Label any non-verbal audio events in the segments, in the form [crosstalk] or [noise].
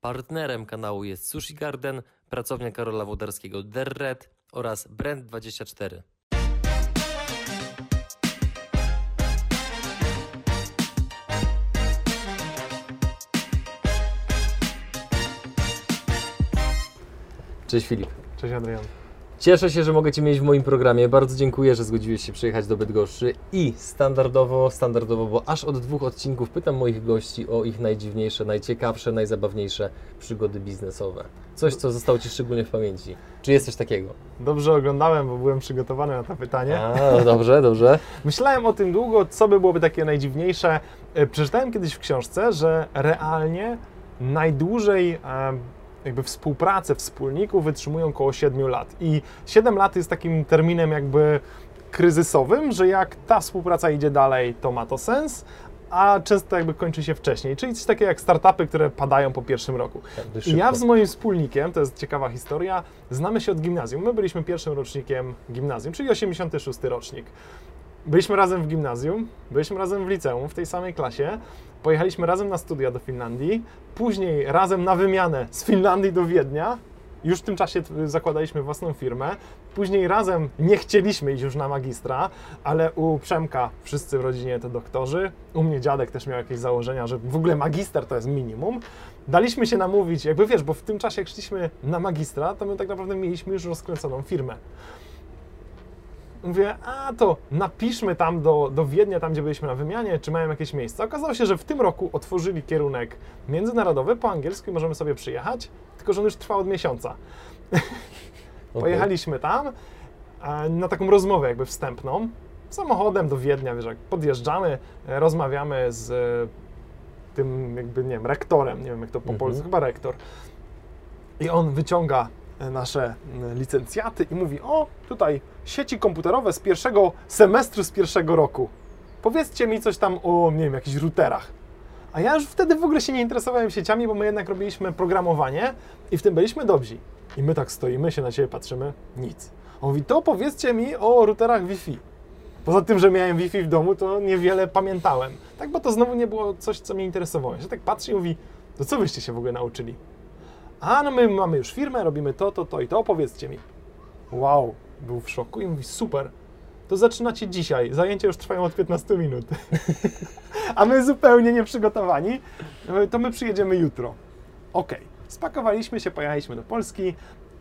Partnerem kanału jest Sushi Garden, pracownia Karola Włodarskiego Derred oraz Brand24. Cześć Filip. Cześć Adrian. Cieszę się, że mogę Cię mieć w moim programie. Bardzo dziękuję, że zgodziłeś się przyjechać do Bydgoszczy i standardowo, standardowo, bo aż od dwóch odcinków pytam moich gości o ich najdziwniejsze, najciekawsze, najzabawniejsze przygody biznesowe. Coś, co zostało Ci szczególnie w pamięci. Czy jest coś takiego? Dobrze oglądałem, bo byłem przygotowany na to pytanie. A, no dobrze, dobrze. [laughs] Myślałem o tym długo, co by byłoby takie najdziwniejsze. E, Przeczytałem kiedyś w książce, że realnie najdłużej jakby współpracę wspólników wytrzymują około 7 lat. I 7 lat jest takim terminem jakby kryzysowym, że jak ta współpraca idzie dalej, to ma to sens, a często jakby kończy się wcześniej. Czyli coś takiego jak startupy, które padają po pierwszym roku. I ja z moim wspólnikiem, to jest ciekawa historia, znamy się od gimnazjum. My byliśmy pierwszym rocznikiem gimnazjum, czyli 86 rocznik. Byliśmy razem w gimnazjum, byliśmy razem w liceum, w tej samej klasie. Pojechaliśmy razem na studia do Finlandii, później razem na wymianę z Finlandii do Wiednia. Już w tym czasie t- zakładaliśmy własną firmę. Później razem nie chcieliśmy iść już na magistra, ale u Przemka wszyscy w rodzinie to doktorzy. U mnie dziadek też miał jakieś założenia, że w ogóle magister to jest minimum. Daliśmy się namówić, jakby wiesz, bo w tym czasie jak szliśmy na magistra, to my tak naprawdę mieliśmy już rozkręconą firmę. Mówię, a to napiszmy tam do, do Wiednia, tam gdzie byliśmy na wymianie, czy mają jakieś miejsca. Okazało się, że w tym roku otworzyli kierunek międzynarodowy po angielsku i możemy sobie przyjechać, tylko że on już trwa od miesiąca. [laughs] Okej. Pojechaliśmy tam e, na taką rozmowę jakby wstępną, samochodem do Wiednia, wiesz, jak podjeżdżamy, e, rozmawiamy z e, tym jakby, nie wiem, rektorem, nie wiem jak to po Mhm. polsku, chyba rektor. I on wyciąga nasze licencjaty i mówi, o, tutaj sieci komputerowe z pierwszego semestru, z pierwszego roku. Powiedzcie mi coś tam o, nie wiem, jakichś routerach. A ja już wtedy w ogóle się nie interesowałem sieciami, bo my jednak robiliśmy programowanie i w tym byliśmy dobrzy. I my tak stoimy, się na siebie patrzymy, nic. On mówi, to powiedzcie mi o routerach Wi-Fi. Poza tym, że miałem Wi-Fi w domu, to niewiele pamiętałem. Tak, bo to znowu nie było coś, co mnie interesowało. Ja się tak patrzy i mówi, to co wyście się w ogóle nauczyli? A, no my mamy już firmę, robimy to, to, to i to, powiedzcie mi. Wow, był w szoku i mówi, super, to zaczynacie dzisiaj, zajęcia już trwają od 15 minut. [laughs] A my zupełnie nieprzygotowani, to my przyjedziemy jutro. Okej, spakowaliśmy się, pojechaliśmy do Polski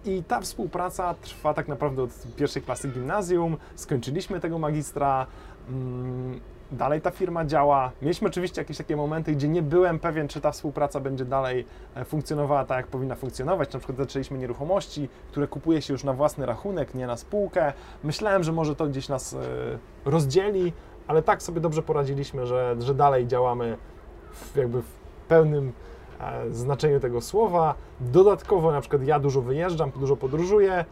i ta współpraca trwa tak naprawdę od pierwszej klasy gimnazjum, skończyliśmy tego magistra, mm, dalej ta firma działa. Mieliśmy oczywiście jakieś takie momenty, gdzie nie byłem pewien, czy ta współpraca będzie dalej e, funkcjonowała tak, jak powinna funkcjonować. Na przykład zaczęliśmy nieruchomości, które kupuje się już na własny rachunek, nie na spółkę. Myślałem, że może to gdzieś nas e, rozdzieli, ale tak sobie dobrze poradziliśmy, że, że dalej działamy w, jakby w pełnym e, znaczeniu tego słowa. Dodatkowo na przykład ja dużo wyjeżdżam, dużo podróżuję,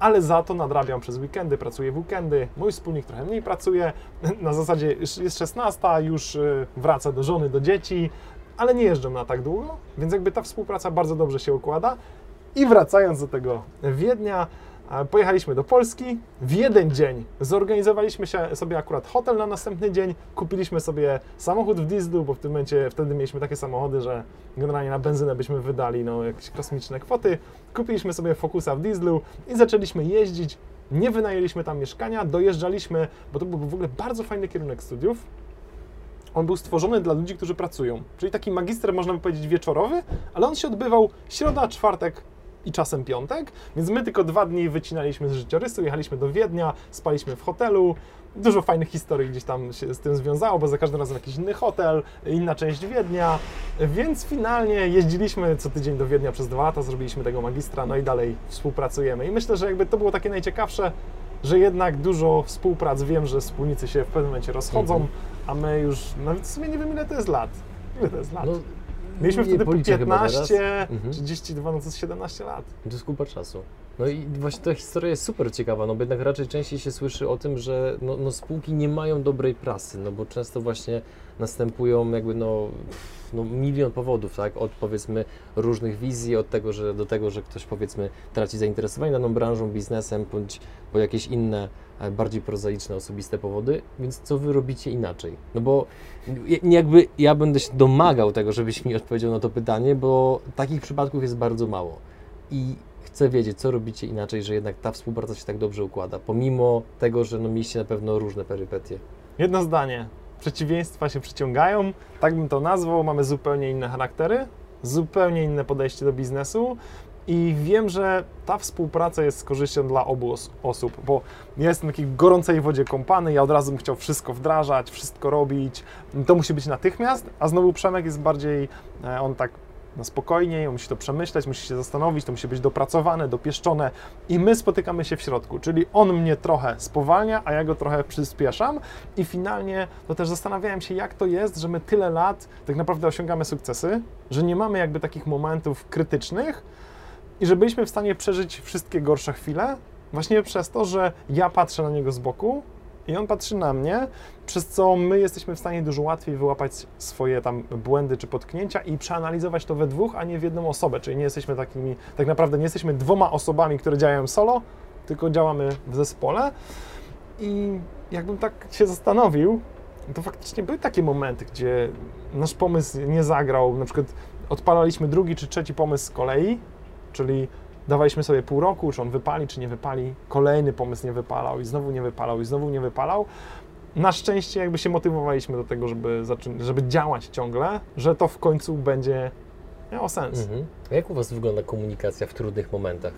ale za to nadrabiam przez weekendy, pracuję w weekendy. Mój wspólnik trochę mniej pracuje. [laughs] Na zasadzie jest 16, już e, wraca do żony, do dzieci, ale nie jeżdżę na tak długo, więc jakby ta współpraca bardzo dobrze się układa. I wracając do tego Wiednia, pojechaliśmy do Polski. W jeden dzień zorganizowaliśmy sobie akurat hotel na następny dzień. Kupiliśmy sobie samochód w dieslu, bo w tym momencie wtedy mieliśmy takie samochody, że generalnie na benzynę byśmy wydali no, jakieś kosmiczne kwoty. Kupiliśmy sobie Focusa w dieslu i zaczęliśmy jeździć. Nie wynajęliśmy tam mieszkania, dojeżdżaliśmy, bo to był w ogóle bardzo fajny kierunek studiów. On był stworzony dla ludzi, którzy pracują. Czyli taki magister, można by powiedzieć, wieczorowy, ale on się odbywał środa, czwartek i czasem piątek, więc my tylko dwa dni wycinaliśmy z życiorysu, jechaliśmy do Wiednia, spaliśmy w hotelu. Dużo fajnych historii gdzieś tam się z tym związało, bo za każdym razem jakiś inny hotel, inna część Wiednia, więc finalnie jeździliśmy co tydzień do Wiednia przez dwa lata, zrobiliśmy tego magistra, no i dalej współpracujemy. I myślę, że jakby to było takie najciekawsze, że jednak dużo współprac, wiem, że wspólnicy się w pewnym momencie rozchodzą, Mhm. a my już, nawet w sumie nie wiem ile to jest lat. Ile to jest lat? No, Mieliśmy wtedy po policzę chyba teraz. 15, Mhm. 32, no to jest 17 lat. To jest kupa czasu. No i właśnie ta historia jest super ciekawa, no bo jednak raczej częściej się słyszy o tym, że no, no spółki nie mają dobrej prasy, no bo często właśnie następują jakby no no, milion powodów, tak? Od powiedzmy różnych wizji, od tego, że do tego, że ktoś powiedzmy traci zainteresowanie daną branżą, biznesem, bądź po jakieś inne, bardziej prozaiczne, osobiste powody, więc co wy robicie inaczej? No bo ja- jakby ja będę się domagał tego, żebyś mi odpowiedział na to pytanie, bo takich przypadków jest bardzo mało. I chcę wiedzieć, co robicie inaczej, że jednak ta współpraca się tak dobrze układa, pomimo tego, że no, mieliście na pewno różne perypetie. Jedno zdanie. Przeciwieństwa się przyciągają, tak bym to nazwał. Mamy zupełnie inne charaktery, zupełnie inne podejście do biznesu. I wiem, że ta współpraca jest z korzyścią dla obu os- osób, bo ja jestem takiej gorącej wodzie kąpany, ja od razu bym chciał wszystko wdrażać, wszystko robić. To musi być natychmiast, a znowu Przemek jest bardziej, e, on tak no spokojniej, on musi to przemyśleć, musi się zastanowić, to musi być dopracowane, dopieszczone i my spotykamy się w środku, czyli on mnie trochę spowalnia, a ja go trochę przyspieszam i finalnie to też zastanawiałem się, jak to jest, że my tyle lat tak naprawdę osiągamy sukcesy, że nie mamy jakby takich momentów krytycznych i że byliśmy w stanie przeżyć wszystkie gorsze chwile właśnie przez to, że ja patrzę na niego z boku i on patrzy na mnie, przez co my jesteśmy w stanie dużo łatwiej wyłapać swoje tam błędy czy potknięcia i przeanalizować to we dwóch, a nie w jedną osobę. Czyli nie jesteśmy takimi, tak naprawdę nie jesteśmy dwoma osobami, które działają solo, tylko działamy w zespole. I jakbym tak się zastanowił, to faktycznie były takie momenty, gdzie nasz pomysł nie zagrał. Na przykład odpalaliśmy drugi czy trzeci pomysł z kolei, czyli dawaliśmy sobie pół roku, czy on wypali, czy nie wypali. Kolejny pomysł nie wypalał i znowu nie wypalał i znowu nie wypalał. Na szczęście jakby się motywowaliśmy do tego, żeby, zaczyn- żeby działać ciągle, że to w końcu będzie miało sens. Mhm. Jak u Was wygląda komunikacja w trudnych momentach?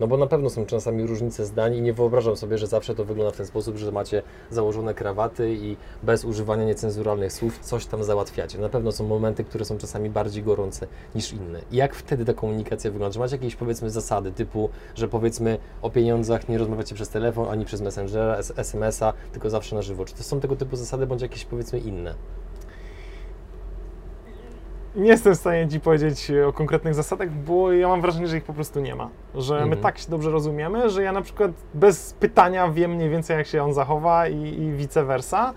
No bo na pewno są czasami różnice zdań i nie wyobrażam sobie, że zawsze to wygląda w ten sposób, że macie założone krawaty i bez używania niecenzuralnych słów coś tam załatwiacie. Na pewno są momenty, które są czasami bardziej gorące niż inne. I jak wtedy ta komunikacja wygląda? Czy macie jakieś powiedzmy zasady typu, że powiedzmy o pieniądzach nie rozmawiacie przez telefon ani przez Messengera, SMS-a, tylko zawsze na żywo? Czy to są tego typu zasady bądź jakieś powiedzmy inne? Nie jestem w stanie Ci powiedzieć o konkretnych zasadach, bo ja mam wrażenie, że ich po prostu nie ma. Że my Mhm. tak się dobrze rozumiemy, że ja na przykład bez pytania wiem mniej więcej, jak się on zachowa i, i vice versa.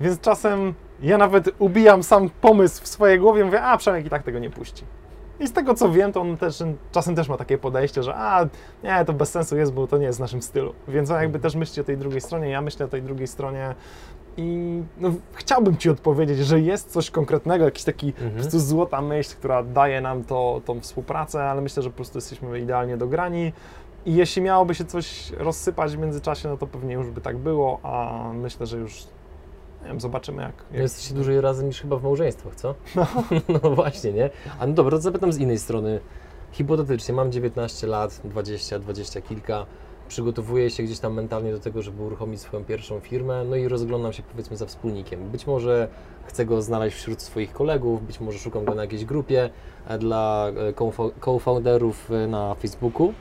Więc czasem ja nawet ubijam sam pomysł w swojej głowie, mówię, a Przemek i tak tego nie puści. I z tego co wiem, to on też czasem też ma takie podejście, że a nie, to bez sensu jest, bo to nie jest w naszym stylu. Więc on jakby też myśli o tej drugiej stronie, ja myślę o tej drugiej stronie i no, chciałbym Ci odpowiedzieć, że jest coś konkretnego, jakiś taki Mhm. po prostu złota myśl, która daje nam to, tą współpracę, ale myślę, że po prostu jesteśmy idealnie dograni. I jeśli miałoby się coś rozsypać w międzyczasie, no to pewnie już by tak było, a myślę, że już nie wiem, zobaczymy jak. jak... Jesteście dłużej razem niż chyba w małżeństwach, co? [laughs] No. [laughs] no właśnie, nie? A no dobra, to zapytam z innej strony. Hipotetycznie, mam 19 lat, 20, 20 kilka, przygotowuję się gdzieś tam mentalnie do tego, żeby uruchomić swoją pierwszą firmę, no i rozglądam się powiedzmy za wspólnikiem. Być może chcę go znaleźć wśród swoich kolegów, być może szukam go na jakiejś grupie e, dla e, co-fo- co-founderów e, na Facebooku.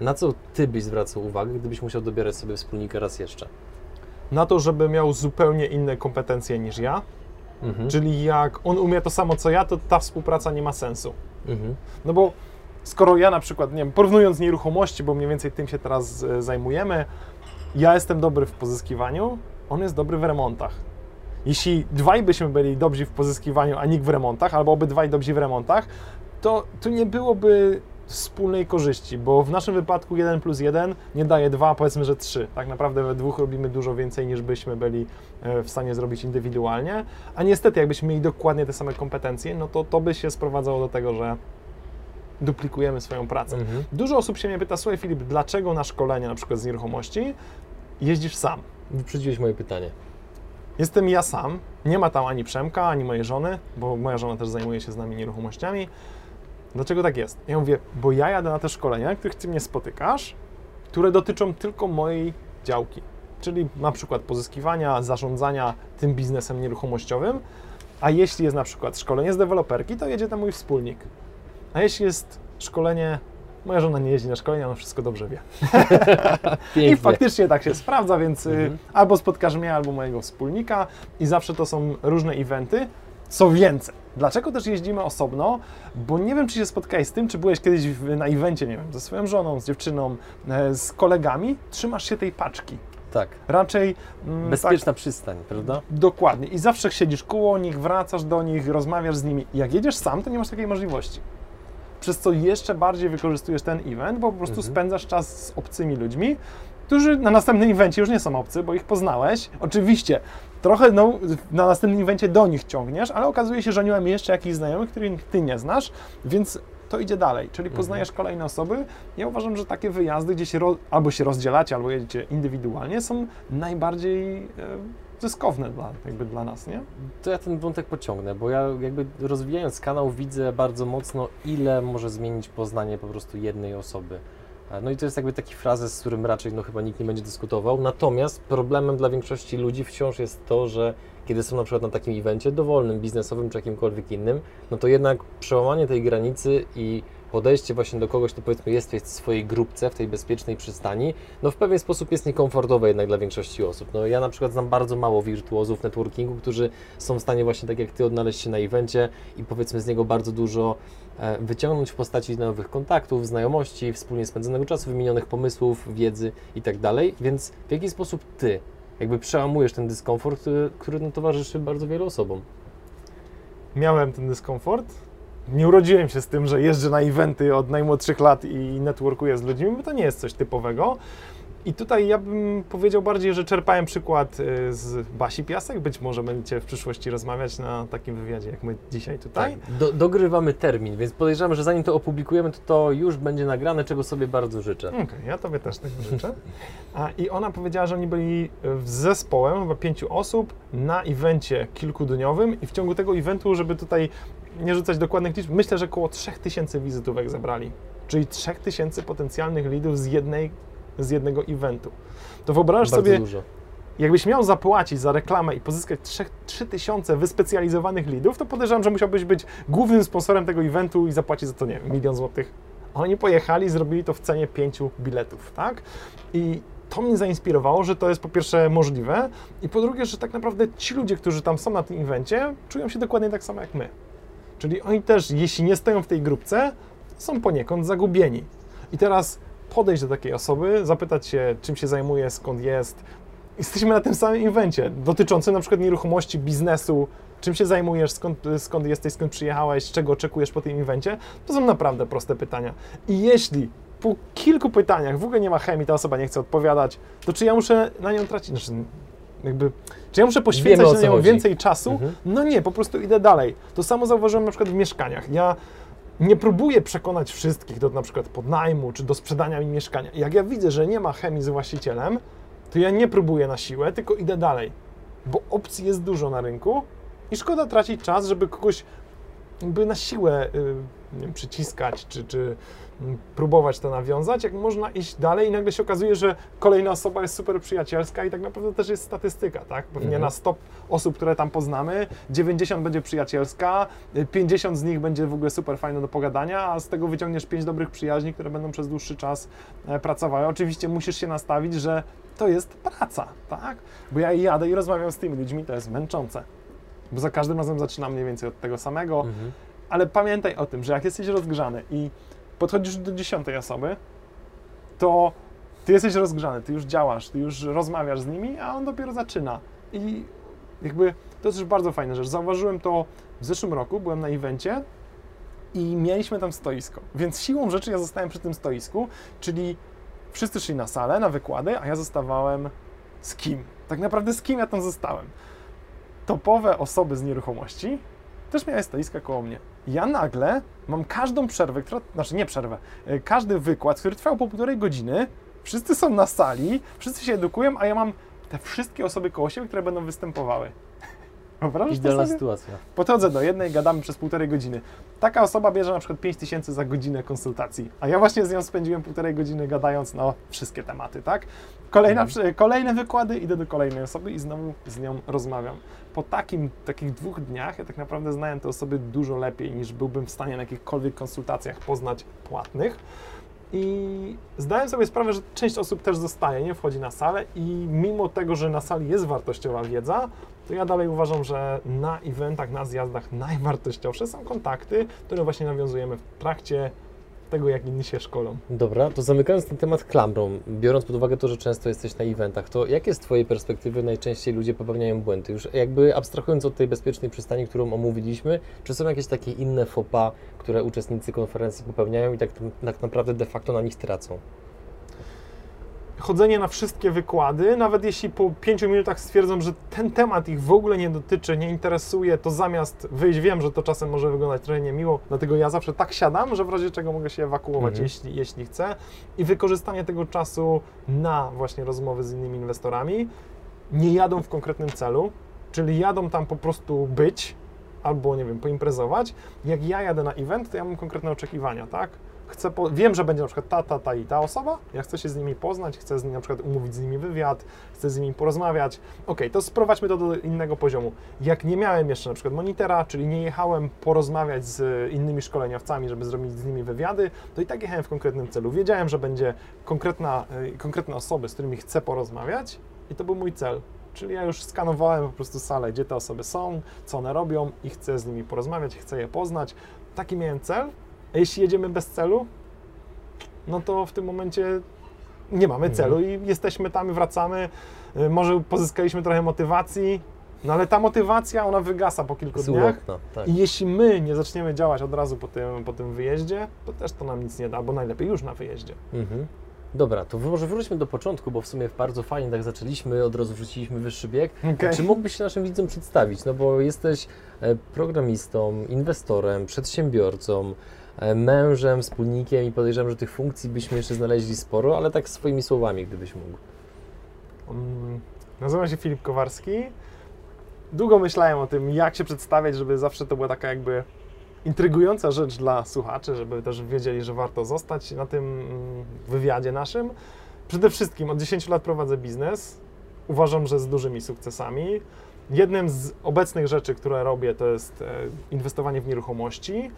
Na co Ty byś zwracał uwagę, gdybyś musiał dobierać sobie wspólnika raz jeszcze? Na to, żeby miał zupełnie inne kompetencje niż ja, Mhm. czyli jak on umie to samo co ja, to ta współpraca nie ma sensu. Mhm. No bo skoro ja na przykład, nie wiem, porównując nieruchomości, bo mniej więcej tym się teraz e, zajmujemy, ja jestem dobry w pozyskiwaniu, on jest dobry w remontach. Jeśli dwaj byśmy byli dobrzy w pozyskiwaniu, a nikt w remontach, albo obydwaj dobrzy w remontach, to tu nie byłoby wspólnej korzyści, bo w naszym wypadku 1 plus 1 nie daje 2, powiedzmy, że 3. Tak naprawdę we dwóch robimy dużo więcej niż byśmy byli e, w stanie zrobić indywidualnie, a niestety jakbyśmy mieli dokładnie te same kompetencje, no to to by się sprowadzało do tego, że duplikujemy swoją pracę. Mhm. Dużo osób się mnie pyta, słuchaj Filip, dlaczego na szkolenie na przykład z nieruchomości jeździsz sam? Wyprzedziłeś moje pytanie. Jestem ja sam, nie ma tam ani Przemka, ani mojej żony, bo moja żona też zajmuje się z nami nieruchomościami. Dlaczego tak jest? Ja mówię, bo ja jadę na te szkolenia, których ty mnie spotykasz, które dotyczą tylko mojej działki, czyli na przykład pozyskiwania, zarządzania tym biznesem nieruchomościowym, a jeśli jest na przykład szkolenie z deweloperki, to jedzie tam mój wspólnik. A jeśli jest szkolenie, moja żona nie jeździ na szkolenia, ona wszystko dobrze wie. [laughs] I faktycznie tak się sprawdza, więc y, Mhm. albo spotkasz mnie, albo mojego wspólnika i zawsze to są różne eventy. Co więcej, dlaczego też jeździmy osobno? Bo nie wiem, czy się spotkałeś z tym, czy byłeś kiedyś na evencie, nie wiem, ze swoją żoną, z dziewczyną, e, z kolegami, trzymasz się tej paczki. Tak. Raczej mm, Bezpieczna przystań, prawda? Dokładnie. I zawsze siedzisz koło nich, wracasz do nich, rozmawiasz z nimi. Jak jedziesz sam, to nie masz takiej możliwości. Przez co jeszcze bardziej wykorzystujesz ten event, bo po prostu Mhm. spędzasz czas z obcymi ludźmi, którzy na następnym evencie już nie są obcy, bo ich poznałeś. Oczywiście, trochę no, na następnym evencie do nich ciągniesz, ale okazuje się, że oni mają jeszcze jakichś znajomych, których ty nie znasz, więc to idzie dalej, czyli Mhm. poznajesz kolejne osoby. Ja uważam, że takie wyjazdy, gdzie się albo się rozdzielacie, albo jedziecie indywidualnie, są najbardziej e, zyskowne dla, jakby dla nas, nie? To ja ten wątek pociągnę, bo ja jakby rozwijając kanał widzę bardzo mocno, ile może zmienić poznanie po prostu jednej osoby. E, No i to jest jakby taki frazes, z którym raczej no chyba nikt nie będzie dyskutował. Natomiast problemem dla większości ludzi wciąż jest to, że kiedy są na przykład na takim evencie dowolnym, biznesowym czy jakimkolwiek innym, no to jednak przełamanie tej granicy i podejście właśnie do kogoś, kto powiedzmy jest w swojej grupce, w tej bezpiecznej przystani, no w pewien sposób jest niekomfortowe jednak dla większości osób. No ja na przykład znam bardzo mało wirtuozów networkingu, którzy są w stanie właśnie tak jak Ty odnaleźć się na evencie i powiedzmy z niego bardzo dużo e, wyciągnąć w postaci nowych kontaktów, znajomości, wspólnie spędzonego czasu, wymienionych pomysłów, wiedzy i tak dalej. Więc w jaki sposób Ty jakby przełamujesz ten dyskomfort, który, który no, towarzyszy bardzo wielu osobom? Miałem ten dyskomfort. Nie urodziłem się z tym, że jeżdżę na eventy od najmłodszych lat i networkuję z ludźmi, bo to nie jest coś typowego. I tutaj ja bym powiedział bardziej, że czerpałem przykład y, z Basi Piasek. Być może będziecie w przyszłości rozmawiać na takim wywiadzie, jak my dzisiaj tutaj. Tak, do, dogrywamy termin, więc podejrzewam, że zanim to opublikujemy, to to już będzie nagrane, czego sobie bardzo życzę. Okej, ja tobie też tego życzę. A, I ona powiedziała, że oni byli w zespołem, chyba pięciu osób, na evencie kilkudniowym i w ciągu tego eventu, żeby tutaj nie rzucać dokładnych liczb, myślę, że około 3000 wizytówek zebrali. Czyli 3000 potencjalnych lidów z, jednej, z jednego eventu. To wyobrażasz bardzo sobie, dużo. jakbyś miał zapłacić za reklamę i pozyskać 3 3000 wyspecjalizowanych lidów, to podejrzewam, że musiałbyś być głównym sponsorem tego eventu i zapłacić za to, nie wiem, milion złotych. Oni pojechali, zrobili to w cenie pięciu biletów, tak? I to mnie zainspirowało, że to jest po pierwsze możliwe i po drugie, że tak naprawdę ci ludzie, którzy tam są na tym evencie, czują się dokładnie tak samo jak my. Czyli oni też, jeśli nie stoją w tej grupce, są poniekąd zagubieni. I teraz podejść do takiej osoby, zapytać się, czym się zajmuje, skąd jest. Jesteśmy na tym samym evencie, dotyczącym na przykład nieruchomości, biznesu, czym się zajmujesz, skąd, skąd jesteś, skąd przyjechałeś, czego oczekujesz po tym evencie. To są naprawdę proste pytania. I jeśli po kilku pytaniach w ogóle nie ma chemii, ta osoba nie chce odpowiadać, to czy ja muszę na nią tracić, znaczy jakby, czy ja muszę poświęcać Wiemy, na nią chodzi. więcej czasu? Mhm. No nie, po prostu idę dalej. To samo zauważyłem na przykład w mieszkaniach. Ja nie próbuję przekonać wszystkich do na przykład podnajmu czy do sprzedania mi mieszkania. Jak ja widzę, że nie ma chemii z właścicielem, to ja nie próbuję na siłę, tylko idę dalej. Bo opcji jest dużo na rynku i szkoda tracić czas, żeby kogoś jakby na siłę y, nie wiem, przyciskać, czy, czy próbować to nawiązać, jak można iść dalej i nagle się okazuje, że kolejna osoba jest super przyjacielska i tak naprawdę też jest statystyka, tak? Pewnie Mhm. na 100 osób, które tam poznamy, 90 będzie przyjacielska, y, 50 z nich będzie w ogóle super fajne do pogadania, a z tego wyciągniesz 5 dobrych przyjaźni, które będą przez dłuższy czas e, pracowały. Oczywiście musisz się nastawić, że to jest praca, tak? Bo ja jadę i rozmawiam z tymi ludźmi, to jest męczące. Bo za każdym razem zaczynam mniej więcej od tego samego, Mhm. ale pamiętaj o tym, że jak jesteś rozgrzany i podchodzisz do dziesiątej osoby, to ty jesteś rozgrzany, ty już działasz, ty już rozmawiasz z nimi, a on dopiero zaczyna. I jakby to jest też bardzo fajna rzecz. Zauważyłem to w zeszłym roku, byłem na evencie i mieliśmy tam stoisko. Więc siłą rzeczy ja zostałem przy tym stoisku, czyli wszyscy szli na salę, na wykłady, a ja zostawałem z kim? Tak naprawdę z kim ja tam zostałem? Topowe osoby z nieruchomości też miały stoiska koło mnie. Ja nagle mam każdą przerwę, która, znaczy nie przerwę, e, każdy wykład, który trwał po półtorej godziny, wszyscy są na sali, wszyscy się edukują, a ja mam te wszystkie osoby koło siebie, które będą występowały. [laughs] Wyobrażasz Idealna sytuacja. Podchodzę do jednej, gadamy przez półtorej godziny. Taka osoba bierze na przykład 5 tysięcy za godzinę konsultacji, a ja właśnie z nią spędziłem półtorej godziny gadając na wszystkie tematy, tak? Kolejna, Mhm. kolejne wykłady, idę do kolejnej osoby i znowu z nią rozmawiam. Po takim, takich dwóch dniach ja tak naprawdę znałem te osoby dużo lepiej niż byłbym w stanie na jakichkolwiek konsultacjach poznać płatnych. I zdałem sobie sprawę, że część osób też zostaje, nie wchodzi na salę i mimo tego, że na sali jest wartościowa wiedza, to ja dalej uważam, że na eventach, na zjazdach najwartościowsze są kontakty, które właśnie nawiązujemy w trakcie tego, jak inni się szkolą. Dobra, to zamykając ten temat klamrą, biorąc pod uwagę to, że często jesteś na eventach, to jakie z Twojej perspektywy najczęściej ludzie popełniają błędy? Już jakby abstrahując od tej bezpiecznej przystani, którą omówiliśmy, czy są jakieś takie inne pas, które uczestnicy konferencji popełniają i tak, tak naprawdę de facto na nich tracą? Chodzenie na wszystkie wykłady, nawet jeśli po pięciu minutach stwierdzą, że ten temat ich w ogóle nie dotyczy, nie interesuje, to zamiast wyjść, wiem, że to czasem może wyglądać trochę niemiło, dlatego ja zawsze tak siadam, że w razie czego mogę się ewakuować, Mhm. jeśli, jeśli chcę. I wykorzystanie tego czasu na właśnie rozmowy z innymi inwestorami. Nie jadą w konkretnym celu, czyli jadą tam po prostu być, albo nie wiem, poimprezować. Jak ja jadę na event, to ja mam konkretne oczekiwania, tak? Chcę po, wiem, że będzie na przykład ta, ta, ta i ta osoba, ja chcę się z nimi poznać, chcę z nimi na przykład umówić z nimi wywiad, chcę z nimi porozmawiać. Ok, to sprowadźmy to do innego poziomu. Jak nie miałem jeszcze na przykład monitera, czyli nie jechałem porozmawiać z innymi szkoleniowcami, żeby zrobić z nimi wywiady, to i tak jechałem w konkretnym celu. Wiedziałem, że będzie konkretna, y, konkretne osoby, z którymi chcę porozmawiać i to był mój cel. Czyli ja już skanowałem po prostu salę, gdzie te osoby są, co one robią i chcę z nimi porozmawiać, chcę je poznać. Taki miałem cel. A jeśli jedziemy bez celu, no to w tym momencie nie mamy Mhm. celu i jesteśmy tam i wracamy. Y, Może pozyskaliśmy trochę motywacji, no ale ta motywacja, ona wygasa po kilku Z dniach. tak. I jeśli my nie zaczniemy działać od razu po tym, po tym wyjeździe, to też to nam nic nie da, bo najlepiej już na wyjeździe. Mhm. Dobra, to może wróćmy do początku, bo w sumie bardzo fajnie tak zaczęliśmy, od razu wrzuciliśmy wyższy bieg. Okej. Czy mógłbyś się naszym widzom przedstawić? No bo jesteś e, programistą, inwestorem, przedsiębiorcą, mężem, wspólnikiem i podejrzewam, że tych funkcji byśmy jeszcze znaleźli sporo, ale tak swoimi słowami, gdybyś mógł. Mm, Nazywam się Filip Kowarski. Długo myślałem o tym, jak się przedstawiać, żeby zawsze to była taka jakby intrygująca rzecz dla słuchaczy, żeby też wiedzieli, że warto zostać na tym mm, wywiadzie naszym. Przede wszystkim od 10 lat prowadzę biznes. Uważam, że z dużymi sukcesami. Jednym z obecnych rzeczy, które robię, to jest e, inwestowanie w nieruchomości.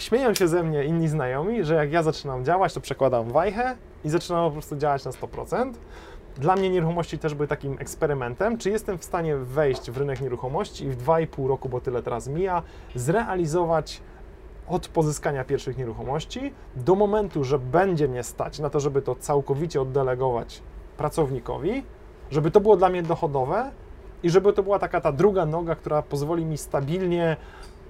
Śmieją się ze mnie inni znajomi, że jak ja zaczynam działać, to przekładam wajchę i zaczynam po prostu działać na 100%. Dla mnie nieruchomości też były takim eksperymentem, czy jestem w stanie wejść w rynek nieruchomości i w 2,5 roku, bo tyle teraz mija, zrealizować od pozyskania pierwszych nieruchomości do momentu, że będzie mnie stać na to, żeby to całkowicie oddelegować pracownikowi, żeby to było dla mnie dochodowe i żeby to była taka ta druga noga, która pozwoli mi stabilnie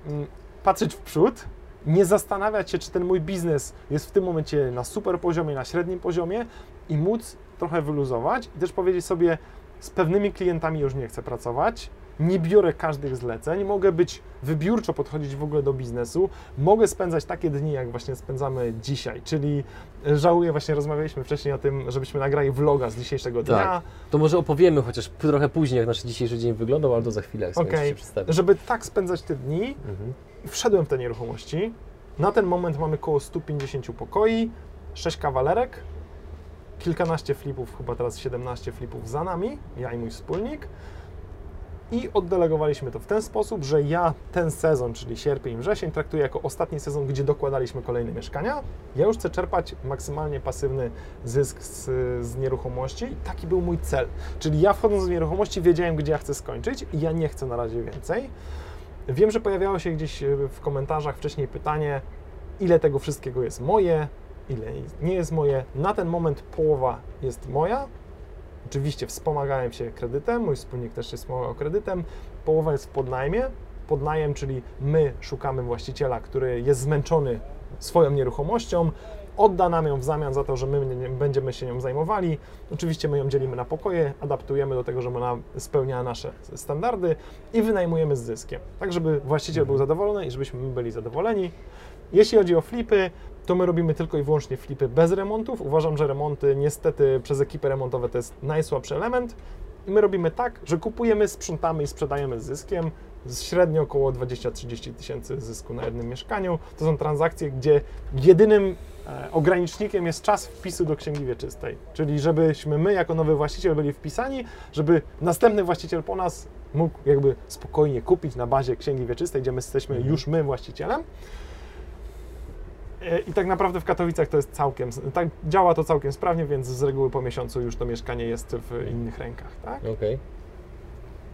mm, patrzeć w przód, nie zastanawiać się, czy ten mój biznes jest w tym momencie na super poziomie, na średnim poziomie i móc trochę wyluzować i też powiedzieć sobie, z pewnymi klientami już nie chcę pracować, nie biorę każdych zleceń, mogę być wybiórczo podchodzić w ogóle do biznesu, mogę spędzać takie dni, jak właśnie spędzamy dzisiaj, czyli e, żałuję, właśnie rozmawialiśmy wcześniej o tym, żebyśmy nagrali vloga z dzisiejszego dnia, Tak. To może opowiemy chociaż trochę później, jak nasz dzisiejszy dzień wyglądał, ale to za chwilę, jak sobie Okej. się przedstawię. żeby tak spędzać te dni, Mhm. I wszedłem w te nieruchomości. Na ten moment mamy około 150 pokoi, 6 kawalerek, kilkanaście flipów, chyba teraz 17 flipów za nami, ja i mój wspólnik. I oddelegowaliśmy to w ten sposób, że ja ten sezon, czyli sierpień, wrzesień, traktuję jako ostatni sezon, gdzie dokładaliśmy kolejne mieszkania. Ja już chcę czerpać maksymalnie pasywny zysk z, z nieruchomości taki był mój cel. Czyli ja wchodząc w nieruchomości wiedziałem, gdzie ja chcę skończyć i ja nie chcę na razie więcej. Wiem, że pojawiało się gdzieś e, w komentarzach wcześniej pytanie, ile tego wszystkiego jest moje, ile nie jest moje. Na ten moment połowa jest moja. Oczywiście wspomagałem się kredytem, mój wspólnik też się wspomagał kredytem. Połowa jest w podnajmie. Podnajem, czyli my szukamy właściciela, który jest zmęczony swoją nieruchomością, odda nam ją w zamian za to, że my będziemy się nią zajmowali. Oczywiście my ją dzielimy na pokoje, adaptujemy do tego, żeby ona spełniała nasze standardy i wynajmujemy z zyskiem, tak żeby właściciel był zadowolony i żebyśmy my byli zadowoleni. Jeśli chodzi o flipy, to my robimy tylko i wyłącznie flipy bez remontów. Uważam, że remonty niestety przez ekipy remontowe to jest najsłabszy element. I my robimy tak, że kupujemy, sprzątamy i sprzedajemy z zyskiem. Średnio około 20-30 tysięcy zysku na jednym mieszkaniu. To są transakcje, gdzie jedynym ogranicznikiem jest czas wpisu do księgi wieczystej. Czyli żebyśmy my jako nowy właściciel byli wpisani, żeby następny właściciel po nas mógł jakby spokojnie kupić na bazie księgi wieczystej, gdzie my jesteśmy Mhm. już my właścicielem. E, I tak naprawdę w Katowicach to jest całkiem, tak, działa to całkiem sprawnie, więc z reguły po miesiącu już to mieszkanie jest w innych rękach, tak? Okej.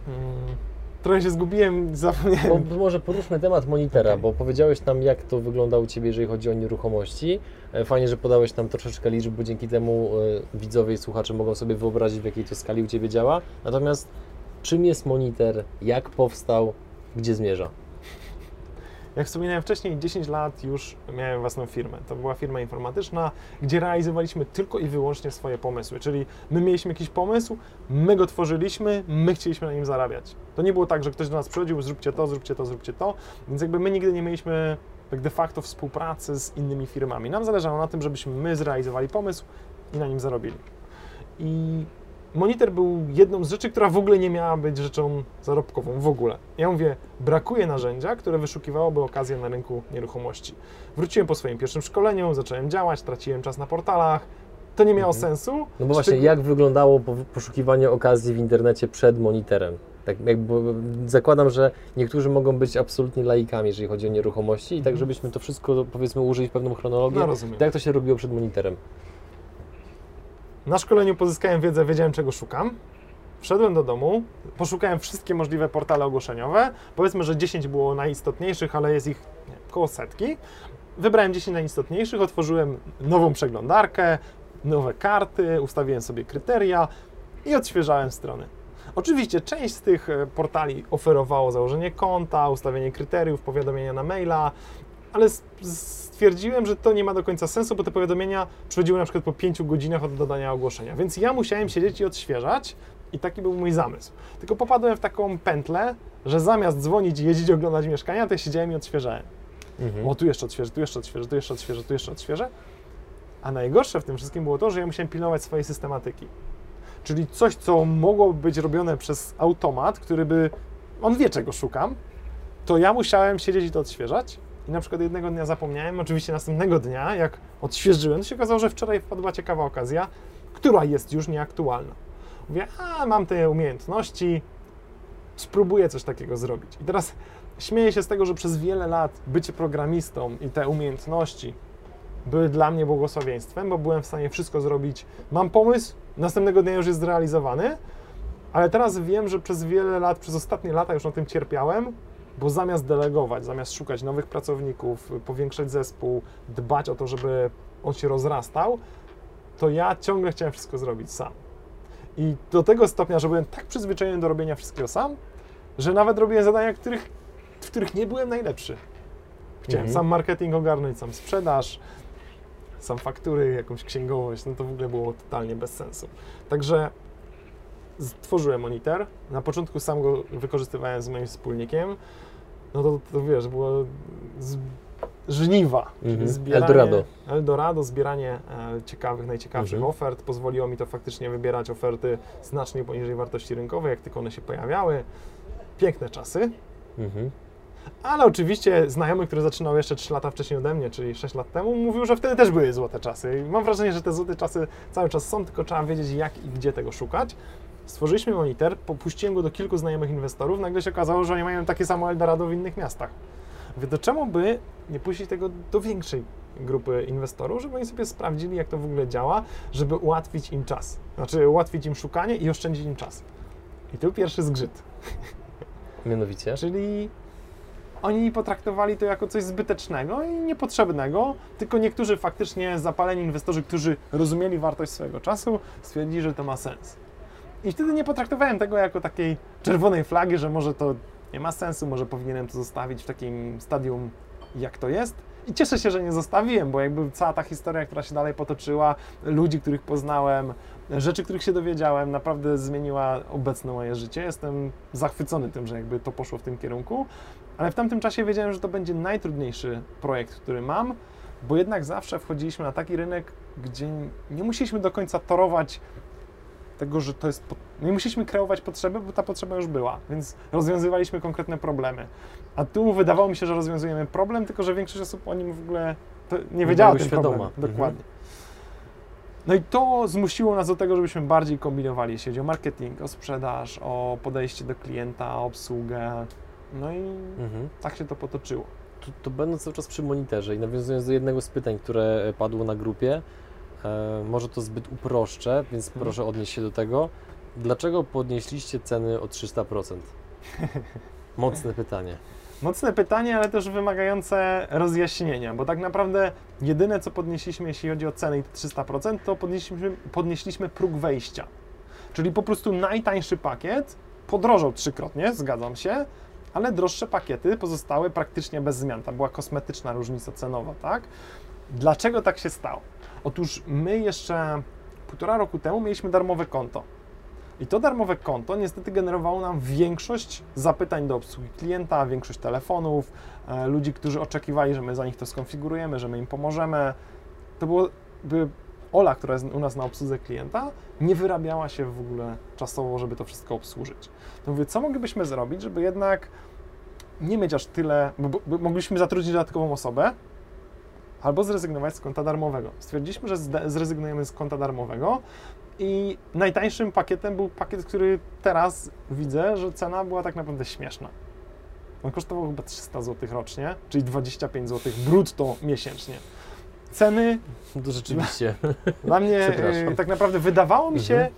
Mm. Trochę się zgubiłem, zapomniałem. Bo może poruszmy temat monitera, bo powiedziałeś nam, jak to wygląda u Ciebie, jeżeli chodzi o nieruchomości. E, Fajnie, że podałeś nam troszeczkę liczb, bo dzięki temu e, widzowie i słuchacze mogą sobie wyobrazić, w jakiej to skali u Ciebie działa. Natomiast czym jest monitor, jak powstał, gdzie zmierza? Jak wspominałem wcześniej, 10 lat już miałem własną firmę. To była firma informatyczna, gdzie realizowaliśmy tylko i wyłącznie swoje pomysły. Czyli my mieliśmy jakiś pomysł, my go tworzyliśmy, my chcieliśmy na nim zarabiać. To nie było tak, że ktoś do nas przychodził, zróbcie to, zróbcie to, zróbcie to. Więc jakby my nigdy nie mieliśmy tak de facto współpracy z innymi firmami. Nam zależało na tym, żebyśmy my zrealizowali pomysł i na nim zarobili. I monitor był jedną z rzeczy, która w ogóle nie miała być rzeczą zarobkową w ogóle. Ja mówię, brakuje narzędzia, które wyszukiwałoby okazję na rynku nieruchomości. Wróciłem po swoim pierwszym szkoleniu, zacząłem działać, traciłem czas na portalach. To nie miało Mhm. sensu. No bo właśnie, jak wyglądało po- poszukiwanie okazji w internecie przed monitorem? Tak jakby zakładam, że niektórzy mogą być absolutnie laikami, jeżeli chodzi o nieruchomości i tak, Mhm. żebyśmy to wszystko, powiedzmy, użyć pewną chronologię. No rozumiem. Jak to się robiło przed monitorem? Na szkoleniu pozyskałem wiedzę, wiedziałem czego szukam. Wszedłem do domu, poszukałem wszystkie możliwe portale ogłoszeniowe. Powiedzmy, że 10 było najistotniejszych, ale jest ich nie, około setki. Wybrałem 10 najistotniejszych, otworzyłem nową przeglądarkę, nowe karty, ustawiłem sobie kryteria i odświeżałem strony. Oczywiście część z tych e, portali oferowało założenie konta, ustawienie kryteriów, powiadomienia na maila, ale stwierdziłem, że to nie ma do końca sensu, bo te powiadomienia przychodziły na przykład po 5 godzinach od dodania ogłoszenia, więc ja musiałem siedzieć i odświeżać i taki był mój zamysł. Tylko popadłem w taką pętlę, że zamiast dzwonić i jeździć oglądać mieszkania, to ja siedziałem i odświeżałem. Mhm. O, tu jeszcze odświeżę, tu jeszcze odświeżę, tu jeszcze odświeżę, tu jeszcze odświeżę. A najgorsze w tym wszystkim było to, że ja musiałem pilnować swojej systematyki. Czyli coś, co mogłoby być robione przez automat, który by. On wie, czego szukam, to ja musiałem siedzieć i to odświeżać. I na przykład jednego dnia zapomniałem, oczywiście następnego dnia, jak odświeżyłem, to się okazało, że wczoraj wpadła ciekawa okazja, która jest już nieaktualna. Mówię, a mam te umiejętności, spróbuję coś takiego zrobić. I teraz śmieję się z tego, że przez wiele lat bycie programistą i te umiejętności były dla mnie błogosławieństwem, bo byłem w stanie wszystko zrobić. Mam pomysł, następnego dnia już jest zrealizowany, ale teraz wiem, że przez wiele lat, przez ostatnie lata już na tym cierpiałem, bo zamiast delegować, zamiast szukać nowych pracowników, powiększać zespół, dbać o to, żeby on się rozrastał, to ja ciągle chciałem wszystko zrobić sam. I do tego stopnia, że byłem tak przyzwyczajony do robienia wszystkiego sam, że nawet robiłem zadania, których, w których nie byłem najlepszy. Chciałem Mhm. sam marketing ogarnąć, sam sprzedaż, sam faktury, jakąś księgowość, no to w ogóle było totalnie bez sensu. Także stworzyłem monitor. Na początku sam go wykorzystywałem z moim wspólnikiem. No to, to wiesz, było z, żniwa, Mhm. zbieranie... Eldorado. Eldorado, zbieranie e, ciekawych, najciekawszych Mhm. ofert. Pozwoliło mi to faktycznie wybierać oferty znacznie poniżej wartości rynkowej, jak tylko one się pojawiały. Piękne czasy. Mhm. Ale oczywiście znajomy, który zaczynał jeszcze 3 lata wcześniej ode mnie, czyli 6 lat temu, mówił, że wtedy też były złote czasy. I mam wrażenie, że te złote czasy cały czas są, tylko trzeba wiedzieć jak i gdzie tego szukać. Stworzyliśmy monitor, popuściłem go do kilku znajomych inwestorów, nagle się okazało, że oni mają takie samo Eldorado w innych miastach. Mówię, to czemu by nie puścić tego do większej grupy inwestorów, żeby oni sobie sprawdzili, jak to w ogóle działa, żeby ułatwić im czas. Znaczy ułatwić im szukanie i oszczędzić im czas. I tu pierwszy zgrzyt. [laughs] Mianowicie? Czyli oni potraktowali to jako coś zbytecznego i niepotrzebnego, tylko niektórzy faktycznie zapaleni inwestorzy, którzy rozumieli wartość swojego czasu, stwierdzili, że to ma sens. I wtedy nie potraktowałem tego jako takiej czerwonej flagi, że może to nie ma sensu, może powinienem to zostawić w takim stadium, jak to jest. I cieszę się, że nie zostawiłem, bo jakby cała ta historia, która się dalej potoczyła, ludzi, których poznałem, rzeczy, których się dowiedziałem, naprawdę zmieniła obecne moje życie. Jestem zachwycony tym, że jakby to poszło w tym kierunku, ale w tamtym czasie wiedziałem, że to będzie najtrudniejszy projekt, który mam, bo jednak zawsze wchodziliśmy na taki rynek, gdzie nie musieliśmy do końca torować tego, że to jest. Nie musieliśmy kreować potrzeby, bo ta potrzeba już była, więc rozwiązywaliśmy konkretne problemy. A tu wydawało mi się, że rozwiązujemy problem, tylko że większość osób o nim w ogóle nie wiedziała o tym świadoma. Mhm. Dokładnie. No i to zmusiło nas do tego, żebyśmy bardziej kombinowali, jeśli chodzi o marketing, o sprzedaż, o podejście do klienta, o obsługę. No i Mhm. tak się to potoczyło. To, to będąc cały czas przy monitorze i nawiązując do jednego z pytań, które padło na grupie, e, może to zbyt uproszczę, więc Mhm. proszę odnieść się do tego. Dlaczego podnieśliście ceny o 300%? [laughs] Mocne pytanie. Mocne pytanie, ale też wymagające rozjaśnienia, bo tak naprawdę jedyne co podnieśliśmy, jeśli chodzi o ceny i te 300%, to podnieśliśmy, podnieśliśmy próg wejścia. Czyli po prostu najtańszy pakiet podrożał trzykrotnie, zgadzam się, ale droższe pakiety pozostały praktycznie bez zmian. Tam była kosmetyczna różnica cenowa, tak? Dlaczego tak się stało? Otóż my jeszcze półtora roku temu mieliśmy darmowe konto. I to darmowe konto niestety generowało nam większość zapytań do obsługi klienta, większość telefonów, e, ludzi, którzy oczekiwali, że my za nich to skonfigurujemy, że my im pomożemy. To było, by Ola, która jest u nas na obsłudze klienta, nie wyrabiała się w ogóle czasowo, żeby to wszystko obsłużyć. To mówię, co moglibyśmy zrobić, żeby jednak nie mieć aż tyle, bo, bo, mogliśmy zatrudnić dodatkową osobę, albo zrezygnować z konta darmowego. Stwierdziliśmy, że zrezygnujemy z konta darmowego i najtańszym pakietem był pakiet, który teraz widzę, że cena była tak naprawdę śmieszna. On kosztował chyba 300 zł rocznie, czyli 25 zł brutto miesięcznie. Ceny To rzeczywiście. [laughs] dla mnie tak naprawdę wydawało mi się, Mhm.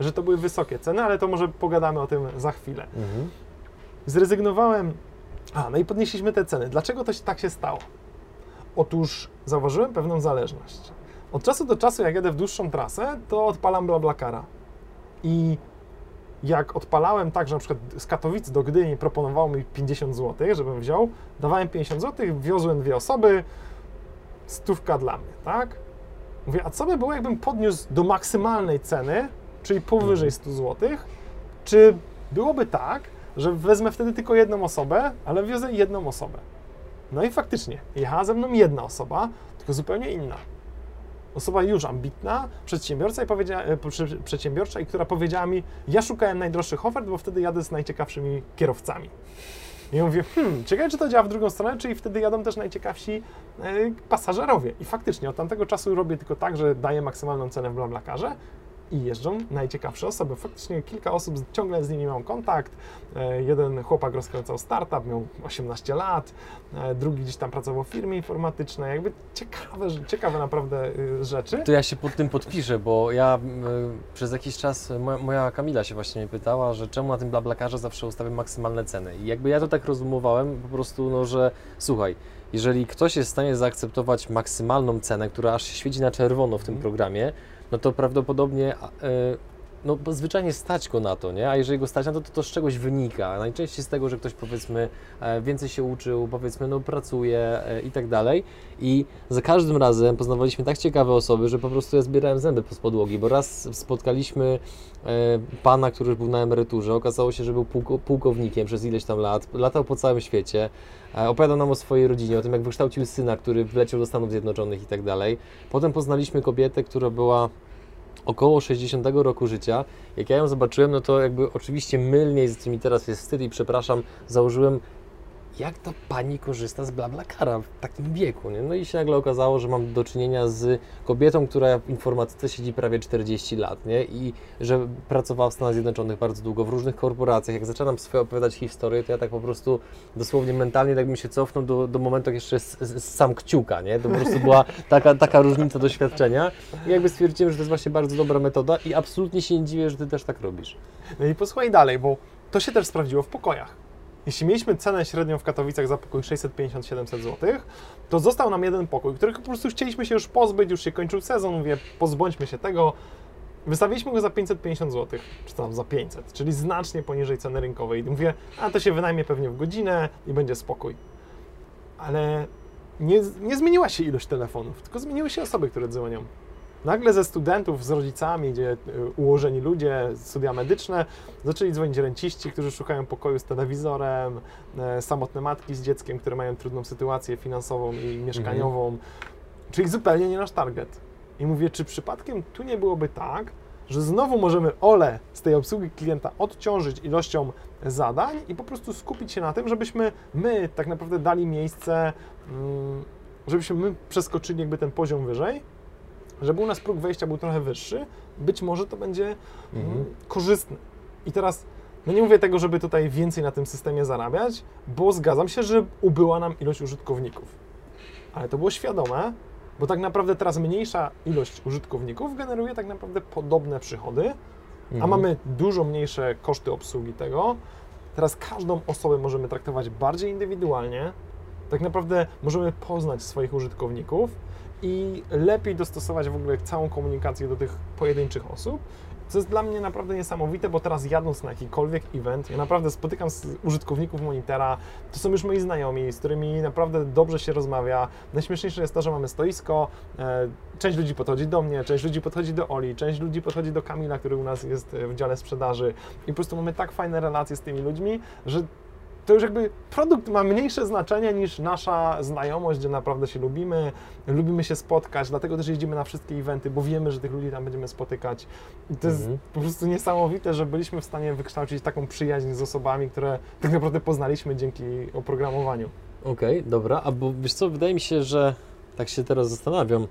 że to były wysokie ceny, ale to może pogadamy o tym za chwilę. Mhm. Zrezygnowałem. A, no i podnieśliśmy te ceny. Dlaczego to się, tak się stało? Otóż zauważyłem pewną zależność. Od czasu do czasu, jak jedę w dłuższą trasę, to odpalam BlaBlaCara. I jak odpalałem tak, że na przykład z Katowic do Gdyni proponowało mi 50 zł, żebym wziął, dawałem 50 zł, wiozłem dwie osoby, stówka dla mnie, tak? Mówię, a co by było, jakbym podniósł do maksymalnej ceny, czyli powyżej 100 zł, czy byłoby tak, że wezmę wtedy tylko jedną osobę, ale wiozę jedną osobę. No i faktycznie, jechała ze mną jedna osoba, tylko zupełnie inna. Osoba już ambitna, przedsiębiorca, i powiedziała, e, prze- przedsiębiorcza, i która powiedziała mi, ja szukałem najdroższych ofert, bo wtedy jadę z najciekawszymi kierowcami. I ja mówię, hmm, ciekawe, czy to działa w drugą stronę, czyli wtedy jadą też najciekawsi e, pasażerowie. I faktycznie od tamtego czasu robię tylko tak, że daję maksymalną cenę w BlaBlaCarze i jeżdżą najciekawsze osoby. Faktycznie kilka osób, ciągle z nimi mam kontakt. E, jeden chłopak rozkręcał startup, miał 18 lat, e, drugi gdzieś tam pracował w firmie informatycznej. Jakby ciekawe, ciekawe naprawdę y, rzeczy. To ja się pod tym podpiszę, bo ja y, przez jakiś czas, moja, moja Kamila się właśnie mnie pytała, że czemu na tym BlaBlaCarze zawsze ustawiam maksymalne ceny. I jakby ja to tak rozumowałem po prostu, no, że słuchaj, jeżeli ktoś jest w stanie zaakceptować maksymalną cenę, która aż się świeci na czerwono w tym Mhm. programie, no to prawdopodobnie y, no, zwyczajnie stać go na to, nie? A jeżeli go stać na to, to to z czegoś wynika. Najczęściej z tego, że ktoś powiedzmy e, więcej się uczył, powiedzmy no pracuje e, i tak dalej. I za każdym razem poznawaliśmy tak ciekawe osoby, że po prostu ja zbierałem zęby z podłogi, bo raz spotkaliśmy e, pana, który już był na emeryturze, okazało się, że był pułko, pułkownikiem przez ileś tam lat, latał po całym świecie, opowiadał nam o swojej rodzinie, o tym jak wykształcił syna, który wleciał do Stanów Zjednoczonych i tak dalej. Potem poznaliśmy kobietę, która była około 60 roku życia. Jak ja ją zobaczyłem, no to jakby oczywiście mylnie, z tym mi teraz jest wstyd i przepraszam, założyłem jak ta pani korzysta z BlaBlaCara w takim wieku, nie? No i się nagle okazało, że mam do czynienia z kobietą, która w informatyce siedzi prawie 40 lat, nie? I że pracowała w Stanach Zjednoczonych bardzo długo, w różnych korporacjach. Jak zaczynam swoje opowiadać historię, to ja tak po prostu dosłownie mentalnie tak bym się cofnął do, do momentu, jak jeszcze z, z, z sam kciuka, nie? To po prostu była taka, taka różnica doświadczenia. I jakby stwierdziłem, że to jest właśnie bardzo dobra metoda i absolutnie się nie dziwię, że Ty też tak robisz. No i posłuchaj dalej, bo to się też sprawdziło w pokojach. Jeśli mieliśmy cenę średnią w Katowicach za pokój 650-700 zł, to został nam jeden pokój, których po prostu chcieliśmy się już pozbyć, już się kończył sezon, mówię, pozbądźmy się tego. Wystawiliśmy go za 550 zł, czy tam za 500, czyli znacznie poniżej ceny rynkowej. I mówię, a to się wynajmie pewnie w godzinę i będzie spokój. Ale nie, nie zmieniła się ilość telefonów, tylko zmieniły się osoby, które dzwonią. Nagle ze studentów, z rodzicami, gdzie y, ułożeni ludzie, studia medyczne, zaczęli dzwonić renciści, którzy szukają pokoju z telewizorem, e, samotne matki z dzieckiem, które mają trudną sytuację finansową i mieszkaniową, czyli zupełnie nie nasz target. I mówię, czy przypadkiem tu nie byłoby tak, że znowu możemy Ole z tej obsługi klienta odciążyć ilością zadań i po prostu skupić się na tym, żebyśmy my tak naprawdę dali miejsce, mm, żebyśmy my przeskoczyli jakby ten poziom wyżej, żeby u nas próg wejścia był trochę wyższy, być może to będzie Mhm. mm, korzystne. I teraz, no nie mówię tego, żeby tutaj więcej na tym systemie zarabiać, bo zgadzam się, że ubyła nam ilość użytkowników. Ale to było świadome, bo tak naprawdę teraz mniejsza ilość użytkowników generuje tak naprawdę podobne przychody, a Mhm. mamy dużo mniejsze koszty obsługi tego teraz każdą osobę możemy traktować bardziej indywidualnie. Tak naprawdę możemy poznać swoich użytkowników i lepiej dostosować w ogóle całą komunikację do tych pojedynczych osób. Co jest dla mnie naprawdę niesamowite, bo teraz jadąc na jakikolwiek event, ja naprawdę spotykam użytkowników Monitera, to są już moi znajomi, z którymi naprawdę dobrze się rozmawia. Najśmieszniejsze jest to, że mamy stoisko, e, część ludzi podchodzi do mnie, część ludzi podchodzi do Oli, część ludzi podchodzi do Kamila, który u nas jest w dziale sprzedaży i po prostu mamy tak fajne relacje z tymi ludźmi, że to już jakby produkt ma mniejsze znaczenie niż nasza znajomość, gdzie naprawdę się lubimy, lubimy się spotkać, dlatego też jeździmy na wszystkie eventy, bo wiemy, że tych ludzi tam będziemy spotykać. I to Mhm. jest po prostu niesamowite, że byliśmy w stanie wykształcić taką przyjaźń z osobami, które tak naprawdę poznaliśmy dzięki oprogramowaniu. Okej, dobra, a bo wiesz co, wydaje mi się, że tak się teraz zastanawiam,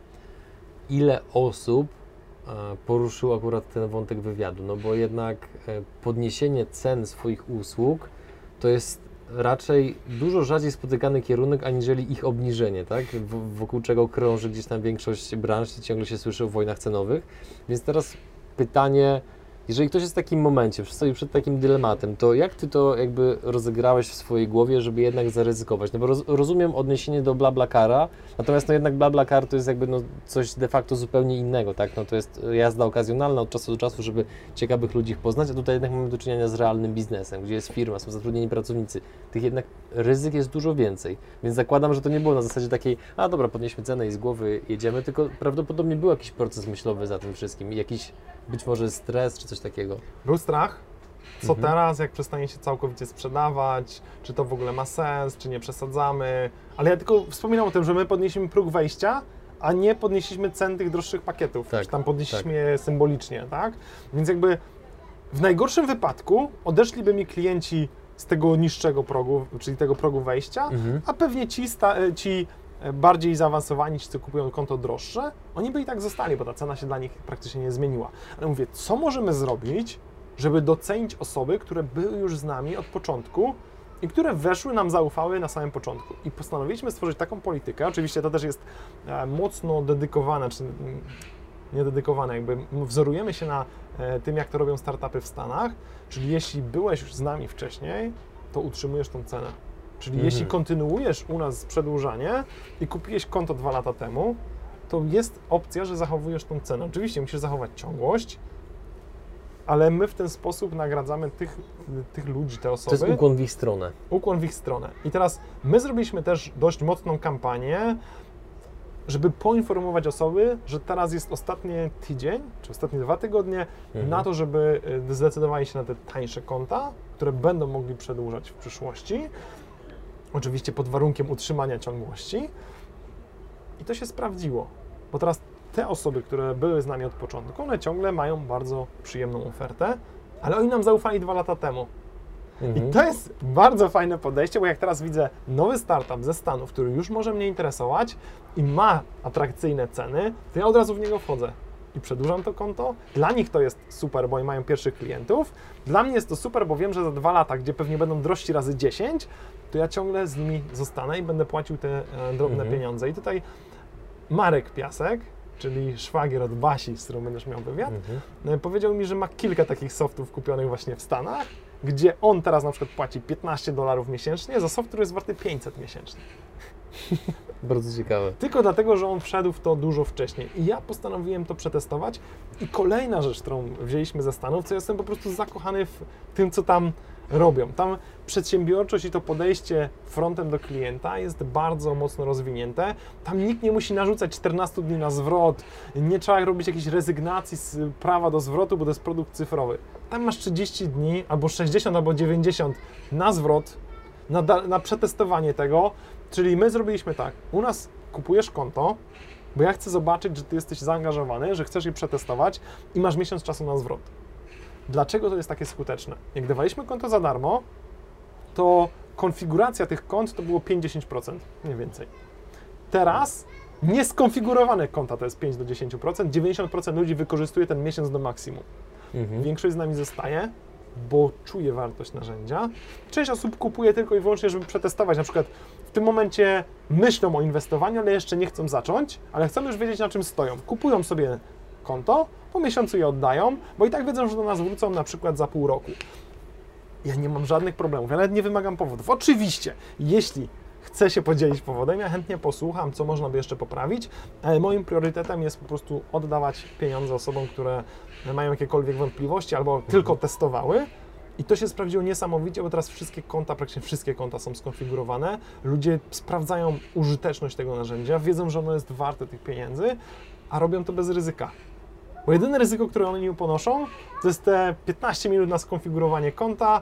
ile osób e, poruszyło akurat ten wątek wywiadu, no bo jednak e, podniesienie cen swoich usług to jest raczej dużo rzadziej spotykany kierunek, aniżeli ich obniżenie, tak? W, wokół czego krąży gdzieś tam większość branż i ciągle się słyszy o wojnach cenowych. Więc teraz pytanie, jeżeli ktoś jest w takim momencie, stoi przed takim dylematem, to jak ty to jakby rozegrałeś w swojej głowie, żeby jednak zaryzykować? No bo roz, rozumiem odniesienie do BlaBlaCara, natomiast no jednak BlaBlaCar to jest jakby no coś de facto zupełnie innego, tak? No to jest jazda okazjonalna od czasu do czasu, żeby ciekawych ludzi poznać, a tutaj jednak mamy do czynienia z realnym biznesem, gdzie jest firma, są zatrudnieni pracownicy. Tych jednak ryzyk jest dużo więcej, więc zakładam, że to nie było na zasadzie takiej, a dobra, podnieśmy cenę i z głowy jedziemy, tylko prawdopodobnie był jakiś proces myślowy za tym wszystkim jakiś być może stres czy coś takiego. Był strach, co Mhm. teraz, jak przestanie się całkowicie sprzedawać, czy to w ogóle ma sens, czy nie przesadzamy. Ale ja tylko wspominam o tym, że my podnieśliśmy próg wejścia, a nie podnieśliśmy cen tych droższych pakietów, Tak, czy tam podnieśliśmy je symbolicznie, tak? Więc jakby w najgorszym wypadku odeszliby mi klienci z tego niższego progu, czyli tego progu wejścia, Mhm. a pewnie ci, sta, e, ci bardziej zaawansowani, ci co kupują konto droższe, oni by i tak zostali, bo ta cena się dla nich praktycznie nie zmieniła. Ale mówię, co możemy zrobić, żeby docenić osoby, które były już z nami od początku i które weszły, nam zaufały na samym początku. I postanowiliśmy stworzyć taką politykę, oczywiście to też jest e, mocno dedykowane, czy mm, nie dedykowane, jakby wzorujemy się na e, tym, jak to robią startupy w Stanach, czyli jeśli byłeś już z nami wcześniej, to utrzymujesz tą cenę. Czyli Mhm. jeśli kontynuujesz u nas przedłużanie i kupiłeś konto dwa lata temu, to jest opcja, że zachowujesz tą cenę. Oczywiście musisz zachować ciągłość, ale my w ten sposób nagradzamy tych, tych ludzi, te To osoby, jest ukłon w ich stronę. ukłon w ich stronę. I teraz my zrobiliśmy też dość mocną kampanię, żeby poinformować osoby, że teraz jest ostatni tydzień, czy ostatnie dwa tygodnie Mhm. na to, żeby y, zdecydowali się na te tańsze konta, które będą mogli przedłużać w przyszłości. Oczywiście pod warunkiem utrzymania ciągłości. I to się sprawdziło, bo teraz te osoby, które były z nami od początku, one ciągle mają bardzo przyjemną ofertę, ale oni nam zaufali dwa lata temu. Mhm. I to jest bardzo fajne podejście, bo jak teraz widzę nowy startup ze Stanów, który już może mnie interesować i ma atrakcyjne ceny, to ja od razu w niego wchodzę i przedłużam to konto. Dla nich to jest super, bo oni mają pierwszych klientów. Dla mnie jest to super, bo wiem, że za dwa lata, gdzie pewnie będą drożsi razy 10, to ja ciągle z nimi zostanę i będę płacił te e, drobne Mhm. pieniądze. I tutaj Marek Piasek, czyli szwagier od Basi, z którą będziesz miał wywiad, Mhm. E, Powiedział mi, że ma kilka takich softów kupionych właśnie w Stanach, gdzie on teraz na przykład płaci 15 dolarów miesięcznie za soft, który jest warty 500 miesięcznie. [laughs] Bardzo ciekawe. Tylko dlatego, że on wszedł w to dużo wcześniej. I ja postanowiłem to przetestować. I kolejna rzecz, którą wzięliśmy ze Stanów, co jestem po prostu zakochany w tym, co tam robią. Tam przedsiębiorczość i to podejście frontem do klienta jest bardzo mocno rozwinięte. Tam nikt nie musi narzucać 14 dni na zwrot, nie trzeba robić jakiejś rezygnacji z prawa do zwrotu, bo to jest produkt cyfrowy. Tam masz 30 dni, albo 60, albo 90 na zwrot, na, na przetestowanie tego. Czyli my zrobiliśmy tak, u nas kupujesz konto, bo ja chcę zobaczyć, że ty jesteś zaangażowany, że chcesz je przetestować i masz miesiąc czasu na zwrot. Dlaczego to jest takie skuteczne? Jak dawaliśmy konto za darmo, to konfiguracja tych kont to było 5-10%, mniej więcej. Teraz nieskonfigurowane konta to jest 5 do 10%, 90% ludzi wykorzystuje ten miesiąc do maksimum. Mhm. Większość z nami zostaje, bo czuje wartość narzędzia. Część osób kupuje tylko i wyłącznie, żeby przetestować. Na przykład w tym momencie myślą o inwestowaniu, ale jeszcze nie chcą zacząć, ale chcą już wiedzieć, na czym stoją. Kupują sobie konto, po miesiącu je oddają, bo i tak wiedzą, że do nas wrócą na przykład za pół roku. Ja nie mam żadnych problemów, ja nawet nie wymagam powodów. Oczywiście, jeśli chcę się podzielić powodem, ja chętnie posłucham, co można by jeszcze poprawić, ale moim priorytetem jest po prostu oddawać pieniądze osobom, które mają jakiekolwiek wątpliwości albo tylko testowały. I to się sprawdziło niesamowicie, bo teraz wszystkie konta, praktycznie wszystkie konta są skonfigurowane. Ludzie sprawdzają użyteczność tego narzędzia, wiedzą, że ono jest warte tych pieniędzy, a robią to bez ryzyka. Bo jedyne ryzyko, które oni ponoszą, to jest te 15 minut na skonfigurowanie konta.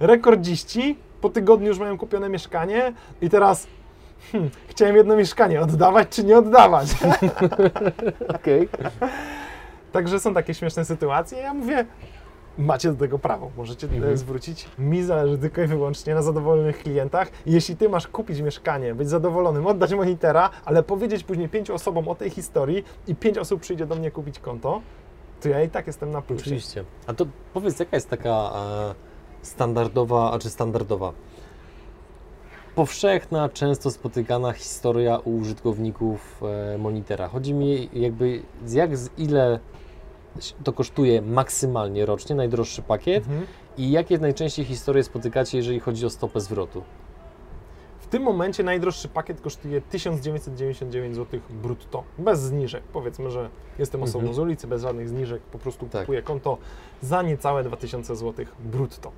Rekordziści po tygodniu już mają kupione mieszkanie i teraz hmm, chciałem jedno mieszkanie oddawać czy nie oddawać. [laughs] Okej. Także są takie śmieszne sytuacje. Ja mówię, macie do tego prawo. Możecie Mhm. zwrócić. Mi zależy tylko i wyłącznie na zadowolonych klientach. Jeśli ty masz kupić mieszkanie, być zadowolonym, oddać monitera, ale powiedzieć później pięciu osobom o tej historii i pięć osób przyjdzie do mnie kupić konto, to ja i tak jestem na plusie. Oczywiście. A to powiedz, jaka jest taka e, standardowa, a czy standardowa, powszechna, często spotykana historia u użytkowników e, monitera? Chodzi mi jakby, jak, z ile to kosztuje maksymalnie rocznie, najdroższy pakiet Mhm. i jakie najczęściej historie spotykacie, jeżeli chodzi o stopę zwrotu? W tym momencie najdroższy pakiet kosztuje 1999 zł brutto, bez zniżek. Powiedzmy, że jestem osobą Mhm. z ulicy, bez żadnych zniżek, po prostu Tak. kupuję konto za niecałe 2000 zł brutto.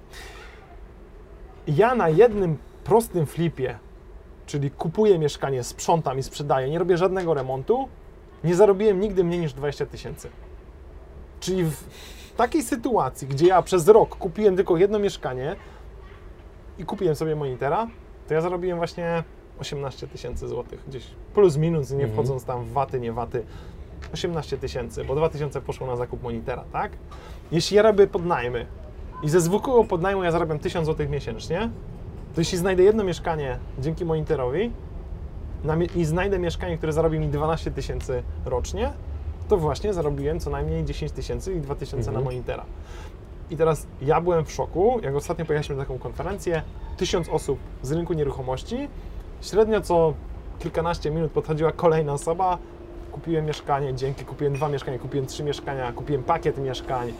Ja na jednym prostym flipie, czyli kupuję mieszkanie, sprzątam i sprzedaję, nie robię żadnego remontu, nie zarobiłem nigdy mniej niż 20 tysięcy. Czyli w takiej sytuacji, gdzie ja przez rok kupiłem tylko jedno mieszkanie i kupiłem sobie monitera, to ja zarobiłem właśnie 18 tysięcy złotych, gdzieś plus minus, nie Mhm. wchodząc tam w waty, nie waty, 18 tysięcy, bo 2 tysiące poszło na zakup monitera, tak? Jeśli ja robię podnajmy i ze zwykłego podnajmu ja zarabiam 1000 złotych miesięcznie, to jeśli znajdę jedno mieszkanie dzięki mie- i znajdę mieszkanie, które zarobi mi 12 tysięcy rocznie, to właśnie zarobiłem co najmniej 10 tysięcy i 2 tysiące na Mhm. monitera. I teraz ja byłem w szoku, jak ostatnio pojechaliśmy na taką konferencję, tysiąc osób z rynku nieruchomości, średnio co kilkanaście minut podchodziła kolejna osoba, kupiłem mieszkanie, dzięki, kupiłem dwa mieszkania, kupiłem trzy mieszkania, kupiłem pakiet mieszkań.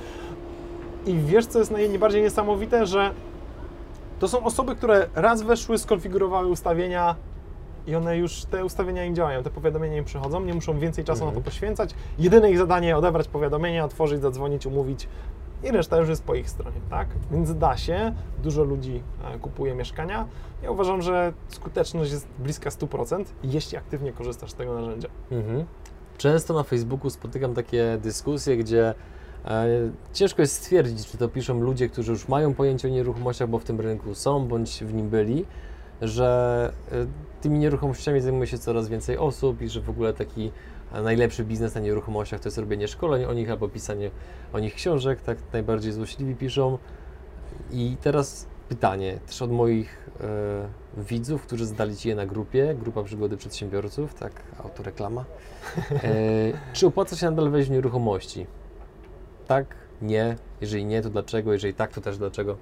I wiesz, co jest naj- najbardziej niesamowite, że to są osoby, które raz weszły, skonfigurowały ustawienia i one już, te ustawienia im działają, te powiadomienia im przychodzą, nie muszą więcej czasu na to Mhm. poświęcać. Jedyne ich zadanie odebrać powiadomienia, otworzyć, zadzwonić, umówić i reszta już jest po ich stronie, tak? Więc da się, dużo ludzi e, kupuje mieszkania. Ja uważam, że skuteczność jest bliska 100%, jeśli aktywnie korzystasz z tego narzędzia. Mhm. Często na Facebooku spotykam takie dyskusje, gdzie e, ciężko jest stwierdzić, czy to piszą ludzie, którzy już mają pojęcie o nieruchomościach, bo w tym rynku są, bądź w nim byli, że e, tymi nieruchomościami zajmuje się coraz więcej osób i że w ogóle taki e, najlepszy biznes na nieruchomościach to jest robienie szkoleń o nich albo pisanie o nich książek, tak najbardziej złośliwi piszą. I teraz pytanie też od moich e, widzów, którzy zdali Ci je na grupie, Grupa Przygody Przedsiębiorców, tak, autoreklama. E, [laughs] czy opłaca się nadal wejść w nieruchomości? Tak, nie. Jeżeli nie, to dlaczego? Jeżeli tak, to też dlaczego?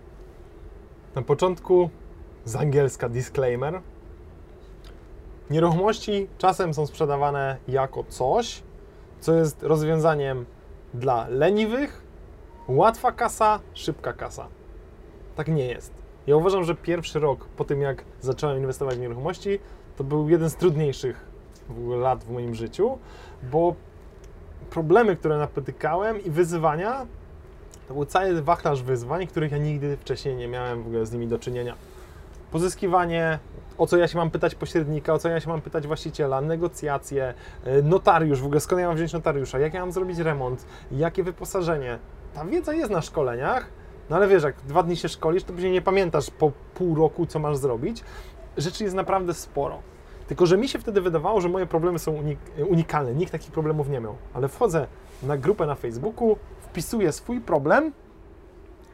Na początku z angielska disclaimer. Nieruchomości czasem są sprzedawane jako coś, co jest rozwiązaniem dla leniwych, łatwa kasa, szybka kasa. Tak nie jest. Ja uważam, że pierwszy rok po tym, jak zacząłem inwestować w nieruchomości, to był jeden z trudniejszych lat w moim życiu, bo problemy, które napotykałem i wyzwania, to był cały wachlarz wyzwań, których ja nigdy wcześniej nie miałem w ogóle z nimi do czynienia. Pozyskiwanie, o co ja się mam pytać pośrednika, o co ja się mam pytać właściciela, negocjacje, y, notariusz, w ogóle skąd ja mam wziąć notariusza, jak ja mam zrobić remont, jakie wyposażenie. Ta wiedza jest na szkoleniach, no ale wiesz, jak dwa dni się szkolisz, to później nie pamiętasz po pół roku, co masz zrobić. Rzeczy jest naprawdę sporo. Tylko, że mi się wtedy wydawało, że moje problemy są unik- unikalne, nikt takich problemów nie miał. Ale wchodzę na grupę na Facebooku, wpisuję swój problem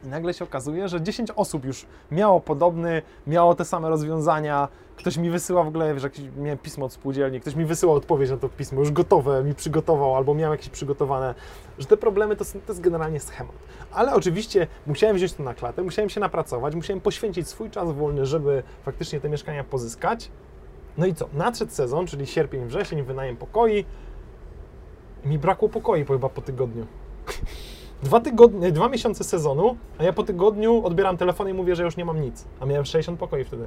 i nagle się okazuje, że 10 osób już miało podobny, miało te same rozwiązania. Ktoś mi wysyła w ogóle, wiesz, jakieś, miałem pismo od spółdzielni, ktoś mi wysyłał odpowiedź na to pismo, już gotowe, mi przygotował, albo miał jakieś przygotowane, że te problemy to, są- to jest generalnie schemat. Ale oczywiście musiałem wziąć to na klatę, musiałem się napracować, musiałem poświęcić swój czas wolny, żeby faktycznie te mieszkania pozyskać. No i co? Nadszedł sezon, czyli sierpień, wrzesień, wynajem pokoi. I mi brakło pokoi po chyba po tygodniu. Dwa tygodnie, dwa miesiące sezonu, a ja po tygodniu odbieram telefon i mówię, że już nie mam nic. A miałem 60 pokoi wtedy.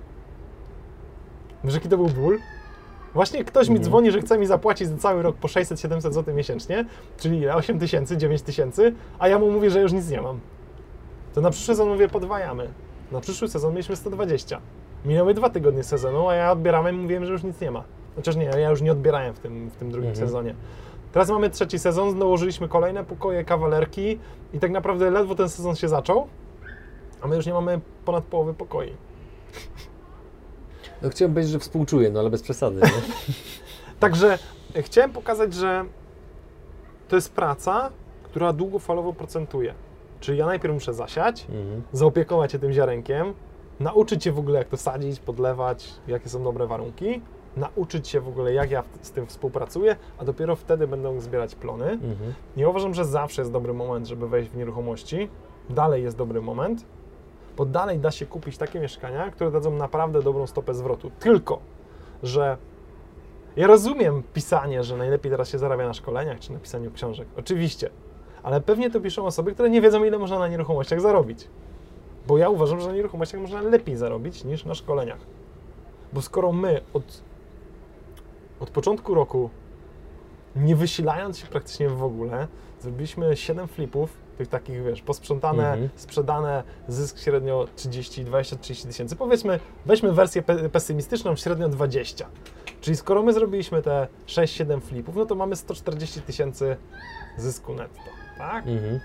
Wiesz, jaki to był ból? Właśnie ktoś mi Mhm. dzwoni, że chce mi zapłacić za cały rok po 600-700 zł miesięcznie, czyli ile? 8 tysięcy, 9 tysięcy, a ja mu mówię, że już nic nie mam. To na przyszły sezon mówię, podwajamy. Na przyszły sezon mieliśmy 120. Minęły dwa tygodnie sezonu, a ja odbierałem i mówiłem, że już nic nie ma. Chociaż nie, ja już nie odbierałem w tym, w tym drugim Mhm. sezonie. Teraz mamy trzeci sezon, nałożyliśmy kolejne pokoje, kawalerki i tak naprawdę ledwo ten sezon się zaczął, a my już nie mamy ponad połowy pokoi. No chciałem powiedzieć, że współczuję, no ale bez przesady. Nie? [laughs] Także e, chciałem pokazać, że to jest praca, która długofalowo procentuje. Czyli ja najpierw muszę zasiać, Mhm. zaopiekować się tym ziarenkiem, nauczyć się w ogóle jak to sadzić, podlewać, jakie są dobre warunki, nauczyć się w ogóle jak ja z tym współpracuję, a dopiero wtedy będę mógł zbierać plony. Mhm. Ja uważam, że zawsze jest dobry moment, żeby wejść w nieruchomości. Dalej jest dobry moment, bo dalej da się kupić takie mieszkania, które dadzą naprawdę dobrą stopę zwrotu. Tylko, że ja rozumiem pisanie, że najlepiej teraz się zarabia na szkoleniach czy na pisaniu książek. Oczywiście. Ale pewnie to piszą osoby, które nie wiedzą, ile można na nieruchomościach zarobić. Bo ja uważam, że na nieruchomościach można lepiej zarobić niż na szkoleniach. Bo skoro my od, od początku roku nie wysilając się praktycznie w ogóle, zrobiliśmy 7 flipów, tych takich, wiesz, posprzątane, Mhm. sprzedane, zysk średnio 30, 20, 30 tysięcy. Powiedzmy, weźmy wersję pe- pesymistyczną, średnio 20. Czyli skoro my zrobiliśmy te 6-7 flipów, no to mamy 140 tysięcy zysku netto, tak? Mhm.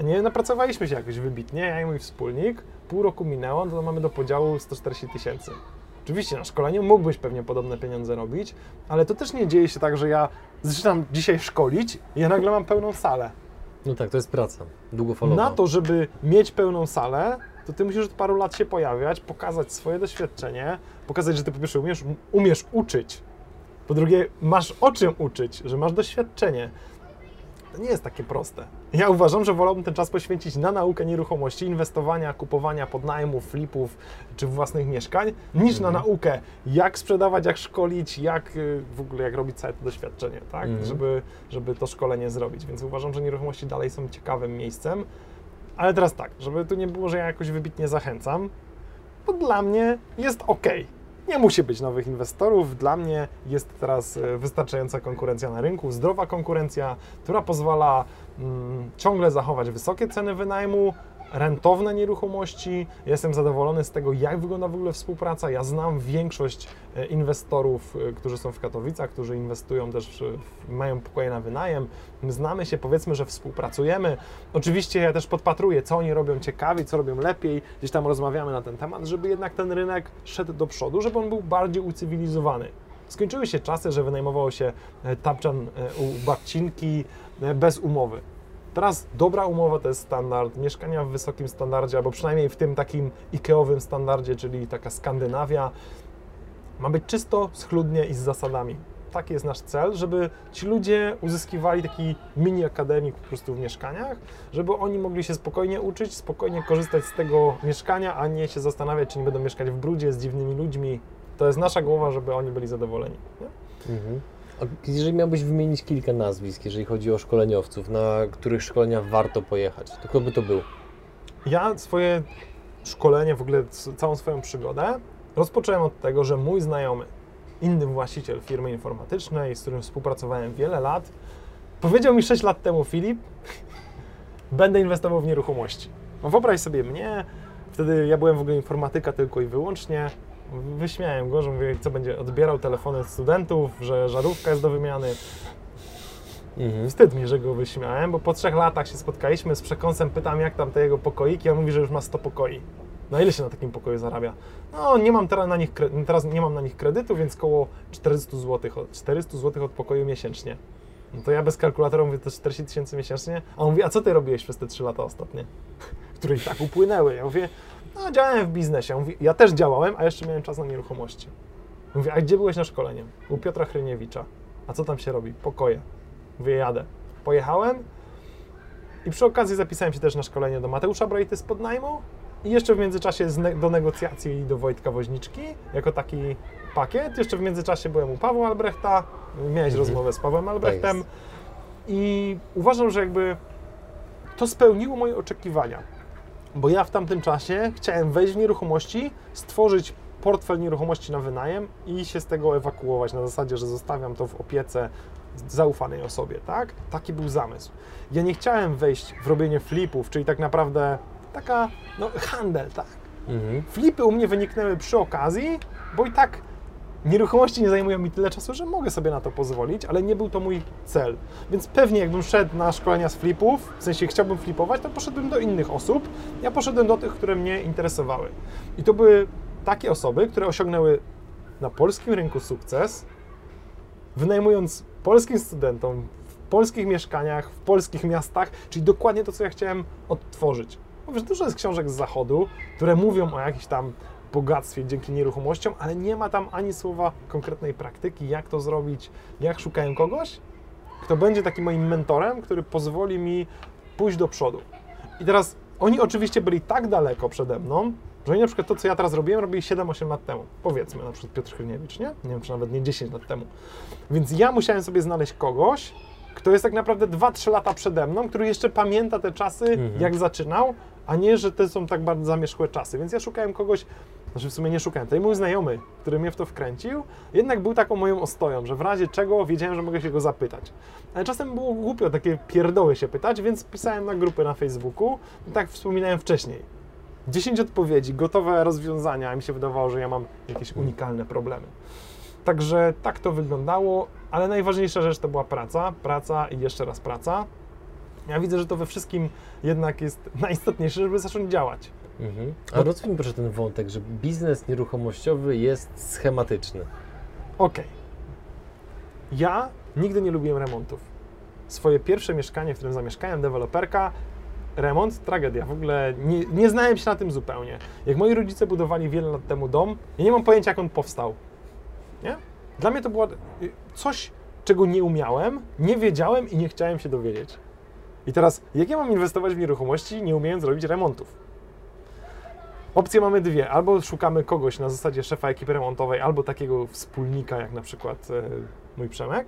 A nie napracowaliśmy się jakoś wybitnie, ja i mój wspólnik, pół roku minęło, no to mamy do podziału 140 tysięcy. Oczywiście na szkoleniu mógłbyś pewnie podobne pieniądze robić, ale to też nie dzieje się tak, że ja zaczynam dzisiaj szkolić i ja nagle mam pełną salę. No tak, to jest praca. Długofalowa. Na to, żeby mieć pełną salę, to ty musisz od paru lat się pojawiać, pokazać swoje doświadczenie, pokazać, że ty po pierwsze umiesz, umiesz uczyć, po drugie masz o czym uczyć, że masz doświadczenie. To nie jest takie proste. Ja uważam, że wolałbym ten czas poświęcić na naukę nieruchomości, inwestowania, kupowania podnajmów, flipów czy własnych mieszkań, niż na Mhm. naukę, jak sprzedawać, jak szkolić, jak y, w ogóle jak robić całe to doświadczenie, tak? Mhm. Żeby, żeby to szkolenie zrobić. Więc uważam, że nieruchomości dalej są ciekawym miejscem. Ale teraz tak, żeby tu nie było, że ja jakoś wybitnie zachęcam, bo dla mnie jest ok. Nie musi być nowych inwestorów. Dla mnie jest teraz e, wystarczająca konkurencja na rynku, zdrowa konkurencja, która pozwala mm, ciągle zachować wysokie ceny wynajmu, rentowne nieruchomości. Jestem zadowolony z tego, jak wygląda w ogóle współpraca. Ja znam większość e, inwestorów, e, którzy są w Katowicach, którzy inwestują też, mają pokoje na wynajem. My znamy się, powiedzmy, że współpracujemy. Oczywiście ja też podpatruję, co oni robią ciekawiej, co robią lepiej. Gdzieś tam rozmawiamy na ten temat, żeby jednak ten rynek szedł do przodu, żeby on był bardziej ucywilizowany. Skończyły się czasy, że wynajmowało się e, tapczan u babcinki bez umowy. Teraz dobra umowa to jest standard, mieszkania w wysokim standardzie, albo przynajmniej w tym takim Ikeowym standardzie, czyli taka Skandynawia. Ma być czysto, schludnie i z zasadami. Taki jest nasz cel, żeby ci ludzie uzyskiwali taki mini akademik po prostu w mieszkaniach, żeby oni mogli się spokojnie uczyć, spokojnie korzystać z tego mieszkania, a nie się zastanawiać, czy nie będą mieszkać w brudzie z dziwnymi ludźmi. To jest nasza głowa, żeby oni byli zadowoleni. Mhm. A jeżeli miałbyś wymienić kilka nazwisk, jeżeli chodzi o szkoleniowców, na których szkolenia warto pojechać, to kto by to był? Ja swoje szkolenie, w ogóle całą swoją przygodę rozpocząłem od tego, że mój znajomy, inny właściciel firmy informatycznej, z którym współpracowałem wiele lat, powiedział mi 6 lat temu, Filip, [laughs] będę inwestował w nieruchomości. No wyobraź sobie mnie, wtedy ja byłem w ogóle informatyka tylko i wyłącznie, wyśmiałem go, że mówię, co będzie odbierał telefony studentów, że żarówka jest do wymiany. Mhm. Wstyd mi, że go wyśmiałem, bo po trzech latach się spotkaliśmy z przekąsem, pytam jak tam te jego pokoiki, on mówi, że już ma 100 pokoi. No ile się na takim pokoju zarabia? No nie mam teraz na nich, teraz nie mam na nich kredytu, więc koło 400 zł, od, 400 zł od pokoju miesięcznie. No to ja bez kalkulatora mówię, to 40 tysięcy miesięcznie, a on mówi, a co ty robiłeś przez te 3 lata ostatnie? Które i tak upłynęły. Ja mówię, no działałem w biznesie. Mówi, ja też działałem, a jeszcze miałem czas na nieruchomości. Mówię, a gdzie byłeś na szkoleniu? U Piotra Hryniewicza. A co tam się robi? Pokoje. Mówię, jadę. Pojechałem i przy okazji zapisałem się też na szkolenie do Mateusza Brojty z podnajmu i jeszcze w międzyczasie do negocjacji do Wojtka Woźniczki jako taki pakiet. Jeszcze w międzyczasie byłem u Pawła Albrechta, miałeś Mhm. rozmowę z Pawłem Albrechtem i uważam, że jakby to spełniło moje oczekiwania, bo ja w tamtym czasie chciałem wejść w nieruchomości, stworzyć portfel nieruchomości na wynajem i się z tego ewakuować na zasadzie, że zostawiam to w opiece zaufanej osobie, tak? Taki był zamysł. Ja nie chciałem wejść w robienie flipów, czyli tak naprawdę taka, no, handel, tak? Mhm. Flipy u mnie wyniknęły przy okazji, bo i tak nieruchomości nie zajmują mi tyle czasu, że mogę sobie na to pozwolić, ale nie był to mój cel. Więc pewnie jakbym szedł na szkolenia z flipów, w sensie chciałbym flipować, to poszedłbym do innych osób. Ja poszedłem do tych, które mnie interesowały. I to były takie osoby, które osiągnęły na polskim rynku sukces, wynajmując polskim studentom w polskich mieszkaniach, w polskich miastach, czyli dokładnie to, co ja chciałem odtworzyć. Bo wiesz, dużo jest książek z zachodu, które mówią o jakimś tam bogactwie dzięki nieruchomościom, ale nie ma tam ani słowa konkretnej praktyki, jak to zrobić, jak szukałem kogoś, kto będzie takim moim mentorem, który pozwoli mi pójść do przodu. I teraz oni oczywiście byli tak daleko przede mną, że oni na przykład to, co ja teraz robiłem, robili 7-8 lat temu. Powiedzmy, na przykład Piotr Chylniewicz, nie? Nie wiem, czy nawet nie 10 lat temu. Więc ja musiałem sobie znaleźć kogoś, kto jest tak naprawdę 2-3 lata przede mną, który jeszcze pamięta te czasy, Mhm. jak zaczynał, a nie, że te są tak bardzo zamierzchłe czasy. Więc ja szukałem kogoś, znaczy w sumie nie szukałem, to mój znajomy, który mnie w to wkręcił, jednak był taką moją ostoją, że w razie czego wiedziałem, że mogę się go zapytać. Ale czasem było głupio takie pierdoły się pytać, więc pisałem na grupy na Facebooku i tak wspominałem wcześniej. 10 odpowiedzi, gotowe rozwiązania, a mi się wydawało, że ja mam jakieś unikalne problemy. Także tak to wyglądało, ale najważniejsza rzecz to była praca, praca i jeszcze raz praca. Ja widzę, że to we wszystkim jednak jest [laughs] najistotniejsze, żeby zacząć działać. Mhm. A rozwij proszę ten wątek, że biznes nieruchomościowy jest schematyczny. Okej. Ja nigdy nie lubiłem remontów. Swoje pierwsze mieszkanie, w którym zamieszkałem, deweloperka, remont, tragedia. W ogóle nie, nie znałem się na tym zupełnie. Jak moi rodzice budowali wiele lat temu dom, ja nie mam pojęcia, jak on powstał. Dla mnie to było y, coś, czego nie umiałem, nie wiedziałem i nie chciałem się dowiedzieć. I teraz, jak ja mam inwestować w nieruchomości, nie umiejąc robić remontów? Opcje mamy dwie. Albo szukamy kogoś na zasadzie szefa ekipy remontowej, albo takiego wspólnika, jak na przykład e, mój Przemek,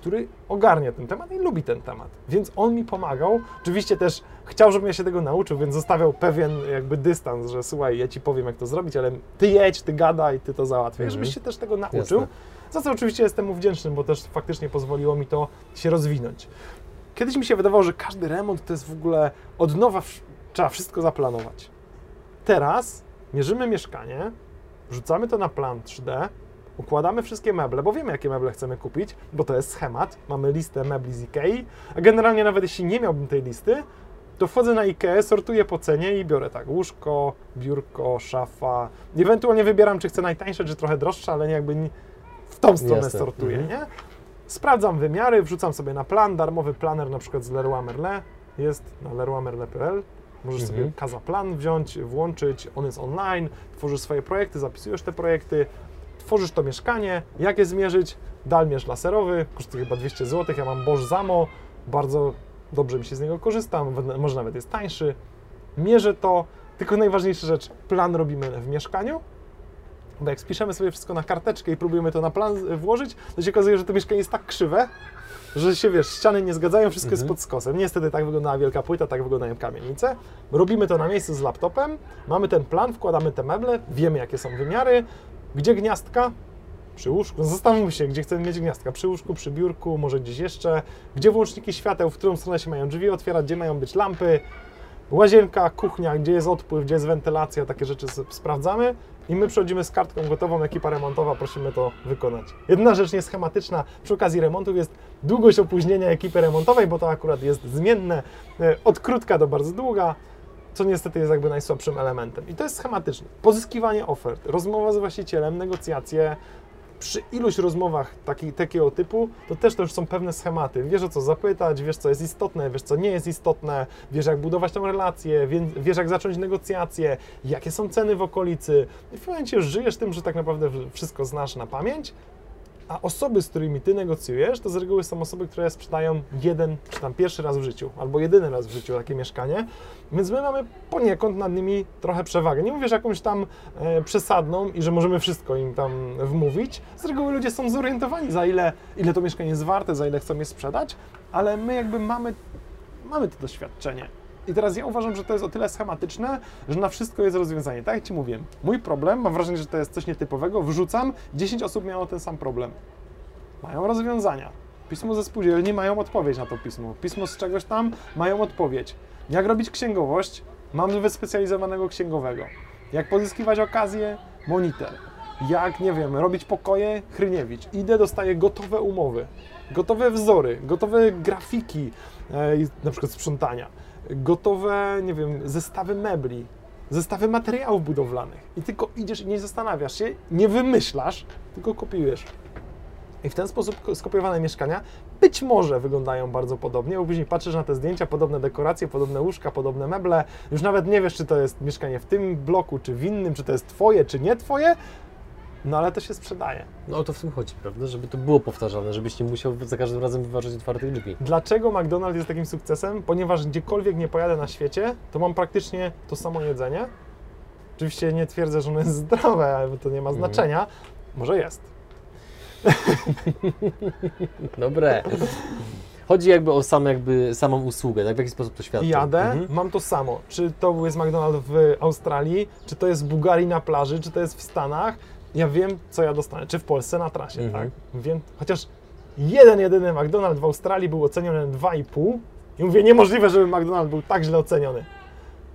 który ogarnia ten temat i lubi ten temat. Więc on mi pomagał. Oczywiście też chciał, żebym ja się tego nauczył, więc zostawiał pewien jakby dystans, że słuchaj, ja ci powiem, jak to zrobić, ale ty jedź, ty gadaj, ty to załatwiaj, Mhm. żebyś się też tego nauczył. Jasne. Za co oczywiście jestem mu wdzięczny, bo też faktycznie pozwoliło mi to się rozwinąć. Kiedyś mi się wydawało, że każdy remont to jest w ogóle od nowa, trzeba wszystko zaplanować. Teraz mierzymy mieszkanie, wrzucamy to na plan 3D, układamy wszystkie meble, bo wiemy, jakie meble chcemy kupić, bo to jest schemat. Mamy listę mebli z Ikei, a generalnie nawet jeśli nie miałbym tej listy, to wchodzę na Ikea, sortuję po cenie i biorę tak łóżko, biurko, szafa. Ewentualnie wybieram, czy chcę najtańsze, czy trochę droższe, ale nie jakby w tą stronę Jasne. sortuję, Mhm. nie? Sprawdzam wymiary, wrzucam sobie na plan, darmowy planer na przykład z Leroy Merlin jest na leroymerlin.pl. Możesz Mhm. sobie Kazaplan wziąć, włączyć, on jest online, tworzysz swoje projekty, zapisujesz te projekty, tworzysz to mieszkanie, jak je zmierzyć, dalmierz laserowy, kosztuje chyba 200 zł, ja mam Bosch Zamo, bardzo dobrze mi się z niego korzysta, w- może nawet jest tańszy, mierzę to, tylko najważniejsza rzecz, plan robimy w mieszkaniu, bo jak spiszemy sobie wszystko na karteczkę i próbujemy to na plan włożyć, to się okazuje, że to mieszkanie jest tak krzywe, że się wiesz, ściany nie zgadzają, wszystko jest Mhm. pod skosem. Niestety tak wyglądała wielka płyta, tak wyglądają kamienice. Robimy to na miejscu z laptopem, mamy ten plan, wkładamy te meble, wiemy jakie są wymiary, gdzie gniazdka, przy łóżku, no zastanówmy się, gdzie chcemy mieć gniazdka, przy łóżku, przy biurku, może gdzieś jeszcze, gdzie włączniki świateł, w którą stronę się mają drzwi otwierać, gdzie mają być lampy, łazienka, kuchnia, gdzie jest odpływ, gdzie jest wentylacja, takie rzeczy sprawdzamy i my przychodzimy z kartką gotową, ekipa remontowa, prosimy to wykonać. Jedna rzecz nieschematyczna przy okazji remontów jest długość opóźnienia ekipy remontowej, bo to akurat jest zmienne, e, od krótka do bardzo długa, co niestety jest jakby najsłabszym elementem. I to jest schematyczne. Pozyskiwanie ofert, rozmowa z właścicielem, negocjacje, przy iluś rozmowach taki, takiego typu, to też to już są pewne schematy. Wiesz o co zapytać, wiesz co jest istotne, wiesz co nie jest istotne, wiesz jak budować tą relację, wie- wiesz jak zacząć negocjacje, jakie są ceny w okolicy. I w momencie już żyjesz tym, że tak naprawdę wszystko znasz na pamięć, a osoby, z którymi ty negocjujesz, to z reguły są osoby, które sprzedają jeden czy tam pierwszy raz w życiu, albo jedyny raz w życiu takie mieszkanie, więc my mamy poniekąd nad nimi trochę przewagę. Nie mówię, że jakąś tam e, przesadną i że możemy wszystko im tam wmówić. Z reguły ludzie są zorientowani, za ile, ile to mieszkanie jest warte, za ile chcą je sprzedać, ale my jakby mamy, mamy to doświadczenie. I teraz ja uważam, że to jest o tyle schematyczne, że na wszystko jest rozwiązanie. Tak jak Ci mówiłem, mój problem, mam wrażenie, że to jest coś nietypowego, wrzucam, 10 osób miało ten sam problem. Mają rozwiązania. Pismo ze spółdzielni mają odpowiedź na to pismo. Pismo z czegoś tam mają odpowiedź. Jak robić księgowość? Mam wyspecjalizowanego księgowego. Jak pozyskiwać okazję? Monitor. Jak, nie wiem, robić pokoje? Hryniewicz. Idę, dostaję gotowe umowy, gotowe wzory, gotowe grafiki, e, na przykład sprzątania, gotowe, nie wiem, zestawy mebli, zestawy materiałów budowlanych. I tylko idziesz i nie zastanawiasz się, nie wymyślasz, tylko kopiujesz. I w ten sposób skopiowane mieszkania być może wyglądają bardzo podobnie, bo później patrzysz na te zdjęcia, podobne dekoracje, podobne łóżka, podobne meble, już nawet nie wiesz, czy to jest mieszkanie w tym bloku, czy w innym, czy to jest twoje, czy nie twoje, no ale to się sprzedaje. No o to w tym chodzi, prawda? Żeby to było powtarzalne, żebyś nie musiał za każdym razem wyważyć otwartych drzwi. Dlaczego McDonald's jest takim sukcesem? Ponieważ gdziekolwiek nie pojadę na świecie, to mam praktycznie to samo jedzenie. Oczywiście nie twierdzę, że ono jest zdrowe, ale to nie ma Mhm. znaczenia. Może jest. [laughs] Dobre. Chodzi jakby o sam, jakby samą usługę, tak? W jaki sposób to świadczy. Jadę, Mhm. mam to samo. Czy to jest McDonald's w Australii, czy to jest w Bułgarii na plaży, czy to jest w Stanach. Ja wiem, co ja dostanę. Czy w Polsce na trasie, Mhm. tak? Wiem, chociaż jeden, jedyny McDonald's w Australii był oceniony na 2,5 i mówię, niemożliwe, żeby McDonald's był tak źle oceniony.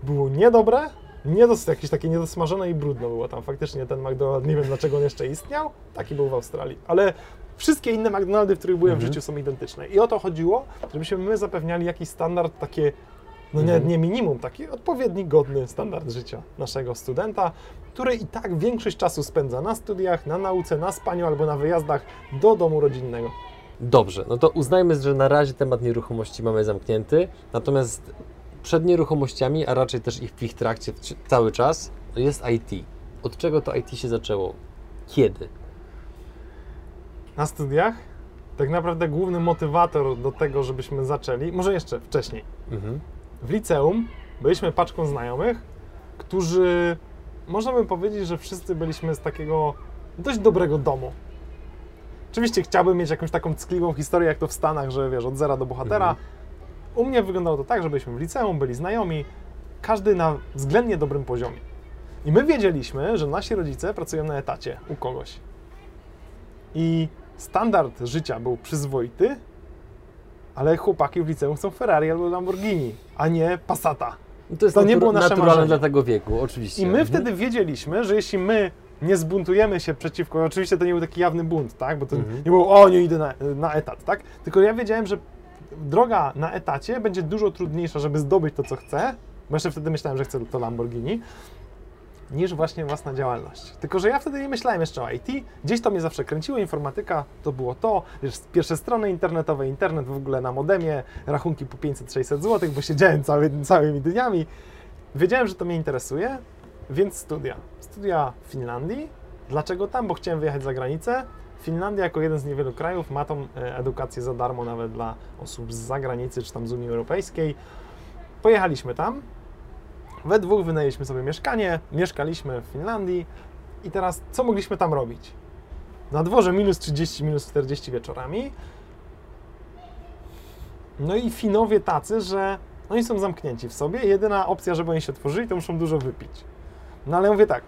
Było niedobre, niedos, jakieś takie niedosmażone i brudno było tam. Faktycznie ten McDonald's, nie wiem dlaczego on jeszcze istniał, taki był w Australii. Ale wszystkie inne McDonaldy, w których byłem Mhm. w życiu są identyczne. I o to chodziło, żebyśmy my zapewniali jakiś standard, takie, no nie, Mhm. nie minimum, taki odpowiedni, godny standard życia naszego studenta, który i tak większość czasu spędza na studiach, na nauce, na spaniu albo na wyjazdach do domu rodzinnego. Dobrze, no to uznajmy, że na razie temat nieruchomości mamy zamknięty, natomiast przed nieruchomościami, a raczej też ich w ich trakcie cały czas, jest IT. Od czego to IT się zaczęło? Kiedy? Na studiach tak naprawdę główny motywator do tego, żebyśmy zaczęli, może jeszcze wcześniej, Mhm. W liceum byliśmy paczką znajomych, którzy, można by powiedzieć, że wszyscy byliśmy z takiego dość dobrego domu. Oczywiście chciałbym mieć jakąś taką ckliwą historię, jak to w Stanach, że wiesz, od zera do bohatera. Mhm. U mnie wyglądało to tak, że byliśmy w liceum, byli znajomi, każdy na względnie dobrym poziomie. I my wiedzieliśmy, że nasi rodzice pracują na etacie u kogoś. I standard życia był przyzwoity, ale chłopaki w liceum chcą Ferrari albo Lamborghini, a nie Passata. No To jest To nie było nasze naturalne marzenie. dla tego wieku, oczywiście. I my Mhm. wtedy wiedzieliśmy, że jeśli my nie zbuntujemy się przeciwko, oczywiście to nie był taki jawny bunt, tak? Bo to Mhm. nie było, o, nie idę na, na etat, tak? Tylko ja wiedziałem, że droga na etacie będzie dużo trudniejsza, żeby zdobyć to, co chcę, bo jeszcze wtedy myślałem, że chcę to Lamborghini, niż właśnie własna działalność. Tylko, że ja wtedy nie myślałem jeszcze o IT, gdzieś to mnie zawsze kręciło, informatyka to było to, wiesz, pierwsze strony internetowe, internet w ogóle na modemie, rachunki po 500-600 zł, bo siedziałem cały, całymi dniami. Wiedziałem, że to mnie interesuje, więc studia. Studia w Finlandii. Dlaczego tam? Bo chciałem wyjechać za granicę. Finlandia jako jeden z niewielu krajów ma tą e, edukację za darmo nawet dla osób z zagranicy czy tam z Unii Europejskiej. Pojechaliśmy tam. We dwóch wynajęliśmy sobie mieszkanie, mieszkaliśmy w Finlandii i teraz co mogliśmy tam robić? Na dworze minus 30, minus 40 wieczorami. No i Finowie tacy, że oni są zamknięci w sobie. Jedyna opcja, żeby oni się otworzyli, to muszą dużo wypić. No ale mówię tak,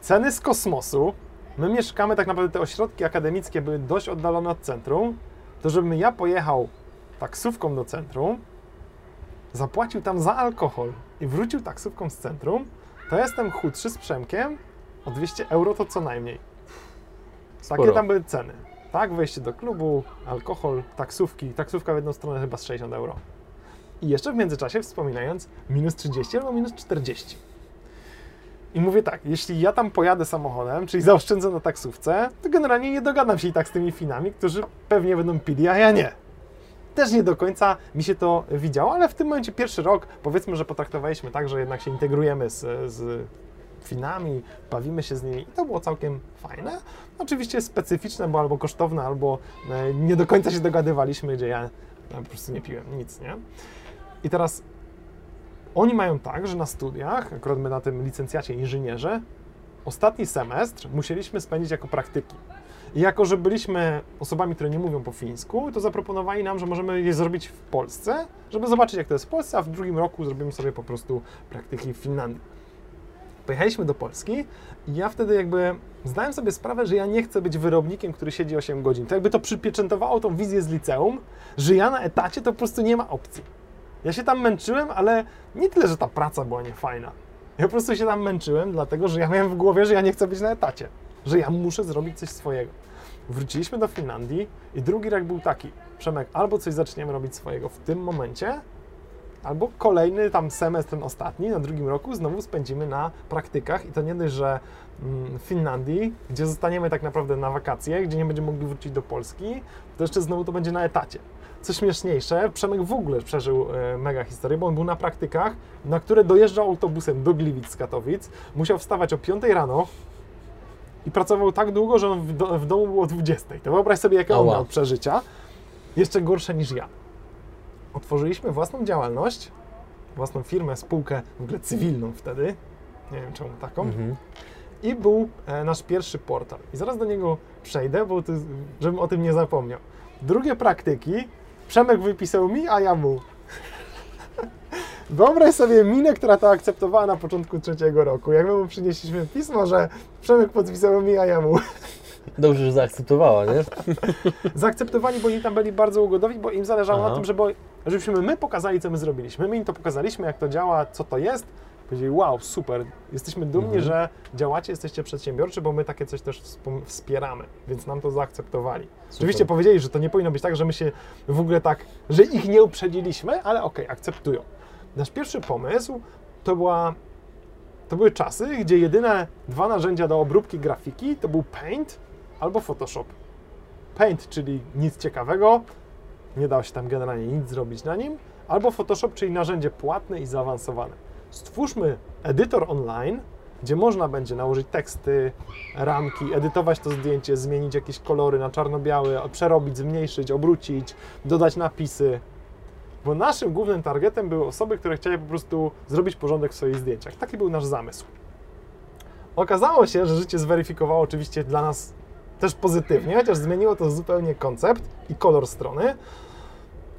ceny z kosmosu, my mieszkamy, tak naprawdę te ośrodki akademickie były dość oddalone od centrum, to żebym ja pojechał taksówką do centrum, zapłacił tam za alkohol i wrócił taksówką z centrum, to jestem chudszy z Przemkiem o 200 euro to co najmniej. Takie Sporo. tam były ceny. Tak, wejście do klubu, alkohol, taksówki. Taksówka w jedną stronę chyba z 60 euro. I jeszcze w międzyczasie wspominając minus 30 albo minus 40. I mówię tak, jeśli ja tam pojadę samochodem, czyli zaoszczędzę na taksówce, to generalnie nie dogadam się i tak z tymi Finami, którzy pewnie będą pili, a ja nie. Też nie do końca mi się to widziało, ale w tym momencie pierwszy rok, powiedzmy, że potraktowaliśmy tak, że jednak się integrujemy z, z Finami, bawimy się z nimi i to było całkiem fajne. Oczywiście specyficzne, bo albo kosztowne, albo e, nie do końca się dogadywaliśmy, gdzie ja e, po prostu nie piłem nic, nie? I teraz oni mają tak, że na studiach, akurat my na tym licencjacie inżynierze, ostatni semestr musieliśmy spędzić jako praktyki. I jako, że byliśmy osobami, które nie mówią po fińsku, to zaproponowali nam, że możemy je zrobić w Polsce, żeby zobaczyć, jak to jest w Polsce, a w drugim roku zrobimy sobie po prostu praktyki w Finlandii. Pojechaliśmy do Polski i ja wtedy jakby zdałem sobie sprawę, że ja nie chcę być wyrobnikiem, który siedzi 8 godzin. To jakby to przypieczętowało tą wizję z liceum, że ja na etacie to po prostu nie ma opcji. Ja się tam męczyłem, ale nie tyle, że ta praca była niefajna. Ja po prostu się tam męczyłem, dlatego że ja miałem w głowie, że ja nie chcę być na etacie, że ja muszę zrobić coś swojego. Wróciliśmy do Finlandii i drugi rok był taki, Przemek, albo coś zaczniemy robić swojego w tym momencie, albo kolejny tam semestr, ten ostatni, na drugim roku znowu spędzimy na praktykach i to nie dość, że mm, w Finlandii, gdzie zostaniemy tak naprawdę na wakacje, gdzie nie będziemy mogli wrócić do Polski, to jeszcze znowu to będzie na etacie. Co śmieszniejsze, Przemek w ogóle przeżył e, mega historię, bo on był na praktykach, na które dojeżdżał autobusem do Gliwic z Katowic, musiał wstawać o 5 rano i pracował tak długo, że on w, do, w domu było o 20. To wyobraź sobie, jakie on miał przeżycia. Jeszcze gorsze niż ja. Otworzyliśmy własną działalność, własną firmę, spółkę w ogóle cywilną wtedy, nie wiem czemu taką, Mhm. i był e, nasz pierwszy portal. I zaraz do niego przejdę, bo żebym o tym nie zapomniał. Drugie praktyki Przemek wypisał mi, a ja mu. Wyobraź sobie minę, która to akceptowała na początku trzeciego roku. Jak my mu przynieśliśmy pismo, że Przemek podpisał mi, a ja mu. [laughs] Dobrze, że zaakceptowała, nie? [laughs] Zaakceptowani, bo oni tam byli bardzo ugodowi, bo im zależało Aha. na tym, żeby, żebyśmy my pokazali, co my zrobiliśmy. My im to pokazaliśmy, jak to działa, co to jest. Powiedzieli, wow, super, jesteśmy dumni, Mhm. że działacie, jesteście przedsiębiorczy, bo my takie coś też wspieramy, więc nam to zaakceptowali. Oczywiście powiedzieli, że to nie powinno być tak, że my się w ogóle tak, że ich nie uprzedziliśmy, ale okej, akceptują. Nasz pierwszy pomysł to była, to były czasy, gdzie jedyne dwa narzędzia do obróbki grafiki to był Paint albo Photoshop. Paint, czyli nic ciekawego, nie dało się tam generalnie nic zrobić na nim, albo Photoshop, czyli narzędzie płatne i zaawansowane. Stwórzmy edytor online, gdzie można będzie nałożyć teksty, ramki, edytować to zdjęcie, zmienić jakieś kolory na czarno-białe, przerobić, zmniejszyć, obrócić, dodać napisy. Bo naszym głównym targetem były osoby, które chciały po prostu zrobić porządek w swoich zdjęciach. Taki był nasz zamysł. Okazało się, że życie zweryfikowało oczywiście dla nas też pozytywnie, chociaż zmieniło to zupełnie koncept i kolor strony,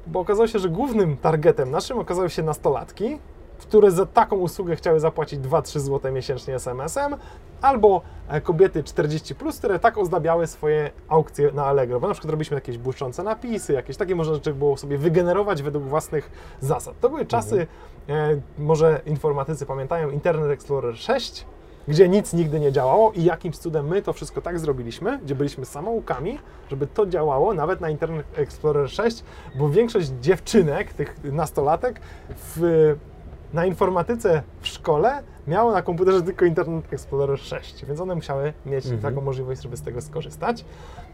bo okazało się, że głównym targetem naszym okazały się nastolatki, które za taką usługę chciały zapłacić 2-3 zł miesięcznie SMS-em, albo e, kobiety 40+, plus, które tak ozdabiały swoje aukcje na Allegro, bo na przykład robiliśmy jakieś błyszczące napisy, jakieś takie można rzeczy było sobie wygenerować według własnych zasad. To były czasy, e, może informatycy pamiętają, Internet Explorer 6, gdzie nic nigdy nie działało i jakimś cudem my to wszystko tak zrobiliśmy, gdzie byliśmy samoukami, żeby to działało nawet na Internet Explorer 6, bo większość dziewczynek, tych nastolatek w, na informatyce w szkole miało na komputerze tylko Internet Explorer 6, więc one musiały mieć Mhm. taką możliwość, żeby z tego skorzystać.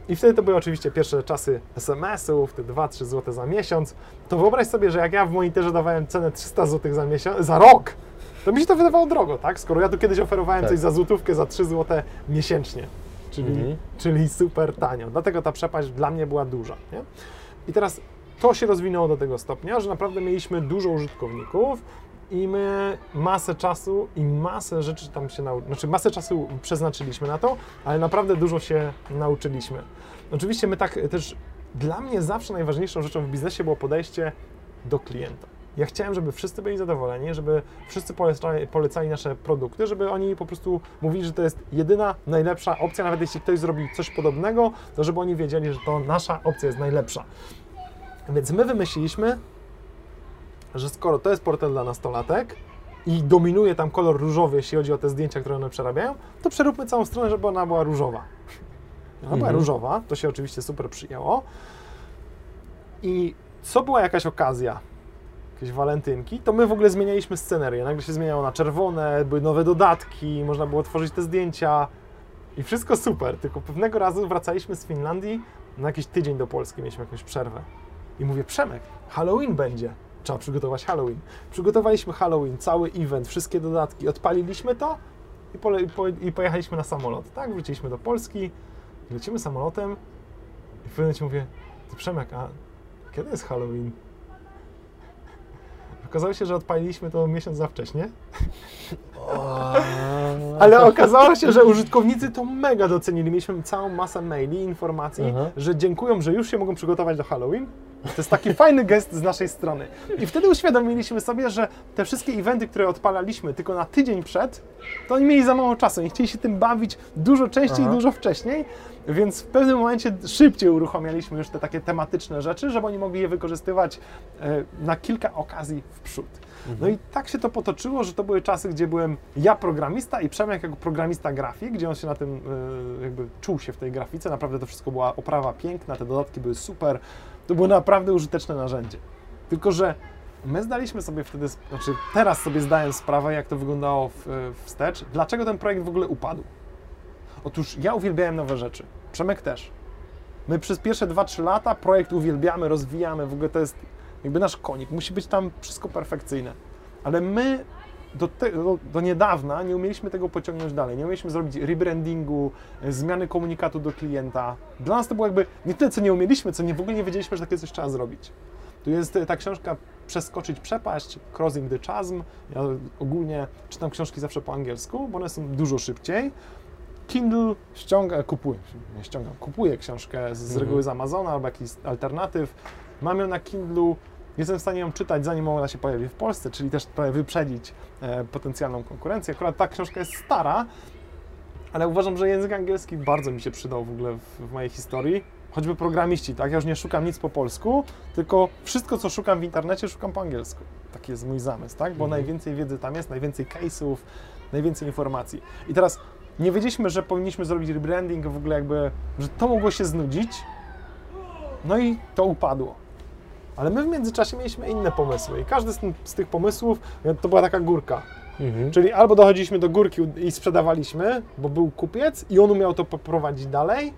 I wtedy to były oczywiście pierwsze czasy SMS-ów, te 2-3 zł za miesiąc. To wyobraź sobie, że jak ja w monitorze dawałem cenę 300 zł za miesiąc, za rok, to mi się to wydawało drogo, tak? Skoro ja tu kiedyś oferowałem Tak. coś za złotówkę za 3 zł miesięcznie, czyli, Mhm. czyli super tanio. Dlatego ta przepaść dla mnie była duża. Nie? I teraz to się rozwinęło do tego stopnia, że naprawdę mieliśmy dużo użytkowników i my masę czasu i masę rzeczy tam się nauczyliśmy. Znaczy, masę czasu przeznaczyliśmy na to, ale naprawdę dużo się nauczyliśmy. Oczywiście my tak też, dla mnie zawsze najważniejszą rzeczą w biznesie było podejście do klienta. Ja chciałem, żeby wszyscy byli zadowoleni, żeby wszyscy polecali, polecali nasze produkty, żeby oni po prostu mówili, że to jest jedyna, najlepsza opcja, nawet jeśli ktoś zrobi coś podobnego, to żeby oni wiedzieli, że to nasza opcja jest najlepsza. Więc my wymyśliliśmy, że skoro to jest portal dla nastolatek i dominuje tam kolor różowy, jeśli chodzi o te zdjęcia, które one przerabiają, to przeróbmy całą stronę, żeby ona była różowa. Ona była Mhm. różowa, to się oczywiście super przyjęło. I co była jakaś okazja, jakieś walentynki, to my w ogóle zmienialiśmy scenerię. Nagle się zmieniało na czerwone, były nowe dodatki, można było tworzyć te zdjęcia i wszystko super. Tylko pewnego razu wracaliśmy z Finlandii na jakiś tydzień do Polski, mieliśmy jakąś przerwę. I mówię, Przemek, Halloween będzie. Trzeba przygotować Halloween. Przygotowaliśmy Halloween, cały event, wszystkie dodatki, odpaliliśmy to i, pole, i, po, i pojechaliśmy na samolot. Tak, wróciliśmy do Polski, lecimy samolotem i w pewnym momencie mówię, ty Przemek, a kiedy jest Halloween? [laughs] Okazało się, że odpaliliśmy to miesiąc za wcześnie. [laughs] Ale okazało się, że użytkownicy to mega docenili. Mieliśmy całą masę maili, informacji, Aha. że dziękują, że już się mogą przygotować do Halloween. To jest taki fajny gest z naszej strony. I wtedy uświadomiliśmy sobie, że te wszystkie eventy, które odpalaliśmy tylko na tydzień przed, to oni mieli za mało czasu. Nie chcieli się tym bawić dużo częściej Aha. dużo wcześniej, więc w pewnym momencie szybciej uruchamialiśmy już te takie tematyczne rzeczy, żeby oni mogli je wykorzystywać e, na kilka okazji w przód. No i tak się to potoczyło, że to były czasy, gdzie byłem ja programista i Przemek jako programista grafik, gdzie on się na tym e, jakby czuł się w tej grafice. Naprawdę to wszystko była oprawa piękna, te dodatki były super. To było naprawdę użyteczne narzędzie. Tylko, że my zdaliśmy sobie wtedy, znaczy teraz sobie zdaję sprawę, jak to wyglądało w, e, wstecz, dlaczego ten projekt w ogóle upadł. Otóż ja uwielbiałem nowe rzeczy. Przemek też. My przez pierwsze 2-3 lata projekt uwielbiamy, rozwijamy, w ogóle to jest jakby nasz konik. Musi być tam wszystko perfekcyjne. Ale my do, do, niedawna nie umieliśmy tego pociągnąć dalej. Nie umieliśmy zrobić rebrandingu, e, zmiany komunikatu do klienta. Dla nas to było jakby nie tyle, co nie umieliśmy, co nie, w ogóle nie wiedzieliśmy, że takie coś trzeba zrobić. Tu jest e, ta książka Przeskoczyć przepaść, Crossing the Chasm. Ja ogólnie czytam książki zawsze po angielsku, bo one są dużo szybciej. Kindle ściąga, kupuję, nie ściągam, kupuję książkę z, z Mhm. reguły z Amazona albo jakiś alternatyw. Mam ją na Kindlu, jestem w stanie ją czytać zanim ona się pojawi w Polsce, czyli też trochę wyprzedzić e, potencjalną konkurencję. Akurat ta książka jest stara, ale uważam, że język angielski bardzo mi się przydał w ogóle w, w mojej historii. Choćby programiści, tak? Ja już nie szukam nic po polsku, tylko wszystko, co szukam w internecie, szukam po angielsku. Taki jest mój zamysł, tak? Bo Mhm. najwięcej wiedzy tam jest, najwięcej case'ów, najwięcej informacji. I teraz nie wiedzieliśmy, że powinniśmy zrobić rebranding, w ogóle jakby, że to mogło się znudzić. No i to upadło. Ale my w międzyczasie mieliśmy inne pomysły i każdy z, tym, z tych pomysłów e, to była taka górka. Mhm. Czyli albo dochodziliśmy do górki i sprzedawaliśmy, bo był kupiec i on umiał to poprowadzić dalej,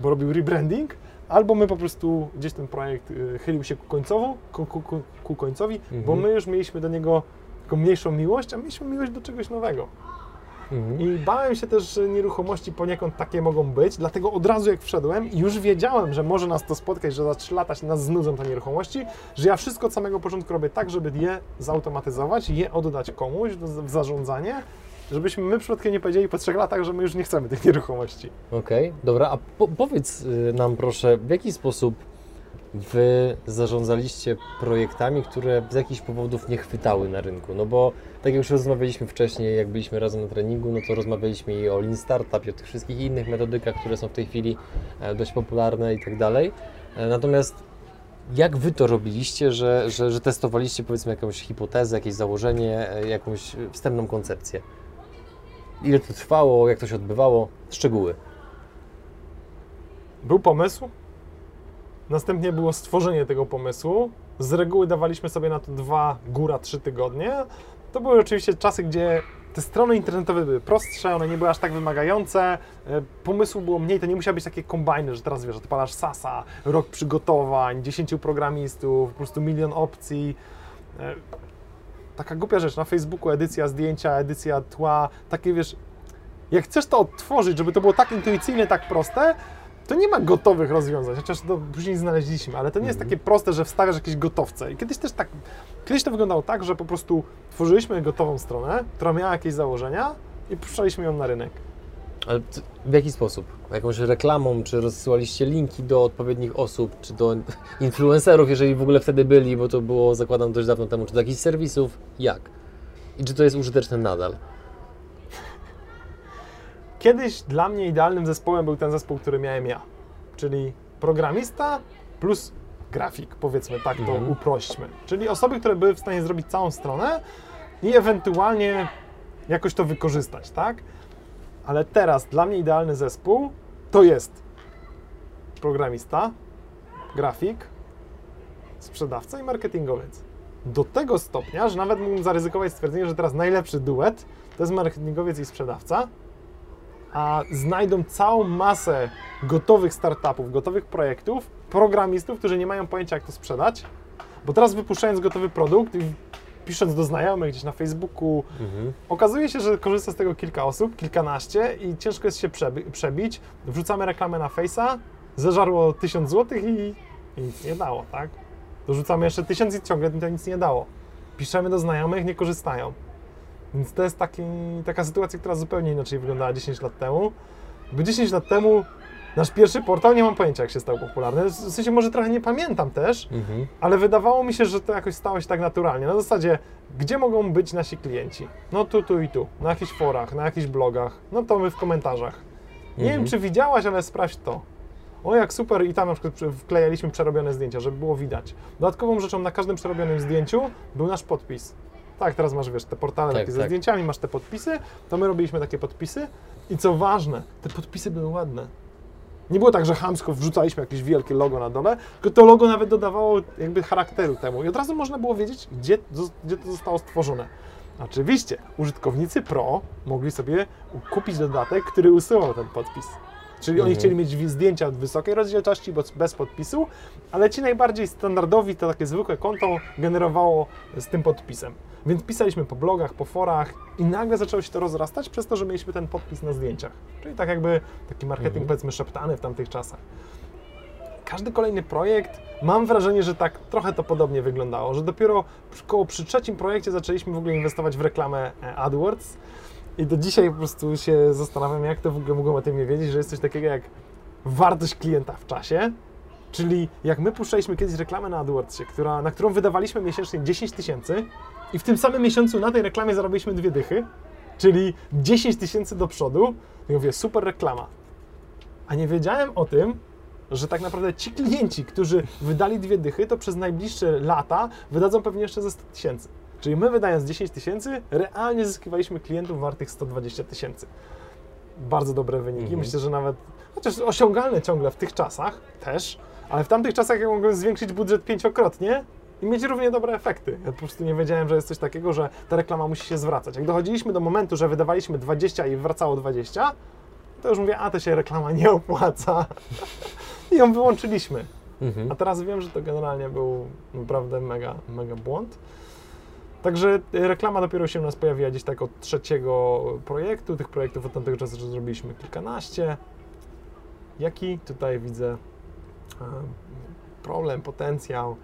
bo robił rebranding, albo my po prostu gdzieś ten projekt y, chylił się ku, końcowo, ku, ku, ku, końcowi, bo Mhm. my już mieliśmy do niego taką mniejszą miłość, a mieliśmy miłość do czegoś nowego. Mhm. I bałem się też, że nieruchomości poniekąd takie mogą być, dlatego od razu jak wszedłem i już wiedziałem, że może nas to spotkać, że za 3 lata się nas znudzą te nieruchomości, że ja wszystko od samego początku robię tak, żeby je zautomatyzować, je oddać komuś w zarządzanie, żebyśmy my przypadkiem nie powiedzieli po 3 latach, że my już nie chcemy tych nieruchomości. Okej, dobra, a po, powiedz y, nam proszę, w jaki sposób Wy zarządzaliście projektami, które z jakichś powodów nie chwytały na rynku? No bo tak jak już rozmawialiśmy wcześniej, jak byliśmy razem na treningu, no to rozmawialiśmy i o Lean Startup, i o tych wszystkich innych metodykach, które są w tej chwili e, dość popularne i tak dalej. E, Natomiast jak Wy to robiliście, że, że, że testowaliście powiedzmy jakąś hipotezę, jakieś założenie, e, jakąś wstępną koncepcję? Ile to trwało, jak to się odbywało? Szczegóły. Był pomysł, następnie było stworzenie tego pomysłu. Z reguły dawaliśmy sobie na to dwa, góra trzy tygodnie. To były oczywiście czasy, gdzie te strony internetowe były prostsze, one nie były aż tak wymagające, e, pomysłu było mniej, to nie musiały być takie kombajny, że teraz wiesz, odpalasz SASA, rok przygotowań, 10 programistów, po prostu milion opcji. E, Taka głupia rzecz, na Facebooku edycja zdjęcia, edycja tła, takie wiesz, jak chcesz to odtworzyć, żeby to było tak intuicyjne, tak proste, to nie ma gotowych rozwiązań, chociaż to później znaleźliśmy, ale to nie jest Mhm. takie proste, że wstawiasz jakieś gotowce. I kiedyś też tak, kiedyś to wyglądało tak, że po prostu tworzyliśmy gotową stronę, która miała jakieś założenia i puszczaliśmy ją na rynek. Ale w jaki sposób? Jakąś reklamą, czy rozsyłaliście linki do odpowiednich osób, czy do influencerów, jeżeli w ogóle wtedy byli, bo to było, zakładam, dość dawno temu, czy do jakichś serwisów? Jak? I czy to jest użyteczne nadal? Kiedyś dla mnie idealnym zespołem był ten zespół, który miałem ja, czyli programista plus grafik, powiedzmy tak to Mhm. uprośćmy. Czyli osoby, które były w stanie zrobić całą stronę i ewentualnie jakoś to wykorzystać, tak? Ale teraz dla mnie idealny zespół to jest programista, grafik, sprzedawca i marketingowiec. Do tego stopnia, że nawet mógłbym zaryzykować stwierdzenie, że teraz najlepszy duet to jest marketingowiec i sprzedawca, a znajdą całą masę gotowych startupów, gotowych projektów, programistów, którzy nie mają pojęcia, jak to sprzedać, bo teraz wypuszczając gotowy produkt i pisząc do znajomych gdzieś na Facebooku, Mhm. okazuje się, że korzysta z tego kilka osób, kilkanaście i ciężko jest się przebi- przebić. Wrzucamy reklamę na Face'a, zeżarło 1000 zł i, i nic nie dało, tak? Dorzucamy jeszcze 1000 i ciągle to nic nie dało. Piszemy do znajomych, nie korzystają. Więc to jest taki, taka sytuacja, która zupełnie inaczej wyglądała 10 lat temu. Bo 10 lat temu nasz pierwszy portal, nie mam pojęcia jak się stał popularny. W sensie może trochę nie pamiętam też, Mhm. ale wydawało mi się, że to jakoś stało się tak naturalnie. Na zasadzie, gdzie mogą być nasi klienci? No tu, tu i tu. Na jakichś forach, na jakichś blogach. No to my w komentarzach. Nie Mhm. wiem, czy widziałaś, ale sprawdź to. O, jak super. I tam na przykład przy- wklejaliśmy przerobione zdjęcia, żeby było widać. Dodatkową rzeczą na każdym przerobionym zdjęciu był nasz podpis. Tak, teraz masz, wiesz, te portale Tak, takie ze tak. zdjęciami, masz te podpisy, to my robiliśmy takie podpisy i co ważne, te podpisy były ładne. Nie było tak, że chamsko wrzucaliśmy jakieś wielkie logo na dole, tylko to logo nawet dodawało jakby charakteru temu i od razu można było wiedzieć, gdzie, gdzie to zostało stworzone. Oczywiście, użytkownicy Pro mogli sobie kupić dodatek, który usuwał ten podpis. Czyli oni Mhm. chcieli mieć zdjęcia w wysokiej rozdzielczości, bo bez podpisu, ale ci najbardziej standardowi to takie zwykłe konto generowało z tym podpisem. Więc pisaliśmy po blogach, po forach i nagle zaczęło się to rozrastać przez to, że mieliśmy ten podpis na zdjęciach. Czyli tak jakby taki marketing Mhm. powiedzmy szeptany w tamtych czasach. Każdy kolejny projekt, mam wrażenie, że tak trochę to podobnie wyglądało, że dopiero koło, przy trzecim projekcie zaczęliśmy w ogóle inwestować w reklamę e, AdWords i do dzisiaj po prostu się zastanawiam, jak to w ogóle mogą o tym nie wiedzieć, że jest coś takiego jak wartość klienta w czasie, czyli jak my puszczaliśmy kiedyś reklamę na AdWordsie, która, na którą wydawaliśmy miesięcznie 10 tysięcy i w tym samym miesiącu na tej reklamie zarobiliśmy dwie dychy, czyli 10 tysięcy do przodu, i mówię, super reklama. A nie wiedziałem o tym, że tak naprawdę ci klienci, którzy wydali dwie dychy, to przez najbliższe lata wydadzą pewnie jeszcze ze 100 tysięcy. Czyli my wydając 10 tysięcy, realnie zyskiwaliśmy klientów wartych 120 tysięcy. Bardzo dobre wyniki. Mhm. Myślę, że nawet, chociaż osiągalne ciągle w tych czasach też, ale w tamtych czasach ja mogłem zwiększyć budżet pięciokrotnie i mieć równie dobre efekty. Ja po prostu nie wiedziałem, że jest coś takiego, że ta reklama musi się zwracać. Jak dochodziliśmy do momentu, że wydawaliśmy 20 i wracało 20, to już mówię, a to się reklama nie opłaca. I ją wyłączyliśmy. Mhm. A teraz wiem, że to generalnie był naprawdę mega, mega błąd. Także y, reklama dopiero się u nas pojawiła gdzieś tak od trzeciego projektu. Tych projektów od tamtego czasu zrobiliśmy kilkanaście. Jaki tutaj widzę e, problem, potencjał?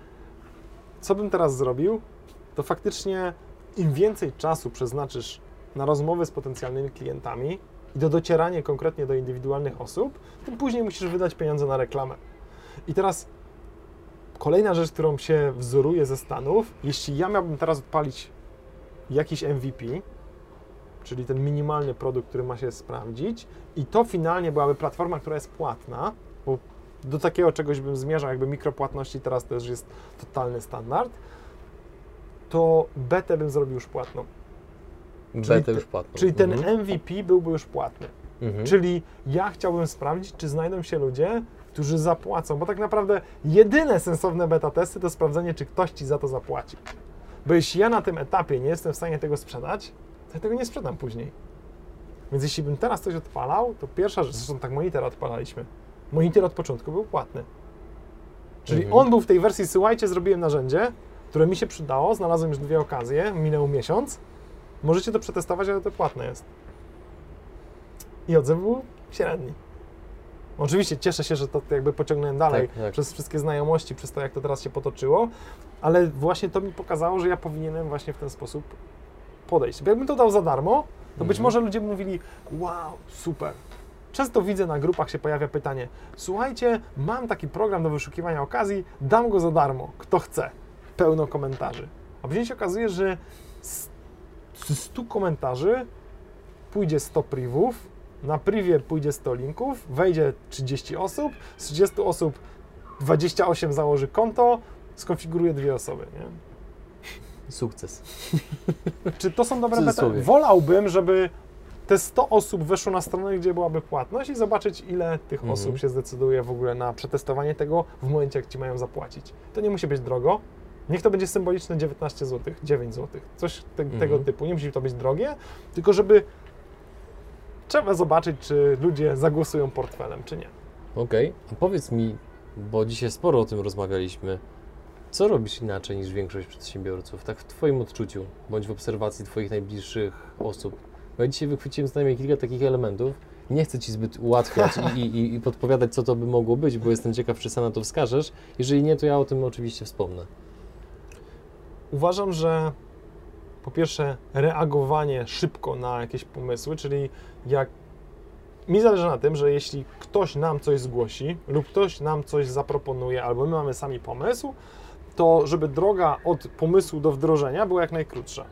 Co bym teraz zrobił? To faktycznie im więcej czasu przeznaczysz na rozmowy z potencjalnymi klientami i do docierania konkretnie do indywidualnych osób, tym później musisz wydać pieniądze na reklamę. I teraz kolejna rzecz, którą się wzoruje ze Stanów, jeśli ja miałbym teraz odpalić jakiś MVP, czyli ten minimalny produkt, który ma się sprawdzić, i to finalnie byłaby platforma, która jest płatna, do takiego czegoś bym zmierzał, jakby mikropłatności teraz już jest totalny standard, to betę bym zrobił już płatną. Betę te- już płatną. Czyli ten Mhm. MVP byłby już płatny. Mhm. Czyli ja chciałbym sprawdzić, czy znajdą się ludzie, którzy zapłacą, bo tak naprawdę jedyne sensowne beta testy to sprawdzenie, czy ktoś ci za to zapłaci. Bo jeśli ja na tym etapie nie jestem w stanie tego sprzedać, to ja tego nie sprzedam później. Więc jeśli bym teraz coś odpalał, to pierwsza rzecz, zresztą tak monitor odpalaliśmy. Monitor od początku był płatny. Czyli Mhm. on był w tej wersji, słuchajcie, zrobiłem narzędzie, które mi się przydało, znalazłem już dwie okazje, minął miesiąc, możecie to przetestować, ale to płatne jest. I odzew był średni. Oczywiście cieszę się, że to jakby pociągnąłem dalej Tak, tak. przez wszystkie znajomości, przez to, jak to teraz się potoczyło, ale właśnie to mi pokazało, że ja powinienem właśnie w ten sposób podejść. Bo jakbym to dał za darmo, to być Mhm. może ludzie by mówili, wow, super. Często widzę na grupach się pojawia pytanie, słuchajcie, mam taki program do wyszukiwania okazji, dam go za darmo, kto chce. Pełno komentarzy. A później się okazuje, że z z 100 komentarzy pójdzie 100 privów, na privie pójdzie 100 linków, wejdzie 30 osób, z 30 osób 28 założy konto, skonfiguruje dwie osoby. Nie? Sukces. Czy to są dobre cudzysłowie. Wolałbym, żeby te 100 osób weszło na stronę, gdzie byłaby płatność i zobaczyć, ile tych Mhm. osób się zdecyduje w ogóle na przetestowanie tego w momencie, jak ci mają zapłacić. To nie musi być drogo. Niech to będzie symboliczne 19 zł, 9 zł, coś te, Mhm. tego typu. Nie musi to być drogie, tylko żeby trzeba zobaczyć, czy ludzie zagłosują portfelem, czy nie. Okej, a powiedz mi, bo dzisiaj sporo o tym rozmawialiśmy, co robisz inaczej niż większość przedsiębiorców, tak w Twoim odczuciu, bądź w obserwacji Twoich najbliższych osób? Bo ja dzisiaj wychwyciłem z nami kilka takich elementów. Nie chcę Ci zbyt ułatwiać [laughs] i, i, i podpowiadać, co to by mogło być, bo jestem ciekaw, czy sam na to wskażesz. Jeżeli nie, to ja o tym oczywiście wspomnę. Uważam, że po pierwsze reagowanie szybko na jakieś pomysły, czyli jak mi zależy na tym, że jeśli ktoś nam coś zgłosi lub ktoś nam coś zaproponuje, albo my mamy sami pomysł, to żeby droga od pomysłu do wdrożenia była jak najkrótsza.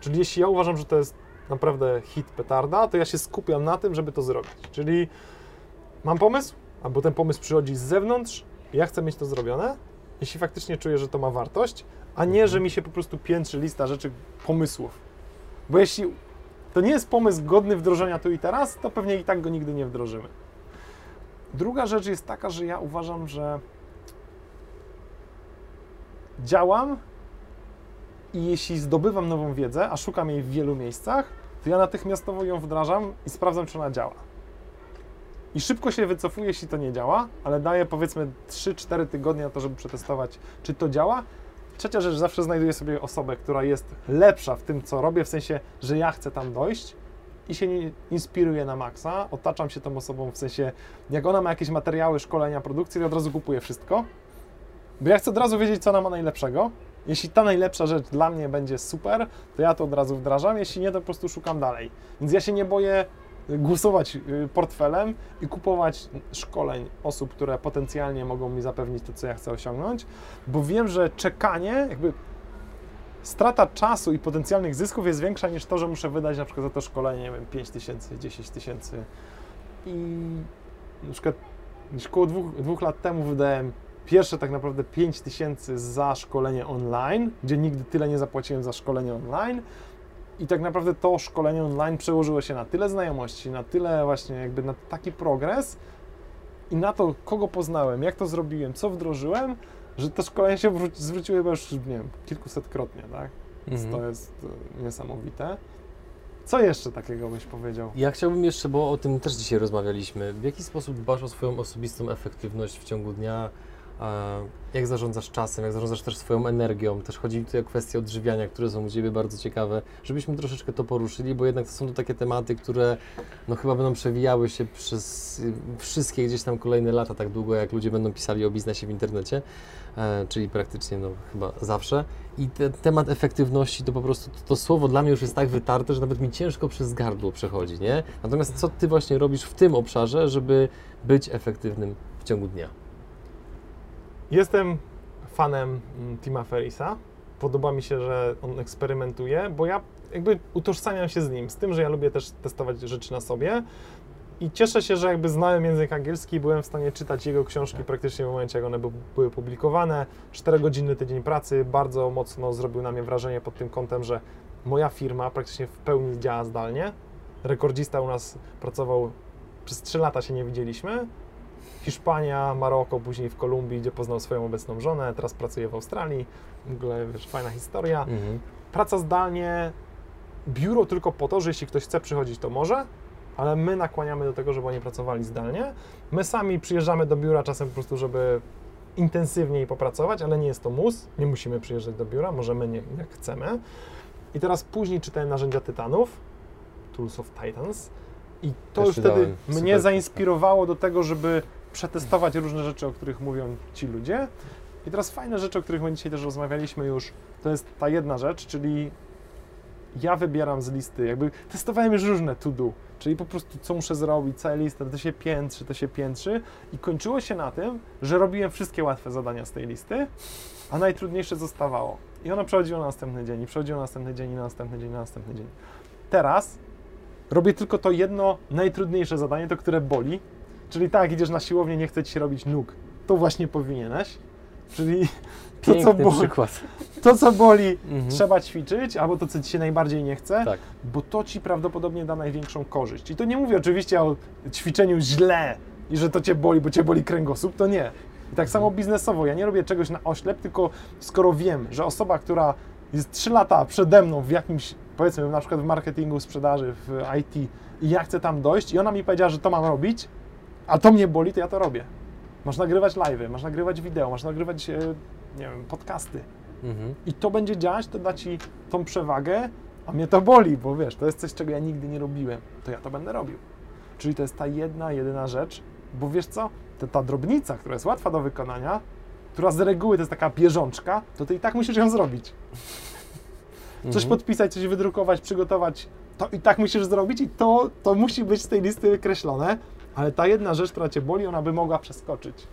Czyli jeśli ja uważam, że to jest naprawdę hit petarda, to ja się skupiam na tym, żeby to zrobić. Czyli mam pomysł, albo ten pomysł przychodzi z zewnątrz, ja chcę mieć to zrobione, jeśli faktycznie czuję, że to ma wartość, a nie, że mi się po prostu piętrzy lista rzeczy, pomysłów. Bo jeśli to nie jest pomysł godny wdrożenia tu i teraz, to pewnie i tak go nigdy nie wdrożymy. Druga rzecz jest taka, że ja uważam, że działam i jeśli zdobywam nową wiedzę, a szukam jej w wielu miejscach, to ja natychmiastowo ją wdrażam i sprawdzam, czy ona działa. I szybko się wycofuję, jeśli to nie działa, ale daję powiedzmy 3-4 tygodnie na to, żeby przetestować, czy to działa. Trzecia rzecz, zawsze znajduję sobie osobę, która jest lepsza w tym, co robię, w sensie, że ja chcę tam dojść i się inspiruję na maksa. Otaczam się tą osobą w sensie, jak ona ma jakieś materiały, szkolenia, produkcji, to od razu kupuję wszystko, bo ja chcę od razu wiedzieć, co ona ma najlepszego. Jeśli ta najlepsza rzecz dla mnie będzie super, to ja to od razu wdrażam, jeśli nie, to po prostu szukam dalej. Więc ja się nie boję głosować y, portfelem i kupować szkoleń osób, które potencjalnie mogą mi zapewnić to, co ja chcę osiągnąć, bo wiem, że czekanie, jakby strata czasu i potencjalnych zysków jest większa niż to, że muszę wydać na przykład za to szkolenie, nie wiem, 5 tysięcy, 10 tysięcy. I na przykład około dwóch, dwóch lat temu wydałem pierwsze tak naprawdę 5 tysięcy za szkolenie online, gdzie nigdy tyle nie zapłaciłem za szkolenie online. I tak naprawdę to szkolenie online przełożyło się na tyle znajomości, na tyle właśnie jakby na taki progres i na to, kogo poznałem, jak to zrobiłem, co wdrożyłem, że to szkolenie się wró- zwróciło chyba już, nie wiem, kilkusetkrotnie, tak? Więc Mhm. to jest e, niesamowite. Co jeszcze takiego byś powiedział? Ja chciałbym jeszcze, bo o tym też dzisiaj rozmawialiśmy, w jaki sposób dbasz o swoją osobistą efektywność w ciągu dnia, jak zarządzasz czasem, jak zarządzasz też swoją energią. Też chodzi tutaj o kwestie odżywiania, które są u Ciebie bardzo ciekawe, żebyśmy troszeczkę to poruszyli, bo jednak to są to takie tematy, które no chyba będą przewijały się przez y, wszystkie gdzieś tam kolejne lata, tak długo jak ludzie będą pisali o biznesie w internecie, e, czyli praktycznie no chyba zawsze. I te, temat efektywności to po prostu, to, to słowo dla mnie już jest tak wytarte, że nawet mi ciężko przez gardło przechodzi, nie? Natomiast co Ty właśnie robisz w tym obszarze, żeby być efektywnym w ciągu dnia? Jestem fanem mm, Tima Ferrisa. Podoba mi się, że on eksperymentuje, bo ja jakby utożsamiam się z nim, z tym, że ja lubię też testować rzeczy na sobie. I cieszę się, że jakby znałem język angielski i byłem w stanie czytać jego książki praktycznie w momencie, jak one by, były publikowane. 4-godzinny tydzień pracy bardzo mocno zrobił na mnie wrażenie pod tym kątem, że moja firma praktycznie w pełni działa zdalnie. Rekordzista u nas pracował przez 3 lata się nie widzieliśmy. Hiszpania, Maroko, później w Kolumbii, gdzie poznał swoją obecną żonę, teraz pracuje w Australii. W ogóle, wiesz, fajna historia. Mhm. Praca zdalnie, biuro tylko po to, że jeśli ktoś chce przychodzić, to może, ale my nakłaniamy do tego, żeby oni pracowali zdalnie. My sami przyjeżdżamy do biura czasem po prostu, żeby intensywniej popracować, ale nie jest to mus, nie musimy przyjeżdżać do biura, możemy nie, jak chcemy. I teraz później czytałem narzędzia Tytanów, Tools of Titans i to Też już wtedy mnie zainspirowało do tego, żeby przetestować różne rzeczy, o których mówią ci ludzie. I teraz fajne rzeczy, o których my dzisiaj też rozmawialiśmy już, to jest ta jedna rzecz, czyli ja wybieram z listy, jakby testowałem już różne to do, czyli po prostu co muszę zrobić, cała lista, to się piętrzy, to się piętrzy i kończyło się na tym, że robiłem wszystkie łatwe zadania z tej listy, a najtrudniejsze zostawało. I ono przechodziło na następny dzień, i przechodziło na następny dzień, i na następny dzień, i na następny dzień. Teraz robię tylko to jedno najtrudniejsze zadanie, to które boli, czyli tak, idziesz na siłownię, nie chce ci się robić nóg, to właśnie powinieneś, czyli to, co boli, przykład. to, co boli Mhm. trzeba ćwiczyć, albo to, co ci się najbardziej nie chce, Tak. bo to ci prawdopodobnie da największą korzyść. I to nie mówię oczywiście o ćwiczeniu źle i że to cię boli, bo cię boli kręgosłup, to nie. I tak samo biznesowo, ja nie robię czegoś na oślep, tylko skoro wiem, że osoba, która jest 3 lata przede mną w jakimś, powiedzmy na przykład w marketingu, sprzedaży, w IT i ja chcę tam dojść i ona mi powiedziała, że to mam robić, a to mnie boli, to ja to robię. Masz nagrywać live'y, masz nagrywać wideo, masz nagrywać, e, nie wiem, podcasty Mhm. i to będzie działać, to da ci tą przewagę, a mnie to boli, bo wiesz, to jest coś, czego ja nigdy nie robiłem, to ja to będę robił. Czyli to jest ta jedna, jedyna rzecz, bo wiesz co, to ta drobnica, która jest łatwa do wykonania, która z reguły to jest taka bieżączka, to ty i tak musisz ją zrobić. coś Mhm. podpisać, coś wydrukować, przygotować, to i tak musisz zrobić i to, to musi być z tej listy wykreślone, ale ta jedna rzecz, która cię boli, ona by mogła przeskoczyć.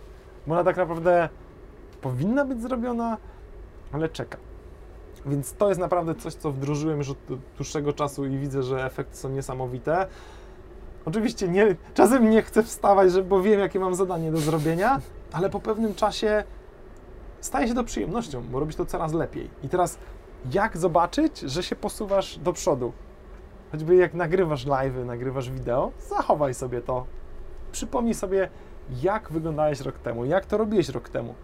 Bo ona tak naprawdę powinna być zrobiona, ale czeka. Więc to jest naprawdę coś, co wdrożyłem już od dłuższego czasu i widzę, że efekty są niesamowite. Oczywiście nie, czasem nie chcę wstawać, że, bo wiem, jakie mam zadanie do zrobienia, ale po pewnym czasie staje się to przyjemnością, bo robisz to coraz lepiej. I teraz jak zobaczyć, że się posuwasz do przodu? Choćby jak nagrywasz live'y, nagrywasz wideo, zachowaj sobie to. Przypomnij sobie, jak wyglądałeś rok temu, jak to robiłeś rok temu.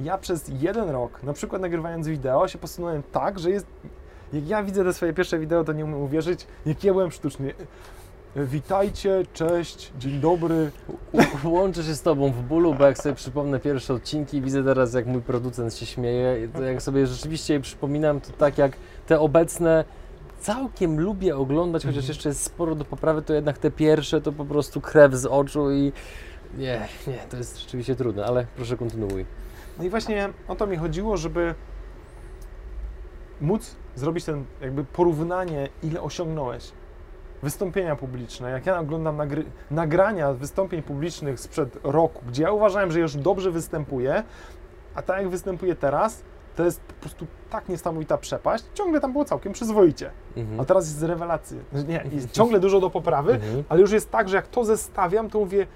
Ja przez jeden rok, na przykład nagrywając wideo, się posunąłem tak, że jest. Jak ja widzę te swoje pierwsze wideo, to nie umiem uwierzyć, jak ja byłem sztuczny. Witajcie, cześć, dzień dobry. Łączę się z Tobą w bólu, bo jak sobie przypomnę pierwsze odcinki, widzę teraz, jak mój producent się śmieje. To jak sobie rzeczywiście je przypominam, to tak jak te obecne całkiem lubię oglądać, chociaż Mhm. jeszcze jest sporo do poprawy, to jednak te pierwsze to po prostu krew z oczu i nie, nie, to jest rzeczywiście trudne, ale proszę kontynuuj. No i właśnie o to mi chodziło, żeby móc zrobić ten jakby porównanie, ile osiągnąłeś. Wystąpienia publiczne. Jak ja oglądam nagry- nagrania wystąpień publicznych sprzed roku, gdzie ja uważałem, że już dobrze występuję, a tak jak występuję teraz, to jest po prostu tak niesamowita przepaść. Ciągle tam było całkiem przyzwoicie. Mhm. A teraz jest rewelacja. Nie, jest [laughs] ciągle dużo do poprawy, Mhm. ale już jest tak, że jak to zestawiam, to mówię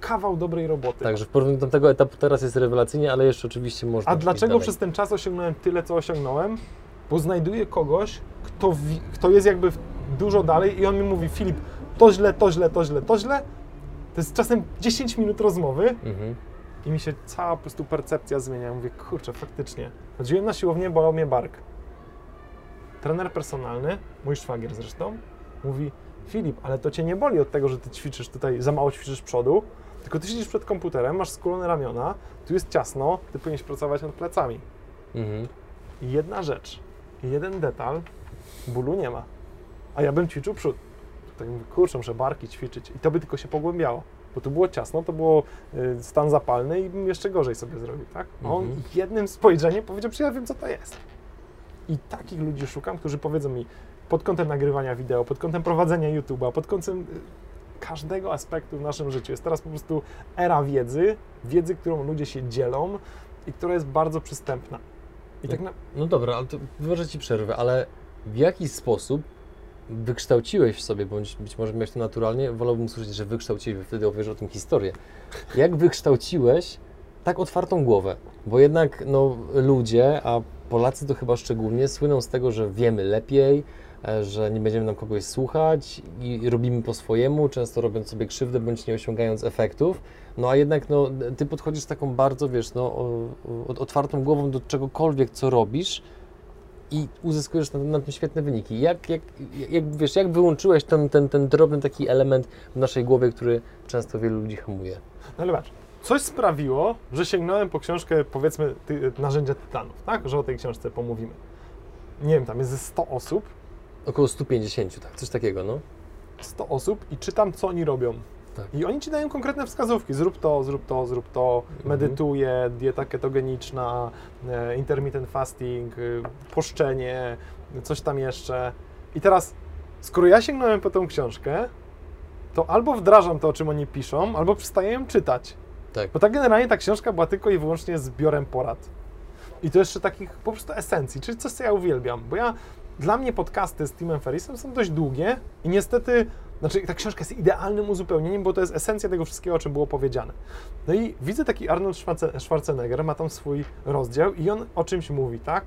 kawał dobrej roboty. Także w porównaniu do tego etapu teraz jest rewelacyjnie, ale jeszcze oczywiście można. A dlaczego dalej. przez ten czas osiągnąłem tyle, co osiągnąłem? Bo znajduję kogoś, kto, wi- kto jest jakby dużo dalej i on mi mówi, Filip, to źle, to źle, to źle, to źle. To jest czasem 10 minut rozmowy Mhm. I mi się cała po prostu percepcja zmienia. Ja mówię, kurczę, faktycznie. Chodziłem na siłownię, bolał mnie bark. Trener personalny, mój szwagier zresztą, mówi, Filip, ale to cię nie boli od tego, że ty ćwiczysz tutaj, za mało ćwiczysz przodu, tylko ty siedzisz przed komputerem, masz skulone ramiona, tu jest ciasno, ty powinieneś pracować nad plecami. Mhm. I jedna rzecz, jeden detal, bólu nie ma. A ja bym ćwiczył przód. Tak mówię, kurczę, muszę barki ćwiczyć. I to by tylko się pogłębiało. Bo tu było ciasno, to było y, stan zapalny i bym jeszcze gorzej sobie zrobił, tak? A on Mhm. jednym spojrzeniem powiedział, że ja wiem, co to jest. I takich ludzi szukam, którzy powiedzą mi pod kątem nagrywania wideo, pod kątem prowadzenia YouTube'a, pod kątem y, każdego aspektu w naszym życiu. Jest teraz po prostu era wiedzy, wiedzy, którą ludzie się dzielą i która jest bardzo przystępna. I tak na, No dobra, ale to wyważę Ci przerwę, ale w jaki sposób wykształciłeś w sobie, bądź być może miałeś to naturalnie, wolałbym usłyszeć, że wykształciłeś, bo wtedy opowiesz o tym historię. Jak wykształciłeś tak otwartą głowę? Bo jednak no, ludzie, a Polacy to chyba szczególnie, słyną z tego, że wiemy lepiej, e, że nie będziemy nam kogoś słuchać i robimy po swojemu, często robiąc sobie krzywdę bądź nie osiągając efektów. No a jednak no, ty podchodzisz taką bardzo, wiesz, no, otwartą głową do czegokolwiek, co robisz i uzyskujesz na, na tym świetne wyniki. Jak, jak, jak, wiesz, jak wyłączyłeś ten, ten, ten drobny taki element w naszej głowie, który często wielu ludzi hamuje? No ale patrz, coś sprawiło, że sięgnąłem po książkę, powiedzmy, ty, Narzędzia Tytanów, tak? Że o tej książce pomówimy. Nie wiem, tam jest ze 100 osób, Około 150, tak, coś takiego, no. 100 osób i czytam, co oni robią. Tak. I oni ci dają konkretne wskazówki. Zrób to, zrób to, zrób to, Mhm. medytuję, dieta ketogeniczna, e, intermittent fasting, y, poszczenie, coś tam jeszcze. I teraz, skoro ja sięgnąłem po tą książkę, to albo wdrażam to, o czym oni piszą, albo przestaję ją czytać. Tak. Bo tak generalnie ta książka była tylko i wyłącznie zbiorem porad. I to jeszcze takich po prostu esencji, czyli coś, co ja uwielbiam. Bo ja, dla mnie podcasty z Timem Ferrisem są dość długie i niestety, znaczy ta książka jest idealnym uzupełnieniem, bo to jest esencja tego wszystkiego, o czym było powiedziane. No i widzę taki Arnold Schwarze- Schwarzenegger, ma tam swój rozdział i on o czymś mówi, tak?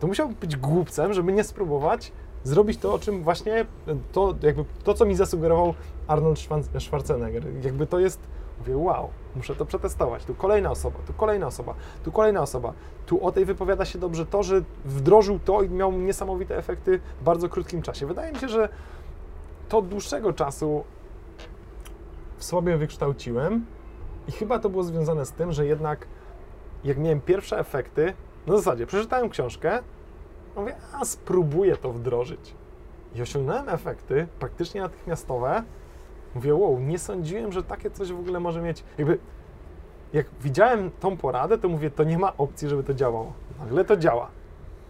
To musiał być głupcem, żeby nie spróbować zrobić to, o czym właśnie, to jakby to, co mi zasugerował Arnold Schwarzenegger. Jakby to jest, mówię, wow, muszę to przetestować. Tu kolejna osoba, tu kolejna osoba, tu kolejna osoba. Tu o tej wypowiada się dobrze to, że wdrożył to i miał niesamowite efekty w bardzo krótkim czasie. Wydaje mi się, że to od dłuższego czasu w sobie wykształciłem i chyba to było związane z tym, że jednak jak miałem pierwsze efekty, na zasadzie przeczytałem książkę, mówię, a spróbuję to wdrożyć. I osiągnąłem efekty praktycznie natychmiastowe. Mówię, wow, nie sądziłem, że takie coś w ogóle może mieć. Jakby, jak widziałem tą poradę, to mówię, to nie ma opcji, żeby to działało. Nagle to działa.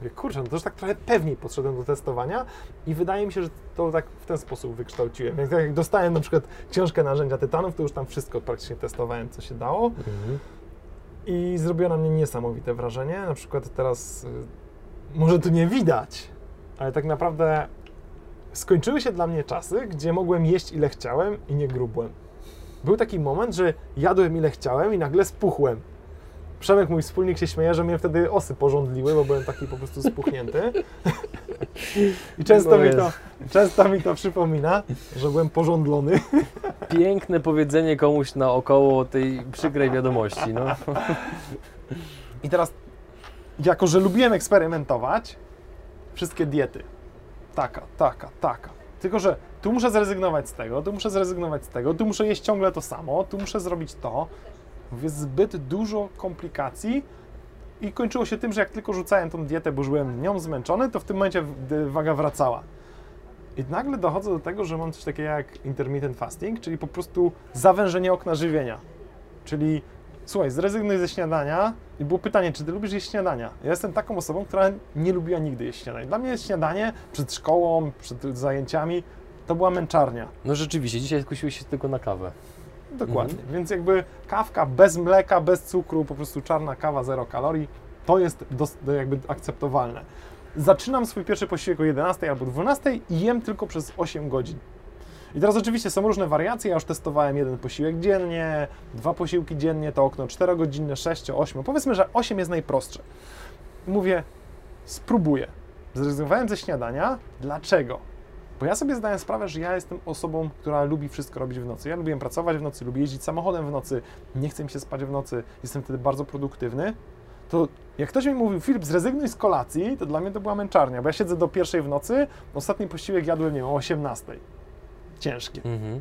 Mówię, kurczę, no to już tak trochę pewniej podszedłem do testowania i wydaje mi się, że to tak w ten sposób wykształciłem. Jak, jak dostałem na przykład książkę narzędzia tytanów, to już tam wszystko praktycznie testowałem, co się dało Mhm. i zrobiło na mnie niesamowite wrażenie. Na przykład teraz, y, może tu nie widać, ale tak naprawdę skończyły się dla mnie czasy, gdzie mogłem jeść ile chciałem i nie grubłem. Był taki moment, że jadłem ile chciałem i nagle spuchłem. Przemek, mój wspólnik, się śmieje, że mnie wtedy osy porządliły, bo byłem taki po prostu spuchnięty. I często No mi, to, często mi to przypomina, że byłem porządlony. Piękne powiedzenie komuś naokoło tej przykrej wiadomości. No. I teraz, jako że lubiłem eksperymentować, wszystkie diety. Taka, taka, taka. Tylko, że tu muszę zrezygnować z tego, tu muszę zrezygnować z tego, tu muszę jeść ciągle to samo, tu muszę zrobić to. Mówię, zbyt dużo komplikacji i kończyło się tym, że jak tylko rzucałem tą dietę, bo byłem nią zmęczony, to w tym momencie waga wracała. I nagle dochodzę do tego, że mam coś takiego jak intermittent fasting, czyli po prostu zawężenie okna żywienia. Czyli słuchaj, zrezygnuj ze śniadania. I było pytanie, czy ty lubisz jeść śniadania? Ja jestem taką osobą, która nie lubiła nigdy jeść śniadania. Dla mnie śniadanie przed szkołą, przed zajęciami, to była męczarnia. no rzeczywiście, dzisiaj skusiłeś się tylko na kawę. Dokładnie. Więc jakby kawka bez mleka, bez cukru, po prostu czarna kawa, zero kalorii, to jest dos- jakby akceptowalne. Zaczynam swój pierwszy posiłek o 11 albo 12 i jem tylko przez 8 godzin. I teraz oczywiście są różne wariacje, ja już testowałem jeden posiłek dziennie, dwa posiłki dziennie, to okno 4-godzinne, 6, 8. Powiedzmy, że 8 jest najprostsze. Mówię, spróbuję. Zrezygnowałem ze śniadania. Dlaczego? Bo ja sobie zdałem sprawę, że ja jestem osobą, która lubi wszystko robić w nocy. Ja lubię pracować w nocy, lubię jeździć samochodem w nocy, nie chcę mi się spać w nocy, jestem wtedy bardzo produktywny. To jak ktoś mi mówił, Filip, zrezygnuj z kolacji, to dla mnie to była męczarnia, bo ja siedzę do pierwszej w nocy, ostatni posiłek jadłem, nie wiem, o 18. Ciężkie. Mhm.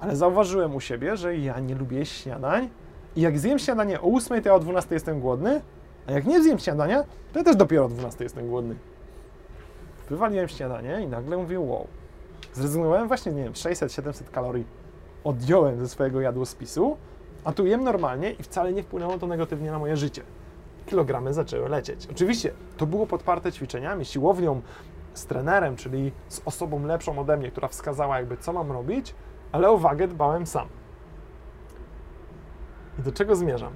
Ale zauważyłem u siebie, że ja nie lubię śniadań i jak zjem śniadanie o 8, to ja o 12 jestem głodny, a jak nie zjem śniadania, to ja też dopiero o 12 jestem głodny. Wywaliłem śniadanie i nagle mówię, wow, zrezygnowałem właśnie, nie wiem, 600-700 kalorii odjąłem ze swojego jadłospisu, a tu jem normalnie i wcale nie wpłynęło to negatywnie na moje życie. Kilogramy zaczęły lecieć. Oczywiście to było podparte ćwiczeniami, siłownią, z trenerem, czyli z osobą lepszą ode mnie, która wskazała jakby co mam robić, ale o wagę dbałem sam. I do czego zmierzam?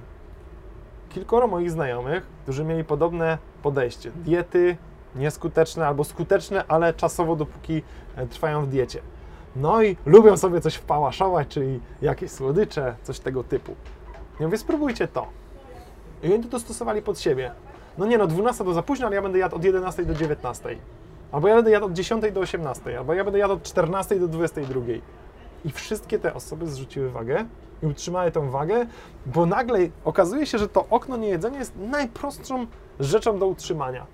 Kilkoro moich znajomych, którzy mieli podobne podejście, diety nieskuteczne albo skuteczne, ale czasowo dopóki e, trwają w diecie. No i lubią sobie coś wpałaszować, czyli jakieś słodycze, coś tego typu. Ja mówię, spróbujcie to. I oni to dostosowali pod siebie. No nie no, 12 to za późno, ale ja będę jadł od 11 do 19. Albo ja będę jadł od 10 do 18, albo ja będę jadł od 14 do 22. I wszystkie te osoby zrzuciły wagę i utrzymały tą wagę, bo nagle okazuje się, że to okno niejedzenia jest najprostszą rzeczą do utrzymania.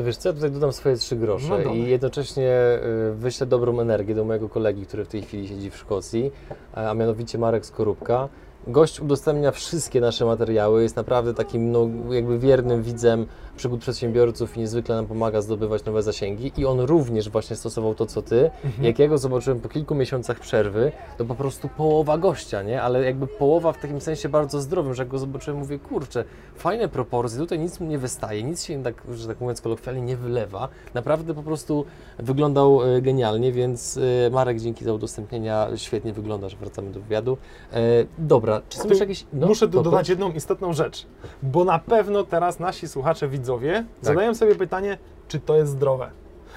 To wiesz co, ja tutaj dodam swoje trzy grosze No i jednocześnie y, wyślę dobrą energię do mojego kolegi, który w tej chwili siedzi w Szkocji, a mianowicie Marek Skorupka. Gość udostępnia wszystkie nasze materiały, jest naprawdę takim no, jakby wiernym widzem przygód przedsiębiorców i niezwykle nam pomaga zdobywać nowe zasięgi i on również właśnie stosował to, co ty. Jak ja go zobaczyłem po kilku miesiącach przerwy, to po prostu połowa gościa, nie? Ale jakby połowa w takim sensie bardzo zdrowym, że jak go zobaczyłem, mówię, kurczę, fajne proporcje, tutaj nic mu nie wystaje, nic się tak, że tak mówiąc kolokwialnie nie wylewa. Naprawdę po prostu wyglądał e, genialnie, więc e, Marek, dzięki za udostępnienia, świetnie wyglądasz, wracamy do wywiadu. E, dobra, czy są jeszcze jakieś... no, Muszę tu dodać jedną istotną rzecz, bo na pewno teraz nasi słuchacze, widzowie zadają sobie pytanie, czy to jest zdrowe.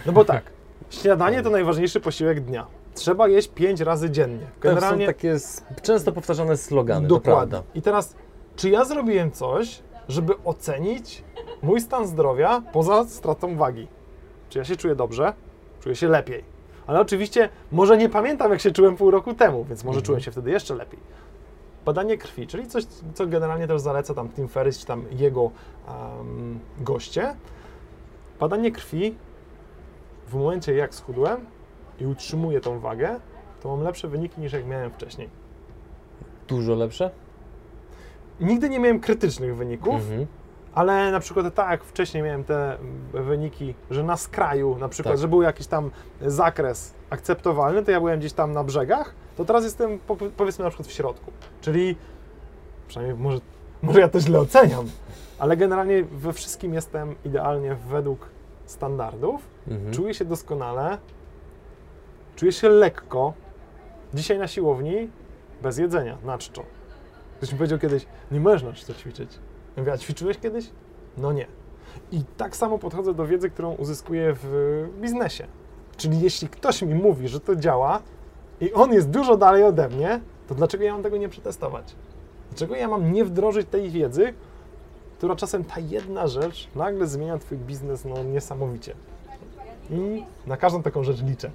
No bo tak, [laughs] śniadanie to najważniejszy posiłek dnia. Trzeba jeść 5 razy dziennie. Generalnie... Generalnie są takie często powtarzane slogany, to Dokładnie. I teraz, czy ja zrobiłem coś, żeby ocenić mój stan zdrowia poza stratą wagi? Czy ja się czuję dobrze? Czuję się lepiej. Ale oczywiście, może nie pamiętam, jak się czułem pół roku temu, więc może Mhm. czułem się wtedy jeszcze lepiej. Badanie krwi, czyli coś, co generalnie też zaleca tam Tim Ferriss, czy tam jego em, goście. Badanie krwi w momencie, jak schudłem i utrzymuję tą wagę, to mam lepsze wyniki niż jak miałem wcześniej. Dużo lepsze? Nigdy nie miałem krytycznych wyników, Mhm. ale na przykład tak jak wcześniej miałem te mm, wyniki, że na skraju, na przykład, Tak. że był jakiś tam zakres akceptowalny, to ja byłem gdzieś tam na brzegach, to teraz jestem po, powiedzmy na przykład w środku. Czyli przynajmniej może może ja to źle oceniam, ale generalnie we wszystkim jestem idealnie według standardów. Mhm. Czuję się doskonale, czuję się lekko. Dzisiaj na siłowni bez jedzenia, na czczo. Ktoś mi powiedział kiedyś, nie można na czczo ćwiczyć. Ja mówię, a ćwiczyłeś kiedyś? No nie. I tak samo podchodzę do wiedzy, którą uzyskuję w biznesie. Czyli jeśli ktoś mi mówi, że to działa i on jest dużo dalej ode mnie, to dlaczego ja mam tego nie przetestować? Dlaczego ja mam nie wdrożyć tej wiedzy, która czasem ta jedna rzecz nagle zmienia Twój biznes no, niesamowicie. I na każdą taką rzecz liczę.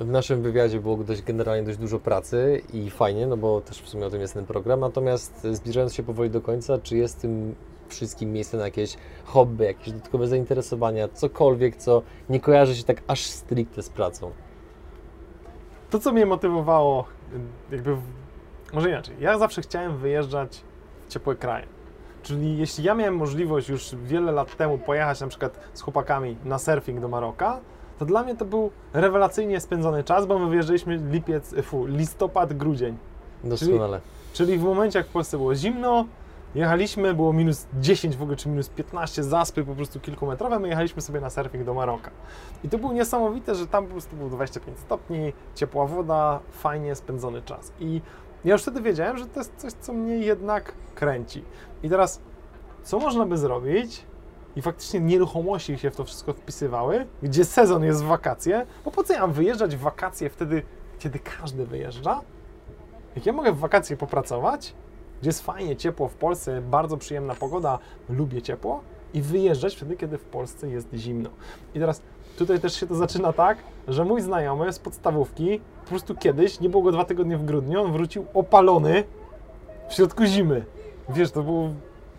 W naszym wywiadzie było dość, generalnie dość dużo pracy i fajnie, no bo też w sumie o tym jest ten program. Natomiast zbliżając się powoli do końca, czy jest tym wszystkim miejsce na jakieś hobby, jakieś dodatkowe zainteresowania, cokolwiek, co nie kojarzy się tak aż stricte z pracą? To, co mnie motywowało, jakby, w, może inaczej, ja zawsze chciałem wyjeżdżać w ciepłe kraje. Czyli jeśli ja miałem możliwość już wiele lat temu pojechać na przykład z chłopakami na surfing do Maroka, to dla mnie to był rewelacyjnie spędzony czas, bo my wyjeżdżaliśmy lipiec, fu, listopad, grudzień. Doskonale. Czyli w momencie, jak w Polsce było zimno, jechaliśmy, było minus 10 w ogóle, czy minus 15, zaspy po prostu kilkumetrowe, my jechaliśmy sobie na surfing do Maroka. I to było niesamowite, że tam po prostu było 25 stopni, ciepła woda, fajnie spędzony czas. I ja już wtedy wiedziałem, że to jest coś, co mnie jednak kręci. I teraz, co można by zrobić, i faktycznie nieruchomości się w to wszystko wpisywały, gdzie sezon jest w wakacje, bo po co ja mam wyjeżdżać w wakacje wtedy, kiedy każdy wyjeżdża? Jak ja mogę w wakacje popracować, gdzie jest fajnie, ciepło w Polsce, bardzo przyjemna pogoda, lubię ciepło i wyjeżdżać wtedy, kiedy w Polsce jest zimno. I teraz tutaj też się to zaczyna tak, że mój znajomy z podstawówki po prostu kiedyś, nie było go dwa tygodnie w grudniu, on wrócił opalony w środku zimy. Wiesz, to było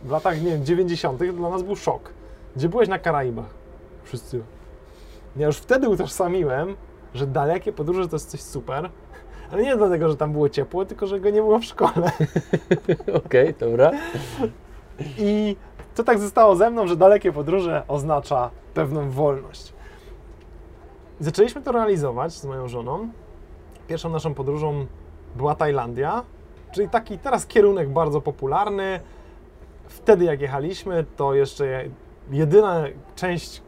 w latach, nie wiem, 90. dla nas był szok. Gdzie byłeś na Karaibach? Wszyscy. Ja już wtedy utożsamiłem, że dalekie podróże to jest coś super, ale nie dlatego, że tam było ciepło, tylko że go nie było w szkole. [laughs] Okej, dobra. I to tak zostało ze mną, że dalekie podróże oznacza pewną wolność. Zaczęliśmy to realizować z moją żoną. Pierwszą naszą podróżą była Tajlandia, czyli taki teraz kierunek bardzo popularny. Wtedy jak jechaliśmy, to jeszcze jedyna część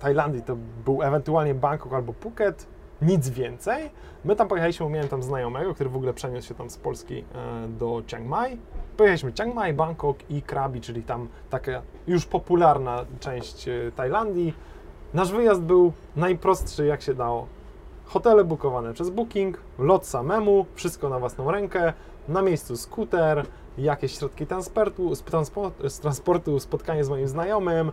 Tajlandii to był ewentualnie Bangkok albo Phuket, nic więcej. My tam pojechaliśmy, miałem tam znajomego, który w ogóle przeniósł się tam z Polski e, do Chiang Mai. Pojechaliśmy Chiang Mai, Bangkok i Krabi, czyli tam taka już popularna część e, Tajlandii. Nasz wyjazd był najprostszy jak się dało. Hotele bukowane przez Booking, lot samemu, wszystko na własną rękę, na miejscu skuter, jakieś środki transportu, transportu spotkanie z moim znajomym,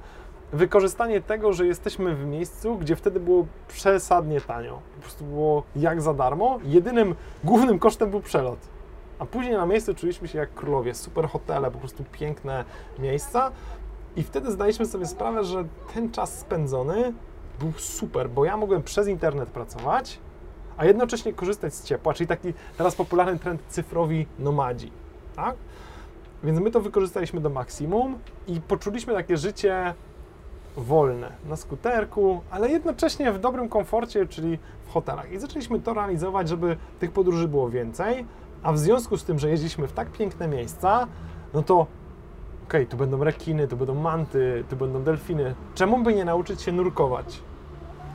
wykorzystanie tego, że jesteśmy w miejscu, gdzie wtedy było przesadnie tanio. Po prostu było jak za darmo. Jedynym głównym kosztem był przelot. A później na miejscu czuliśmy się jak królowie. Super hotele, po prostu piękne miejsca. I wtedy zdaliśmy sobie sprawę, że ten czas spędzony był super, bo ja mogłem przez internet pracować, a jednocześnie korzystać z ciepła, czyli taki teraz popularny trend cyfrowi nomadzi. Tak? Więc my to wykorzystaliśmy do maksimum i poczuliśmy takie życie wolne na skuterku, ale jednocześnie w dobrym komforcie, czyli w hotelach. I zaczęliśmy to realizować, żeby tych podróży było więcej, a w związku z tym, że jeździliśmy w tak piękne miejsca, no to okej, okay, tu będą rekiny, tu będą manty, tu będą delfiny. Czemu by nie nauczyć się nurkować?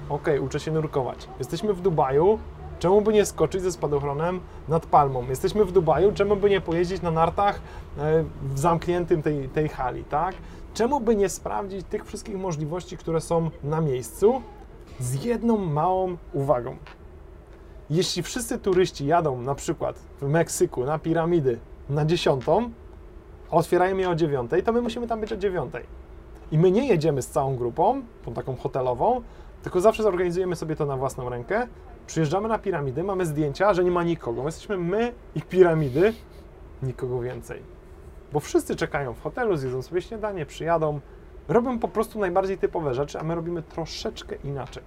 Okej, okay, uczę się nurkować. Jesteśmy w Dubaju, czemu by nie skoczyć ze spadochronem nad palmą? Jesteśmy w Dubaju, czemu by nie pojeździć na nartach e, w zamkniętym tej, tej hali, tak? Czemu by nie sprawdzić tych wszystkich możliwości, które są na miejscu, z jedną małą uwagą? Jeśli wszyscy turyści jadą na przykład w Meksyku na piramidy na dziesiątą, a otwierają je o dziewiątej, to my musimy tam być o dziewiątej. I my nie jedziemy z całą grupą, tą taką hotelową, tylko zawsze zorganizujemy sobie to na własną rękę. Przyjeżdżamy na piramidy, mamy zdjęcia, że nie ma nikogo. Jesteśmy my i piramidy, nikogo więcej. Bo wszyscy czekają w hotelu, zjedzą sobie śniadanie, przyjadą, robią po prostu najbardziej typowe rzeczy, a my robimy troszeczkę inaczej.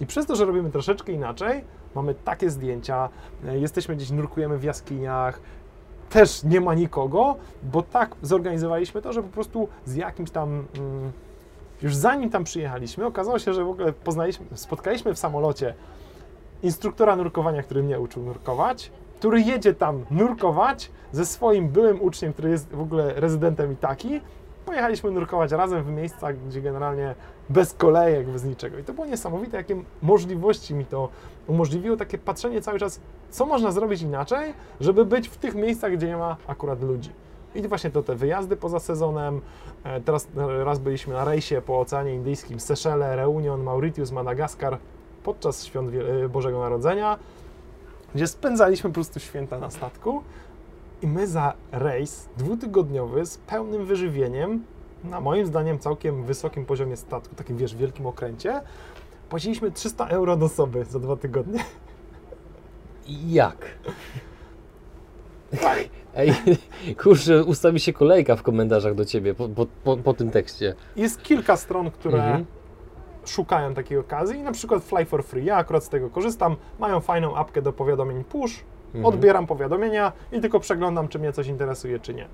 I przez to, że robimy troszeczkę inaczej, mamy takie zdjęcia, e, jesteśmy gdzieś, nurkujemy w jaskiniach, też nie ma nikogo, bo tak zorganizowaliśmy to, że po prostu z jakimś tam, mm, już zanim tam przyjechaliśmy, okazało się, że w ogóle poznaliśmy, spotkaliśmy w samolocie instruktora nurkowania, który mnie uczył nurkować który jedzie tam nurkować ze swoim byłym uczniem, który jest w ogóle rezydentem Itaki. Pojechaliśmy nurkować razem w miejscach, gdzie generalnie bez kolejek, bez niczego. I to było niesamowite, jakie możliwości mi to umożliwiło, takie patrzenie cały czas, co można zrobić inaczej, żeby być w tych miejscach, gdzie nie ma akurat ludzi. I właśnie to te wyjazdy poza sezonem. E, Teraz raz byliśmy na rejsie po Oceanie Indyjskim, Seszele, Reunion, Mauritius, Madagaskar podczas świąt e, Bożego Narodzenia, gdzie spędzaliśmy po prostu święta na statku. I my za rejs dwutygodniowy z pełnym wyżywieniem, na moim zdaniem całkiem wysokim poziomie statku, takim wiesz, wielkim okręcie, płaciliśmy 300 euro do osoby za dwa tygodnie. Jak? [laughs] Ej, kurczę, ustawi się kolejka w komentarzach do ciebie po, po, po, po tym tekście. Jest kilka stron, które Mhm. Szukają takiej okazji i na przykład Fly for Free, ja akurat z tego korzystam, mają fajną apkę do powiadomień push, Mhm. odbieram powiadomienia i tylko przeglądam, czy mnie coś interesuje, czy nie.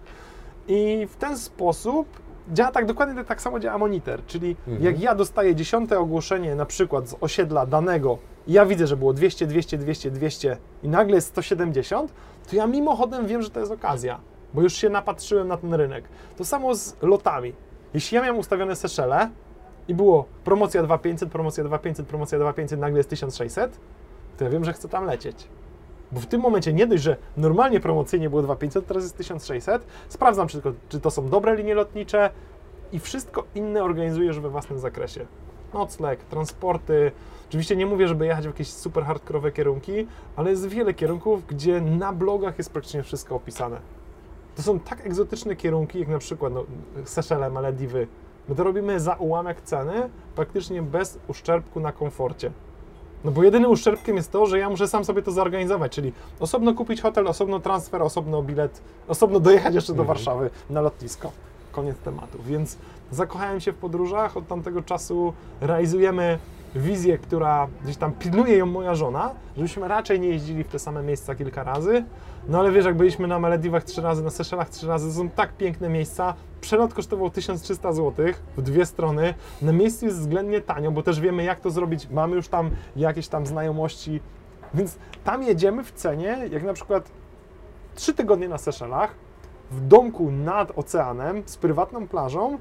I w ten sposób działa tak dokładnie tak samo działa monitor, czyli Mhm. jak ja dostaję dziesiąte ogłoszenie na przykład z osiedla danego i ja widzę, że było 200, 200, 200, 200 i nagle jest 170, to ja mimochodem wiem, że to jest okazja, bo już się napatrzyłem na ten rynek. To samo z lotami. Jeśli ja miałem ustawione Seszele i było promocja 2500, promocja 2500, promocja 2500, nagle jest 1600, to ja wiem, że chcę tam lecieć. Bo w tym momencie nie dość, że normalnie promocyjnie było 2500, teraz jest 1600, sprawdzam, tylko, czy to są dobre linie lotnicze i wszystko inne organizujesz we własnym zakresie. Nocleg, transporty. Oczywiście nie mówię, żeby jechać w jakieś super hardkorowe kierunki, ale jest wiele kierunków, gdzie na blogach jest praktycznie wszystko opisane. To są tak egzotyczne kierunki, jak na przykład no, Seszele, Malediwy. My to robimy za ułamek ceny, praktycznie bez uszczerbku na komforcie. No bo jedynym uszczerbkiem jest to, że ja muszę sam sobie to zorganizować, czyli osobno kupić hotel, osobno transfer, osobno bilet, osobno dojechać jeszcze do Mhm. Warszawy na lotnisko. Koniec tematu. Więc zakochałem się w podróżach, od tamtego czasu realizujemy wizję, która gdzieś tam pilnuje ją moja żona, żebyśmy raczej nie jeździli w te same miejsca kilka razy. No ale wiesz, jak byliśmy na Malediwach trzy razy, na Seszelach trzy razy, to są tak piękne miejsca. Przelot kosztował 1300 zł w dwie strony. Na miejscu jest względnie tanio, bo też wiemy, jak to zrobić. Mamy już tam jakieś tam znajomości, więc tam jedziemy w cenie, jak na przykład trzy tygodnie na Seszelach, w domku nad oceanem, z prywatną plażą,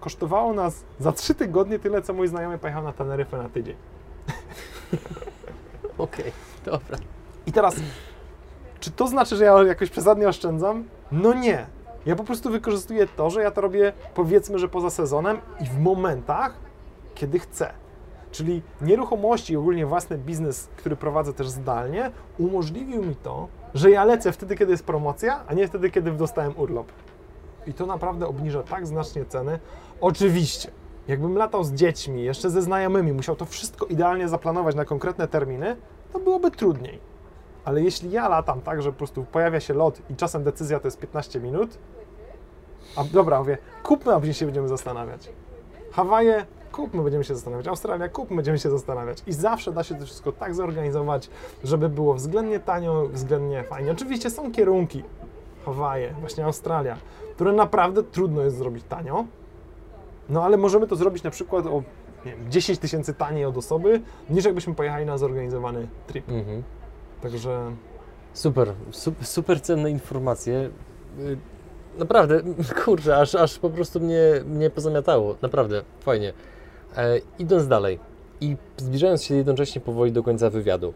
kosztowało nas za trzy tygodnie tyle, co mój znajomy pojechał na Teneryfę na tydzień. [laughs] Okej, dobra. I teraz, czy to znaczy, że ja jakoś przesadnie oszczędzam? No nie. Ja po prostu wykorzystuję to, że ja to robię powiedzmy, że poza sezonem i w momentach, kiedy chcę. Czyli nieruchomości i ogólnie własny biznes, który prowadzę też zdalnie, umożliwił mi to, że ja lecę wtedy, kiedy jest promocja, a nie wtedy, kiedy dostałem urlop. I to naprawdę obniża tak znacznie ceny. Oczywiście, jakbym latał z dziećmi, jeszcze ze znajomymi, musiał to wszystko idealnie zaplanować na konkretne terminy, to byłoby trudniej. Ale jeśli ja latam tak, że po prostu pojawia się lot i czasem decyzja to jest 15 minut, a dobra, mówię, kupmy, a później się będziemy zastanawiać. Hawaje, kupmy, będziemy się zastanawiać. Australia, kupmy, będziemy się zastanawiać. I zawsze da się to wszystko tak zorganizować, żeby było względnie tanio, względnie fajnie. Oczywiście są kierunki, Hawaje, właśnie Australia, które naprawdę trudno jest zrobić tanio, no ale możemy to zrobić na przykład o nie wiem, 10 tysięcy taniej od osoby, niż jakbyśmy pojechali na zorganizowany trip. Mhm. Także Super, su- super cenne informacje. Y, Naprawdę, [laughs] kurczę, aż, aż po prostu mnie, mnie pozamiatało. Naprawdę, fajnie. E, idąc dalej i zbliżając się jednocześnie powoli do końca wywiadu.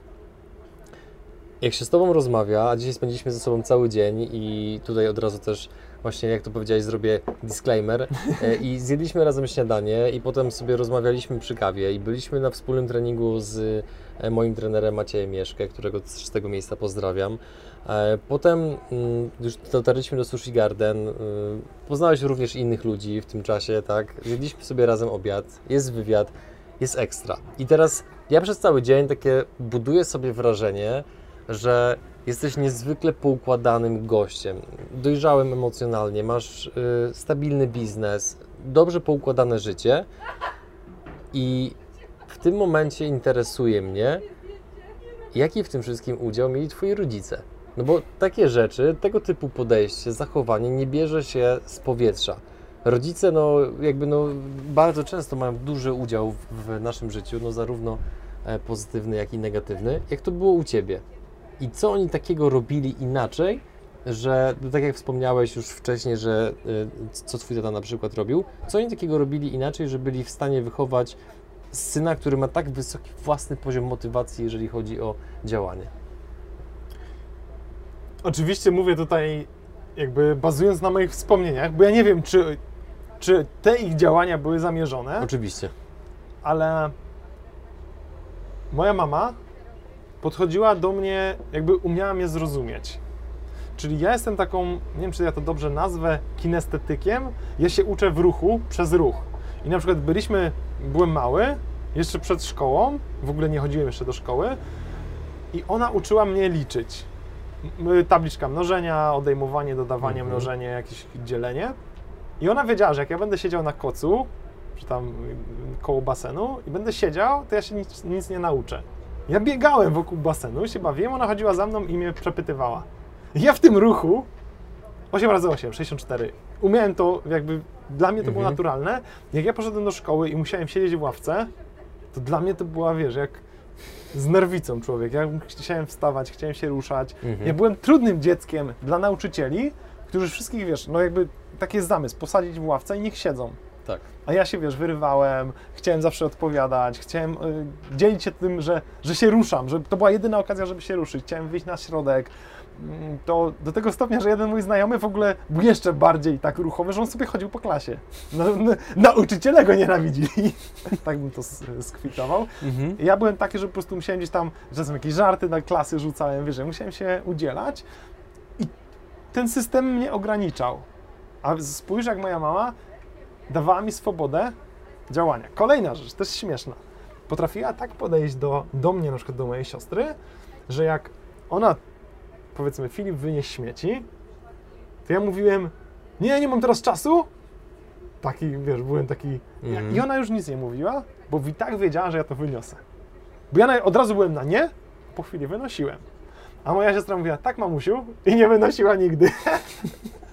Jak się z Tobą rozmawia, a dzisiaj spędziliśmy ze sobą cały dzień i tutaj od razu też właśnie, jak to powiedziałeś, zrobię disclaimer e, i zjedliśmy razem śniadanie i potem sobie rozmawialiśmy przy kawie i byliśmy na wspólnym treningu z e, moim trenerem Maciejem Mieszkę, którego z tego miejsca pozdrawiam. E, Potem mm, już dotarliśmy do Sushi Garden. Poznałeś również innych ludzi w tym czasie, tak? Zjedliśmy sobie razem obiad, jest wywiad, jest ekstra. I teraz ja przez cały dzień takie buduję sobie wrażenie, że jesteś niezwykle poukładanym gościem, dojrzałym emocjonalnie, masz y, stabilny biznes, dobrze poukładane życie i w tym momencie interesuje mnie, jaki w tym wszystkim udział mieli Twoi rodzice. No bo takie rzeczy, tego typu podejście, zachowanie nie bierze się z powietrza. Rodzice, no jakby no bardzo często mają duży udział w, w naszym życiu, no zarówno e, pozytywny, jak i negatywny. Jak to było u Ciebie? I co oni takiego robili inaczej, że tak jak wspomniałeś już wcześniej, że y, co twój tata na przykład robił, co oni takiego robili inaczej, że byli w stanie wychować syna, który ma tak wysoki własny poziom motywacji, jeżeli chodzi o działanie? Oczywiście mówię tutaj jakby bazując na moich wspomnieniach, bo ja nie wiem, czy, czy te ich działania były zamierzone, Oczywiście. ale moja mama podchodziła do mnie, jakby umiała mnie zrozumieć. Czyli ja jestem taką, nie wiem czy ja to dobrze nazwę, kinestetykiem. Ja się uczę w ruchu przez ruch. I na przykład byliśmy, byłem mały, jeszcze przed szkołą, w ogóle nie chodziłem jeszcze do szkoły, i ona uczyła mnie liczyć. M- Tabliczka mnożenia, odejmowanie, dodawanie, Mhm. mnożenie, jakieś dzielenie. I ona wiedziała, że jak ja będę siedział na kocu, czy tam y, koło basenu i będę siedział, to ja się nic, nic nie nauczę. Ja biegałem wokół basenu, się bawiłem, ona chodziła za mną i mnie przepytywała. Ja w tym ruchu 8 razy 8, 64. Umiałem to jakby, dla mnie to było Mhm. naturalne. Jak ja poszedłem do szkoły i musiałem siedzieć w ławce, to dla mnie to była, wiesz, jak z nerwicą człowiek. Ja chciałem wstawać, chciałem się ruszać. Mhm. Ja byłem trudnym dzieckiem dla nauczycieli, którzy wszystkich, wiesz, no jakby taki jest zamysł, posadzić w ławce i niech siedzą. Tak. A ja się, wiesz, wyrywałem, chciałem zawsze odpowiadać, chciałem y, dzielić się tym, że, że się ruszam, że to była jedyna okazja, żeby się ruszyć. Chciałem wyjść na środek. Mm, To do tego stopnia, że jeden mój znajomy w ogóle był jeszcze bardziej tak ruchowy, że on sobie chodził po klasie. No, no, nauczyciele go nienawidzili. [laughs] tak bym to skwitował. Mhm. Ja byłem taki, że po prostu musiałem gdzieś tam, czasem jakieś żarty na klasy rzucałem, wiesz, musiałem się udzielać i ten system mnie ograniczał. A spójrz, jak moja mama dawała mi swobodę działania. Kolejna rzecz, też śmieszna. Potrafiła tak podejść do, do mnie, na przykład do mojej siostry, że jak ona, powiedzmy, Filip wynieś śmieci, to ja mówiłem, nie, nie mam teraz czasu. Taki, wiesz, byłem taki... Mhm. I ona już nic nie mówiła, bo i tak wiedziała, że ja to wyniosę. Bo ja od razu byłem na nie, po chwili wynosiłem. A moja siostra mówiła, tak mamusiu, i nie wynosiła nigdy. [laughs]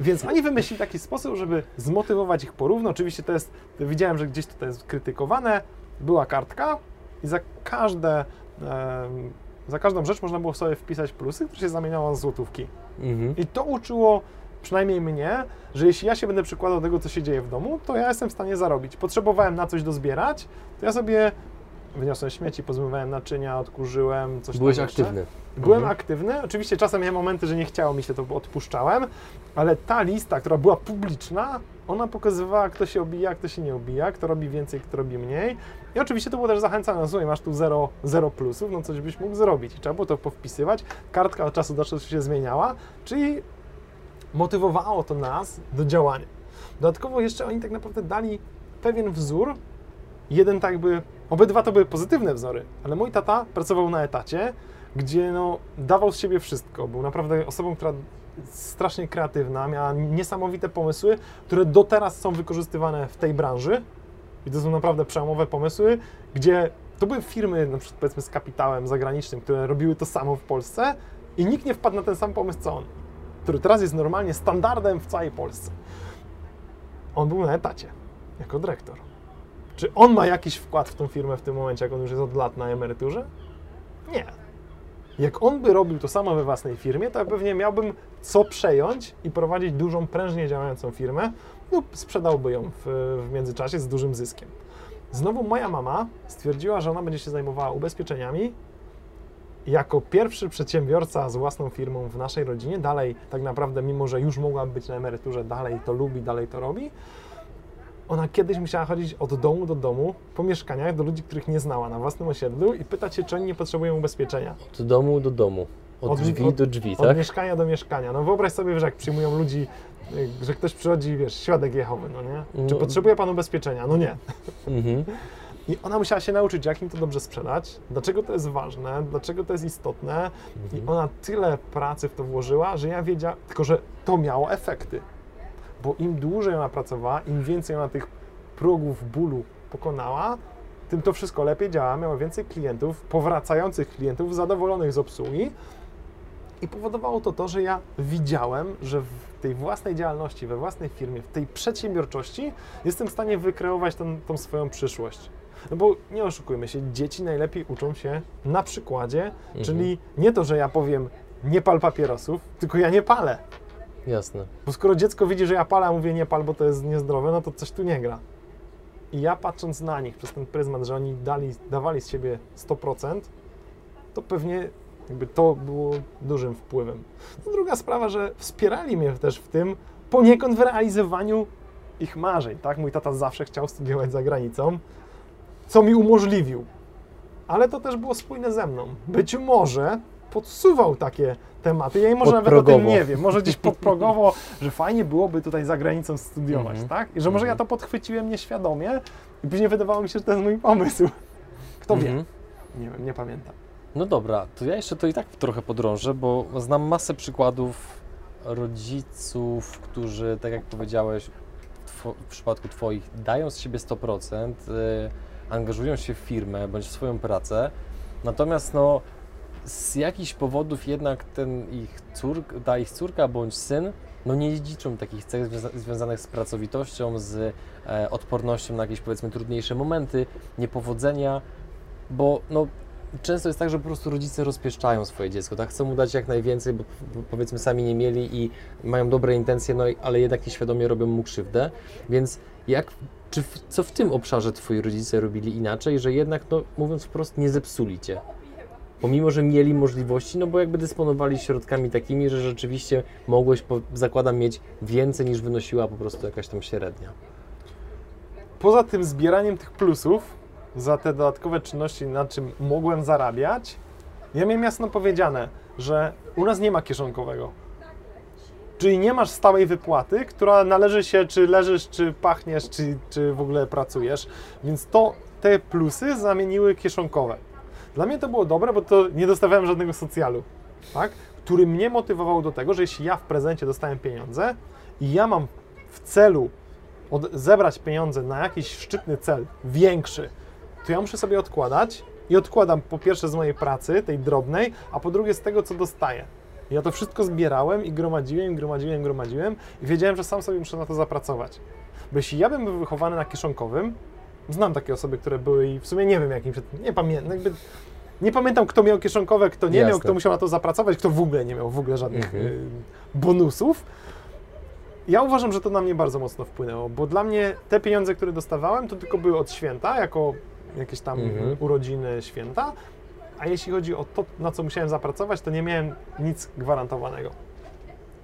Więc oni wymyślili taki sposób, żeby zmotywować ich porówno. Oczywiście to jest, widziałem, że gdzieś to jest krytykowane. Była kartka i za każde, em, za każdą rzecz można było sobie wpisać plusy, które się zamieniało na złotówki. Mhm. I to uczyło przynajmniej mnie, że jeśli ja się będę przykładał do tego, co się dzieje w domu, to ja jestem w stanie zarobić. Potrzebowałem na coś dozbierać, to ja sobie wyniosłem śmieci, pozmywałem naczynia, odkurzyłem, coś tam Byłeś jeszcze. aktywny. Byłem Mhm. aktywny. Oczywiście czasem miałem momenty, że nie chciało mi się, to odpuszczałem, ale ta lista, która była publiczna, ona pokazywała, kto się obija, kto się nie obija, kto robi więcej, kto robi mniej. I oczywiście to było też zachęcane, no słuchaj, masz tu zero, zero plusów, no coś byś mógł zrobić. I trzeba było to powpisywać. Kartka od czasu do czasu się zmieniała, czyli motywowało to nas do działania. Dodatkowo jeszcze oni tak naprawdę dali pewien wzór, jeden tak by, obydwa to były pozytywne wzory, ale mój tata pracował na etacie, gdzie no, dawał z siebie wszystko. Był naprawdę osobą, która strasznie kreatywna, miała niesamowite pomysły, które do teraz są wykorzystywane w tej branży. I to są naprawdę przełomowe pomysły, gdzie to były firmy, na przykład powiedzmy z kapitałem zagranicznym, które robiły to samo w Polsce i nikt nie wpadł na ten sam pomysł co on, który teraz jest normalnie standardem w całej Polsce. On był na etacie, jako dyrektor. Czy on ma jakiś wkład w tą firmę w tym momencie, jak on już jest od lat na emeryturze? Nie. Jak on by robił to samo we własnej firmie, to ja pewnie miałbym co przejąć i prowadzić dużą, prężnie działającą firmę lub sprzedałby ją w, w międzyczasie z dużym zyskiem. Znowu moja mama stwierdziła, że ona będzie się zajmowała ubezpieczeniami. Jako pierwszy przedsiębiorca z własną firmą w naszej rodzinie, dalej tak naprawdę, mimo że już mogłaby być na emeryturze, dalej to lubi, dalej to robi. Ona kiedyś musiała chodzić od domu do domu, po mieszkaniach, do ludzi, których nie znała na własnym osiedlu i pytać się, czy oni nie potrzebują ubezpieczenia. Od domu do domu. Od, Od- drzwi od- do drzwi, Od tak? mieszkania do mieszkania. No wyobraź sobie, że jak przyjmują ludzi, y, że ktoś przychodzi, wiesz, świadek Jehowy, no nie? Czy No. potrzebuje pan ubezpieczenia? No nie. Mhm. I ona musiała się nauczyć, jak im to dobrze sprzedać, dlaczego to jest ważne, dlaczego to jest istotne. I Mhm. ona tyle pracy w to włożyła, że ja wiedziałam, tylko że to miało efekty. Bo im dłużej ona pracowała, im więcej ona tych progów bólu pokonała, tym to wszystko lepiej działa, miała więcej klientów, powracających klientów, zadowolonych z obsługi. I powodowało to to, że ja widziałem, że w tej własnej działalności, we własnej firmie, w tej przedsiębiorczości jestem w stanie wykreować ten, tą swoją przyszłość. No bo nie oszukujmy się, dzieci najlepiej uczą się na przykładzie, Mhm. czyli nie to, że ja powiem nie pal papierosów, tylko ja nie palę. Jasne. Bo skoro dziecko widzi, że ja palę, a mówię nie pal, bo to jest niezdrowe, no to coś tu nie gra. I ja patrząc na nich przez ten pryzmat, że oni dali, dawali z siebie 100%, to pewnie jakby to było dużym wpływem. No druga sprawa, że wspierali mnie też w tym poniekąd w realizowaniu ich marzeń, tak? Mój tata zawsze chciał studiować za granicą, co mi umożliwił. Ale to też było spójne ze mną. Być może podsuwał takie tematy. Ja może nawet o tym nie wiem. Może gdzieś [laughs] podprogowo, że fajnie byłoby tutaj za granicą studiować, Mhm. tak? I że może ja Mhm. to podchwyciłem nieświadomie i później wydawało mi się, że to jest mój pomysł. Kto wie? Mhm. Nie wiem, nie pamiętam. No dobra, to ja jeszcze to i tak trochę podrążę, bo znam masę przykładów rodziców, którzy, tak jak powiedziałeś, w, przypadku Twoich dają z siebie 100%, y, angażują się w firmę bądź w swoją pracę, natomiast no, z jakichś powodów jednak ten ich ta ich córka bądź syn no nie dziedziczą takich cech związa- związanych z pracowitością, z e, odpornością na jakieś powiedzmy trudniejsze momenty, niepowodzenia, bo no, często jest tak, że po prostu rodzice rozpieszczają swoje dziecko, tak? Chcą mu dać jak najwięcej, bo powiedzmy sami nie mieli i mają dobre intencje, no ale jednak nieświadomie robią mu krzywdę, więc jak, czy w, co w tym obszarze twoi rodzice robili inaczej, że jednak, no mówiąc wprost, nie zepsuli cię? Pomimo, że mieli możliwości, no bo jakby dysponowali środkami takimi, że rzeczywiście mogłeś, zakładam, mieć więcej niż wynosiła po prostu jakaś tam średnia. Poza tym zbieraniem tych plusów za te dodatkowe czynności, na czym mogłem zarabiać, ja miałem jasno powiedziane, że u nas nie ma kieszonkowego. Czyli nie masz stałej wypłaty, która należy się, czy leżysz, czy pachniesz, czy, czy w ogóle pracujesz. Więc to te plusy zamieniły kieszonkowe. Dla mnie to było dobre, bo to nie dostawałem żadnego socjalu, tak? który mnie motywował do tego, że jeśli ja w prezencie dostałem pieniądze i ja mam w celu od, zebrać pieniądze na jakiś szczytny cel, większy, to ja muszę sobie odkładać i odkładam po pierwsze z mojej pracy, tej drobnej, a po drugie z tego, co dostaję. Ja to wszystko zbierałem i gromadziłem, gromadziłem, gromadziłem i wiedziałem, że sam sobie muszę na to zapracować. Bo jeśli ja bym był wychowany na kieszonkowym, znam takie osoby, które były i w sumie nie wiem jakim, się- nie pamiętam, jakby nie pamiętam kto miał kieszonkowe, kto nie miał, Jasne. kto musiał na to zapracować, kto w ogóle nie miał w ogóle żadnych Mhm. y, bonusów. Ja uważam, że to na mnie bardzo mocno wpłynęło, bo dla mnie te pieniądze, które dostawałem, to tylko były od święta, jako jakieś tam Mhm. urodziny, święta, a jeśli chodzi o to, na co musiałem zapracować, to nie miałem nic gwarantowanego.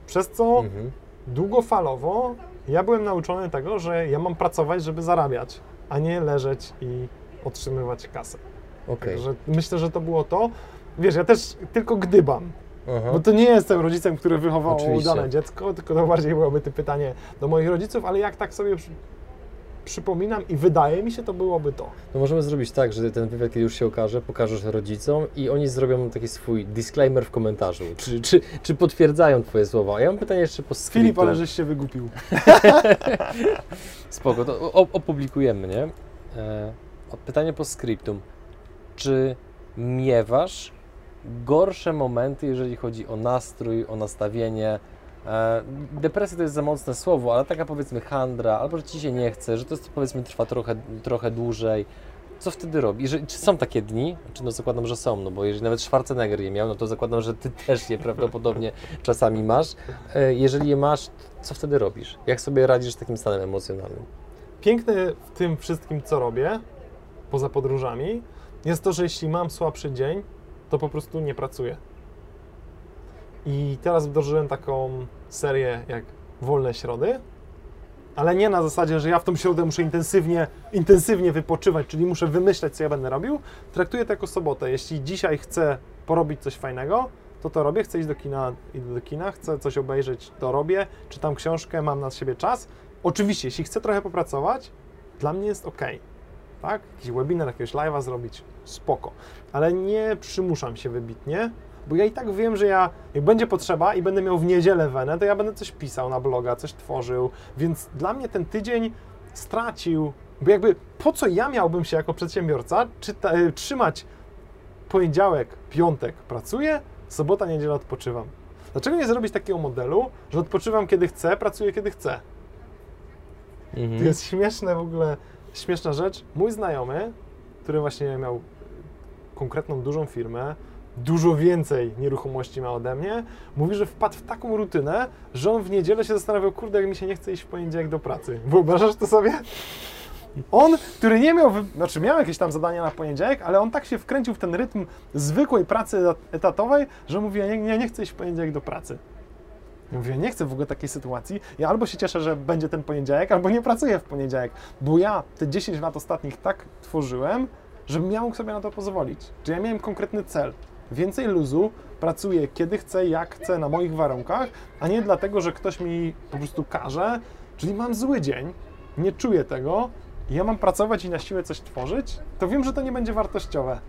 Przez co Mhm. długofalowo ja byłem nauczony tego, że ja mam pracować, żeby zarabiać, a nie leżeć i otrzymywać kasę. Okej. Także myślę, że to było to. Wiesz, ja też tylko gdybam, Aha. bo to nie jestem rodzicem, który wychował Oczywiście. udane dziecko, tylko to bardziej byłoby to pytanie do moich rodziców, ale jak tak sobie przypominam i wydaje mi się, to byłoby to. To możemy zrobić tak, że ten wywiad, kiedy już się okaże, pokażesz rodzicom i oni zrobią taki swój disclaimer w komentarzu. Czy, czy, czy potwierdzają Twoje słowa? A ja mam pytanie jeszcze po skryptu. Filip, ale żeś się wygupił. [laughs] Spoko, to opublikujemy, nie? E, pytanie po skryptum. Czy miewasz gorsze momenty, jeżeli chodzi o nastrój, o nastawienie? E, depresja to jest za mocne słowo, ale taka powiedzmy handra, albo że Ci się nie chce, że to jest, powiedzmy trwa trochę, trochę dłużej. Co wtedy? Jeżeli, czy są takie dni? Czy no zakładam, że są, no bo jeżeli nawet Schwarzenegger je miał, no to zakładam, że Ty [laughs] też je prawdopodobnie czasami masz. E, jeżeli je masz, co wtedy robisz? Jak sobie radzisz z takim stanem emocjonalnym? Piękne w tym wszystkim, co robię, poza podróżami, jest to, że jeśli mam słabszy dzień, to po prostu nie pracuję. I teraz wdrożyłem taką serię jak Wolne Środy, ale nie na zasadzie, że ja w tą środę muszę intensywnie, intensywnie wypoczywać, czyli muszę wymyślać, co ja będę robił. Traktuję to jako sobotę. Jeśli dzisiaj chcę porobić coś fajnego, to to robię. Chcę iść do kina, idę do kina, chcę coś obejrzeć, to robię. Czytam książkę, mam na siebie czas. Oczywiście, jeśli chcę trochę popracować, dla mnie jest ok. Tak? Jakiś webinar, jakiegoś live'a zrobić, spoko. Ale nie przymuszam się wybitnie, bo ja i tak wiem, że ja, jak będzie potrzeba i będę miał w niedzielę wenę, to ja będę coś pisał na bloga, coś tworzył, więc dla mnie ten tydzień stracił, bo jakby po co ja miałbym się jako przedsiębiorca czyta, y, trzymać poniedziałek, piątek pracuję, sobota, niedziela odpoczywam. Dlaczego nie zrobić takiego modelu, że odpoczywam kiedy chcę, pracuję kiedy chcę? Mhm. To jest śmieszne w ogóle, śmieszna rzecz. Mój znajomy który właśnie miał konkretną dużą firmę, dużo więcej nieruchomości ma ode mnie, mówi, że wpadł w taką rutynę, że on w niedzielę się zastanawiał, kurde, jak mi się nie chce iść w poniedziałek do pracy. Wyobrażasz to sobie? On, który nie miał, znaczy miał jakieś tam zadania na poniedziałek, ale on tak się wkręcił w ten rytm zwykłej pracy etat- etatowej, że mówi, ja nie, ja nie chcę iść w poniedziałek do pracy. Ja mówię, nie chcę w ogóle takiej sytuacji. Ja albo się cieszę, że będzie ten poniedziałek, albo nie pracuję w poniedziałek, bo ja te 10 lat ostatnich tak tworzyłem, żebym miał sobie na to pozwolić. Że ja miałem konkretny cel. Więcej luzu, pracuję kiedy chcę, jak chcę, na moich warunkach, a nie dlatego, że ktoś mi po prostu każe, czyli mam zły dzień, nie czuję tego, i ja mam pracować i na siłę coś tworzyć, to wiem, że to nie będzie wartościowe.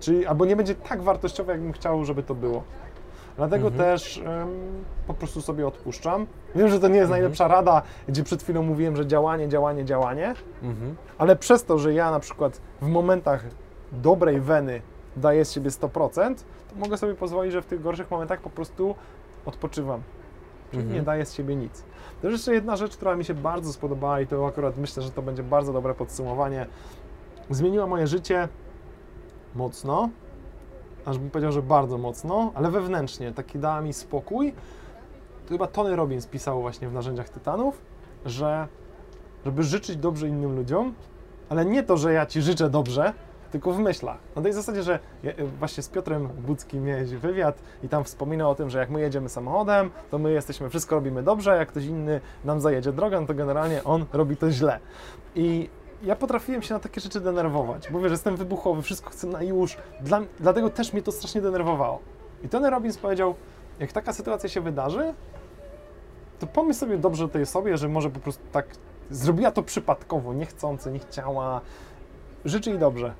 Czyli albo nie będzie tak wartościowe, jakbym chciał, żeby to było. Dlatego też em, po prostu sobie odpuszczam. Wiem, że to nie jest najlepsza rada, gdzie przed chwilą mówiłem, że działanie, działanie, działanie, Mhm. ale przez to, że ja na przykład w momentach dobrej weny daję z siebie 100%, to mogę sobie pozwolić, że w tych gorszych momentach po prostu odpoczywam. Czyli Mhm. nie daję z siebie nic. To jest jeszcze jedna rzecz, która mi się bardzo spodobała i to akurat myślę, że to będzie bardzo dobre podsumowanie. Zmieniła moje życie mocno, aż bym powiedział, że bardzo mocno, ale wewnętrznie. Taki dała mi spokój. To chyba Tony Robbins pisał właśnie w Narzędziach Tytanów, że żeby życzyć dobrze innym ludziom, ale nie to, że ja ci życzę dobrze, tylko w myślach. Na tej zasadzie, że e, właśnie z Piotrem Budzkim miałeś wywiad i tam wspominał o tym, że jak my jedziemy samochodem, to my jesteśmy, wszystko robimy dobrze, jak ktoś inny nam zajedzie drogę, to generalnie on robi to źle. I ja potrafiłem się na takie rzeczy denerwować. Mówię, że jestem wybuchowy, wszystko chcę na już, dla, dlatego też mnie to strasznie denerwowało. I Tony Robbins powiedział, jak taka sytuacja się wydarzy, to pomyśl sobie dobrze o tej osobie, że może po prostu tak zrobiła to przypadkowo, niechcący, nie chciała. Życz jej dobrze.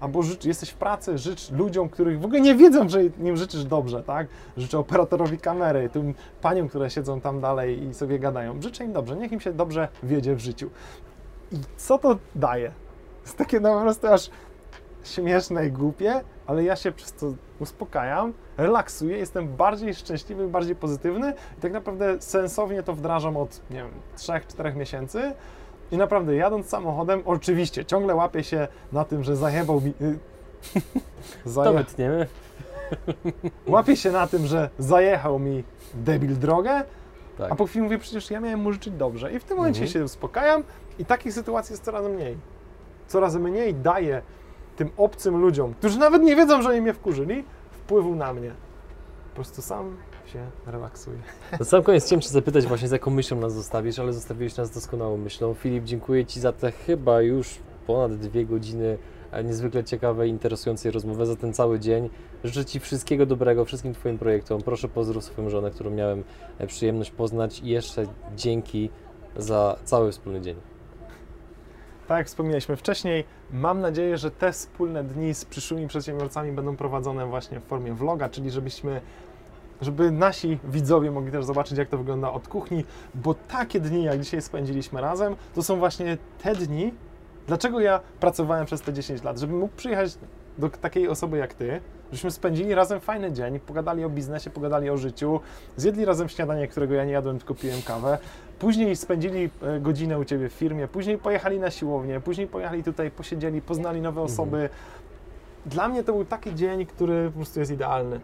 Albo życz, jesteś w pracy, życz ludziom, których w ogóle nie wiedzą, że im życzysz dobrze, tak? Życzę operatorowi kamery, tym paniom, które siedzą tam dalej i sobie gadają. Życzę im dobrze, niech im się dobrze wiedzie w życiu. I co to daje? Jest takie no po prostu aż śmieszne i głupie, ale ja się przez to uspokajam, relaksuję, jestem bardziej szczęśliwy, bardziej pozytywny i tak naprawdę sensownie to wdrażam od, nie wiem, 3-4 miesięcy i naprawdę jadąc samochodem, oczywiście ciągle łapię się na tym, że zajebał mi... y, [laughs] To zaje, wytniemy. łapię się na tym, że zajechał mi debil drogę, Tak. a po chwili mówię, przecież ja miałem mu życzyć dobrze. I w tym momencie Mhm. się uspokajam i takich sytuacji jest coraz mniej. Coraz mniej daję tym obcym ludziom, którzy nawet nie wiedzą, że oni mnie wkurzyli, wpływu na mnie. Po prostu sam się relaksuję. Na sam koniec chciałem Cię zapytać właśnie, z jaką myślą nas zostawisz, ale zostawiłeś nas doskonałą myślą. Filip, dziękuję Ci za te chyba już ponad dwie godziny e, niezwykle ciekawej, interesującej rozmowy, za ten cały dzień. Życzę Ci wszystkiego dobrego, wszystkim Twoim projektom. Proszę pozdrów swoją żonę, którą miałem e, przyjemność poznać i jeszcze dzięki za cały wspólny dzień. Tak jak wspomnieliśmy wcześniej, mam nadzieję, że te wspólne dni z przyszłymi przedsiębiorcami będą prowadzone właśnie w formie vloga, czyli żebyśmy, żeby nasi widzowie mogli też zobaczyć, jak to wygląda od kuchni, bo takie dni, jak dzisiaj spędziliśmy razem, to są właśnie te dni, dlaczego ja pracowałem przez te 10 lat, żebym mógł przyjechać do takiej osoby jak ty, żebyśmy spędzili razem fajny dzień, pogadali o biznesie, pogadali o życiu, zjedli razem śniadanie, którego ja nie jadłem, tylko piłem kawę, Później spędzili e, godzinę u Ciebie w firmie, później pojechali na siłownię, później pojechali tutaj, posiedzieli, poznali nowe osoby. Dla mnie to był taki dzień, który po prostu jest idealny.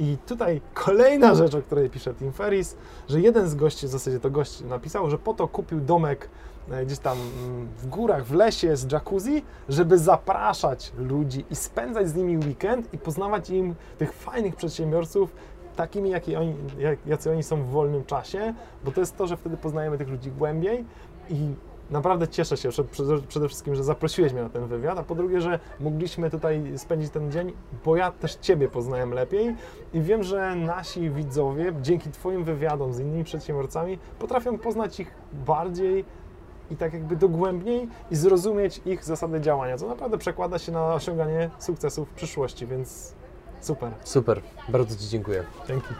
I tutaj kolejna rzecz, o której pisze Tim Ferris, że jeden z gości, w zasadzie to gość napisał, że po to kupił domek e, gdzieś tam mm, w górach, w lesie z jacuzzi, żeby zapraszać ludzi i spędzać z nimi weekend i poznawać im tych fajnych przedsiębiorców, takimi, jaki oni, jak, jacy oni są w wolnym czasie, bo to jest to, że wtedy poznajemy tych ludzi głębiej i naprawdę cieszę się przede wszystkim, że zaprosiłeś mnie na ten wywiad, a po drugie, że mogliśmy tutaj spędzić ten dzień, bo ja też Ciebie poznałem lepiej i wiem, że nasi widzowie dzięki Twoim wywiadom z innymi przedsiębiorcami potrafią poznać ich bardziej i tak jakby dogłębniej i zrozumieć ich zasady działania, co naprawdę przekłada się na osiąganie sukcesów w przyszłości, więc super. Super, bardzo Ci dziękuję. Dzięki.